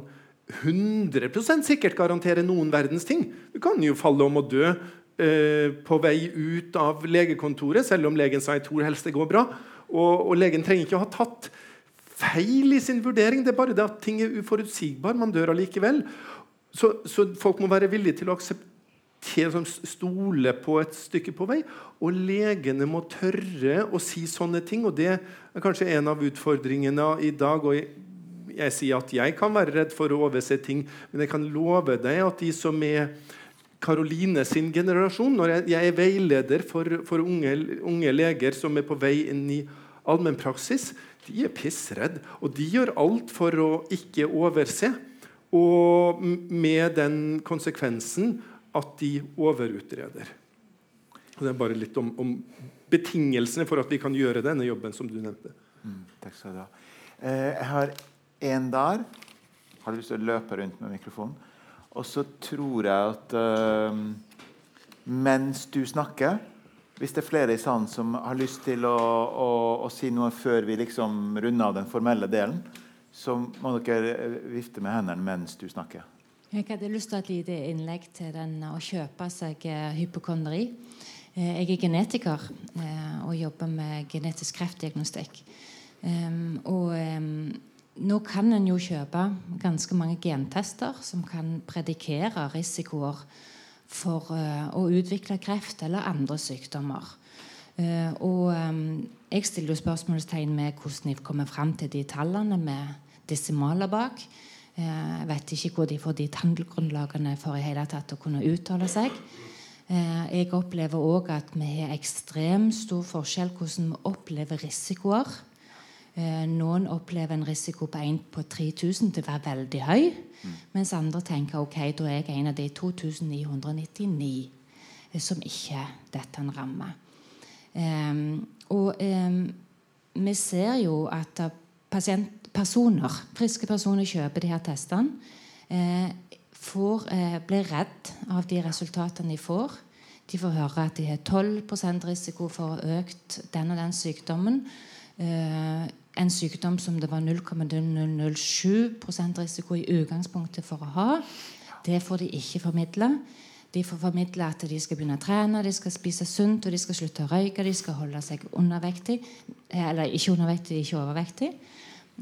100% sikkert garantere noen verdens ting. Du kan jo falle om å dø på vei ut av legekontoret, selv om legen sa jeg tror helst det går bra. Og, og, legen trenger ikke å ha tatt feil i sin vurdering. Det er bare det at ting er uforutsigbar. Man dør allikevel. Så, så, folk må være villige til å akseptere som stole på et stykke på vei. Og legene må tørre å si sånne ting. Og det er kanskje en av utfordringene i dag. og jeg, jeg sier at jeg kan være redd for å overse ting, men jeg kan love deg at de som er Karoline sin generasjon. Når jeg, jeg er veileder for, for unge, unge, leger som er på vei inn i allmennpraksis, de er pissredde. Og de gjør alt for å ikke overse. Og med den konsekvensen at de overutreder. Det er bare litt om, om, betingelsene for at vi kan gjøre denne jobben som du nevnte. Mm, takk skal du ha. Eh, jeg har en der. Har du lyst til å løpe rundt med mikrofonen? Og så tror jeg at uh, mens du snakker Hvis det er flere i salen som har lyst til å, å, å si noe før vi liksom runder av den formelle delen, så må dere eh, vifte med hendene mens du snakker. Jeg hadde lyst til å ha et lite innlegg til den å kjøpe seg hypokondri. Jeg er genetiker og jobber med genetisk kreftdiagnostikk. Og nå kan en jo kjøpe ganske mange gentester som kan predikere risikoer for uh, å utvikle kreft eller andre sykdommer. Uh, og um, jeg stiller jo spørsmålstegn med hvordan de kommer fram til de tallene med desimaler bak. Jeg vet ikke hvor de får de tallgrunnlagene for i hele tatt å kunne uttale seg. jeg opplever òg at vi har ekstremt stor forskjell hvordan vi opplever risikoer Eh, noen opplever en risiko på 1 på 3000 til å være veldig høy. Mm. Mens andre tenker ok, da er jeg en av de 2999 eh, som ikke dette en ramme. Um, og um, vi ser jo at pasient, personer, friske personer kjøper de her testene. Eh, får, eh, blir redd av de resultatene de får. De får høre at de har 12 risiko for økt den og den sykdommen. Uh, en sykdom som det var 0,007 risiko i utgangspunktet for å ha. Det får de ikke formidle. De får formidle at de skal begynne å trene, de skal spise sunt, og de skal slutte å røyke, de skal holde seg undervektig. Eller ikke undervektig, ikke overvektig.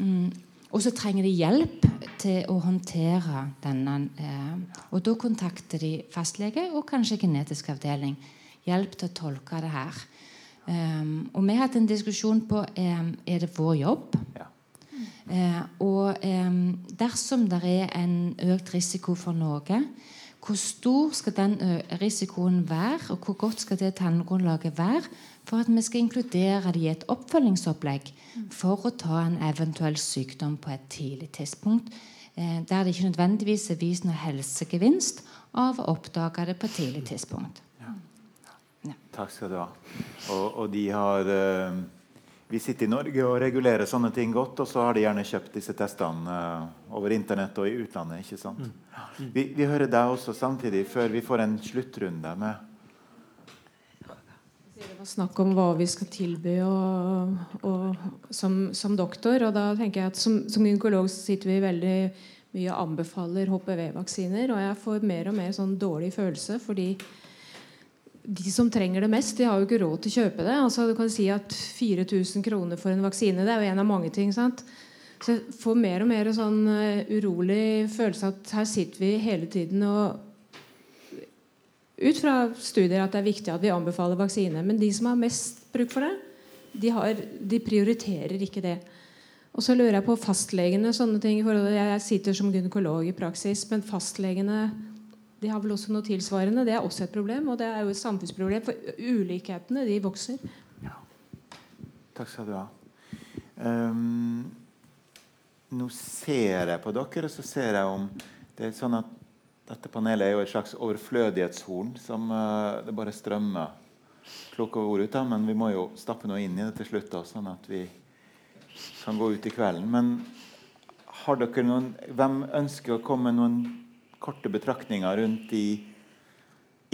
Mm. Og så trenger de hjelp til å håndtere denne. Eh, og da kontakter de fastlege og kanskje genetisk avdeling. Hjelp til å tolke det her. Um, og vi har hatt en diskusjon på um, er det vår jobb. Ja. Uh, og um, dersom det er en økt risiko for noe, hvor stor skal den risikoen være, og hvor godt skal det tallgrunnlaget være for at vi skal inkludere det i et oppfølgingsopplegg for å ta en eventuell sykdom på et tidlig tidspunkt, uh, der det ikke nødvendigvis er vist noe helsegevinst av å oppdage det på et tidlig tidspunkt. Takk skal du ha. Og, og de har uh, Vi sitter i Norge og regulerer sånne ting godt, og så har de gjerne kjøpt disse testene uh, over Internett og i utlandet. ikke sant? Mm. Mm. Vi, vi, hører deg også samtidig, før vi får en sluttrunde med det var snakk om hva vi skal tilby og, og, som, som, doktor. og da tenker jeg at Som, som gynekolog sitter vi veldig mye og anbefaler HPV-vaksiner. Og jeg får mer og mer sånn dårlig følelse fordi de som trenger det mest, de har jo ikke råd til å kjøpe det. Altså, du kan si at 4000 kroner for en vaksine det er jo en av mange ting. sant? Så jeg får mer og mer sånn uh, urolig følelse at her sitter vi hele tiden og Ut fra studier at det er viktig at vi anbefaler vaksine. Men de som har mest bruk for det, de, har, de prioriterer ikke det. Og så lurer jeg på fastlegene. sånne ting. Jeg sitter som gynekolog i praksis, men fastlegene de har vel også noe tilsvarende. Det er også et problem, og det er jo et samfunnsproblem. For ulikhetene, de vokser. Ja. Takk skal du ha. Um, nå ser jeg på dere, og så ser jeg om det er sånn at dette panelet er jo et slags overflødighetshorn som uh, det bare strømmer kloke ord ut av. Men vi må jo stappe noe inn i det til slutt, da, sånn at vi kan gå ut i kvelden. Men har dere noen, hvem ønsker å komme med noen korte betraktninger rundt de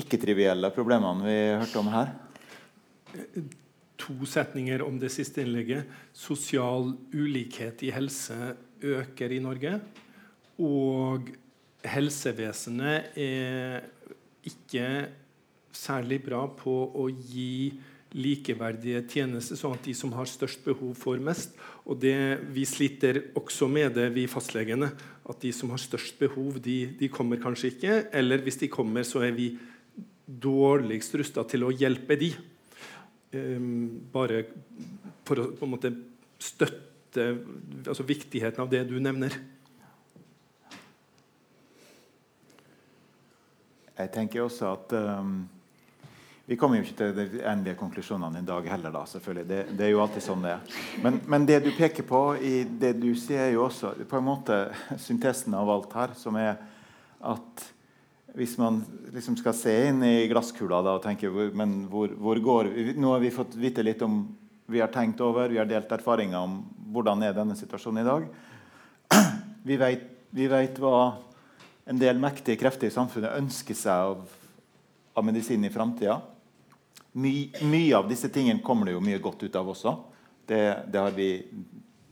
ikke-trivielle problemene vi hørte om her? To setninger om det siste innlegget. Sosial ulikhet i helse øker i Norge. Og helsevesenet er ikke særlig bra på å gi likeverdige tjenester, sånn at de som har størst behov, får mest. Og det, Vi sliter også med det, vi fastlegene. At de som har størst behov, de, de kommer kanskje ikke. Eller hvis de kommer, så er vi dårligst rusta til å hjelpe de. Um, bare for å på en måte støtte altså viktigheten av det du nevner. Jeg tenker også at um vi kommer jo ikke til de endelige konklusjonene i dag heller. da, selvfølgelig. Det, det er jo alltid sånn det er. Men, men, det du peker på i det du sier, er jo også på en måte syntesen av alt her, som er at hvis man liksom skal se inn i glasskula da, og tenke men hvor, hvor går? Nå har vi fått vite litt om Vi har tenkt over, vi har delt erfaringer om hvordan er denne situasjonen i dag. Vi vet, vi vet hva en del mektige krefter i samfunnet ønsker seg av, av medisin i framtida. My, mye av disse tingene kommer det jo mye godt ut av også. Det, det har vi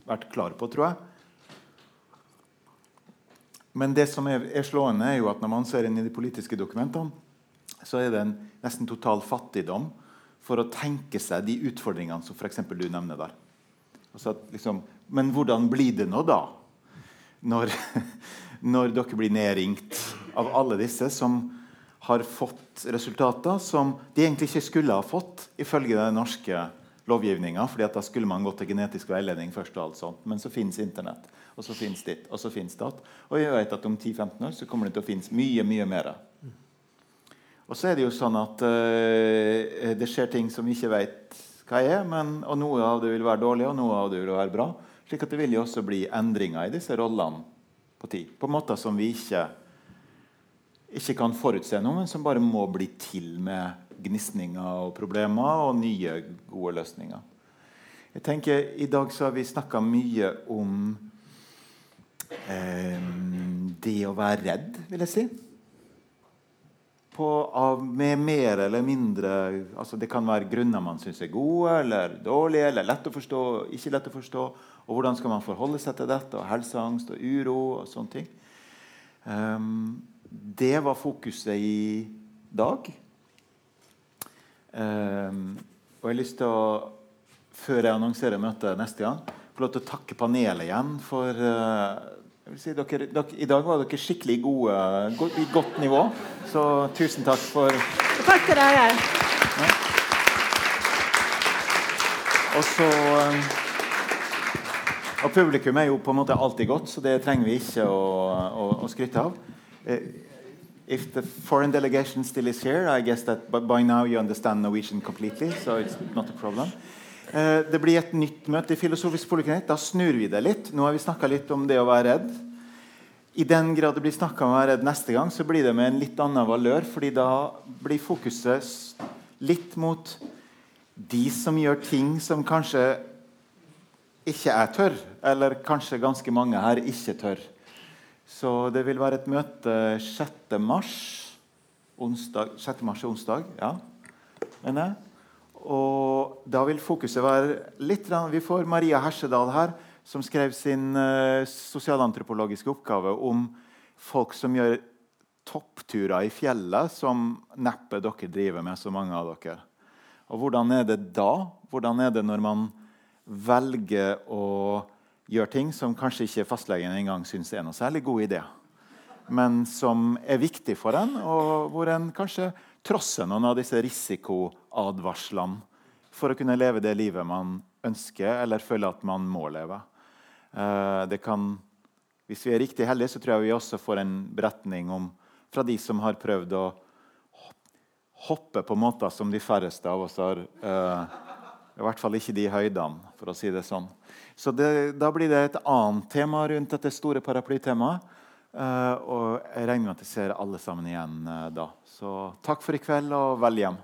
vært klare på, tror jeg. Men det som er, er, slående, er jo at når man ser inn i de politiske dokumentene, så er det en nesten total fattigdom for å tenke seg de utfordringene som f.eks. du nevner der. Altså at, liksom, men hvordan blir det nå, da? Når, når dere blir nedringt av alle disse som har fått resultater som de egentlig ikke skulle ha fått ifølge den norske lovgivninga. fordi da skulle man gått til genetisk veiledning først. og alt sånt. Men så finnes Internett, og så finnes ditt, og så finnes datt. Og jeg vet at om 10-15 år så kommer det til å finnes mye, mye mer. Og så er det jo sånn at uh, det skjer ting som vi ikke vet hva er, men, og noe av det vil være dårlig, og noe av det vil være bra. slik at det vil jo også bli endringer i disse rollene på tid. På måter som vi ikke, ikke kan forutse noe, men som bare må bli til med gnisninger og problemer og nye, gode løsninger. Jeg tenker, I dag så har vi snakka mye om eh, det å være redd, vil jeg si. På, av, med mer eller mindre altså Det kan være grunner man syns er gode eller dårlige, eller lett å forstå, ikke lett å forstå. Og hvordan skal man forholde seg til dette? Og helseangst og uro og sånne ting. Um, det var fokuset i dag. Um, og jeg har lyst til å, før jeg annonserer møtet neste gang, få lov til å takke panelet igjen for uh, si, dere, dere, I dag var dere skikkelig gode, go, i godt nivå. Så tusen takk for Takk til dere. Ja. Og så um, Og publikum er jo på en måte alltid godt, så det trenger vi ikke å, å, å skryte av. If the foreign delegation still is here, I guess that by now you understand Norwegian completely, so it's not a problem. Uh, det blir et nytt møte i Filosofisk poliklinikk. Da snur vi det litt. Nå har vi snakka litt om det å være redd. I den grad det blir snakka om å være redd neste gang, så blir det med en litt annen valør. fordi da blir fokuset litt mot de som gjør ting som kanskje ikke er tørr, eller kanskje ganske mange her ikke tør. Så det vil være et møte 6. mars. Onsdag, 6. mars er onsdag, ja. mener jeg. Og da vil fokuset være litt Vi får Maria Hersedal her, som skrev sin uh, sosialantropologiske oppgave om folk som gjør toppturer i fjellet, som neppe dere driver med, så mange av dere. Og hvordan er det da? Hvordan er det når man velger å gjør ting som kanskje ikke fastlegen engang syns er noe særlig god idé, men som er viktig for en, og hvor en kanskje trosser noen av disse risikoadvarslene for å kunne leve det livet man ønsker eller føler at man må leve. Eh, det kan, hvis vi er riktig heldige, så tror jeg vi også får en beretning om, fra de som har prøvd å hoppe på måter som de færreste av oss har. Uh, I hvert fall ikke de høydene, for å si det sånn. Så det, da blir det et annet tema rundt dette store paraplytemaet. Uh, og jeg regner med at jeg ser alle sammen igjen uh, da. Så takk for i kveld, og vel hjem.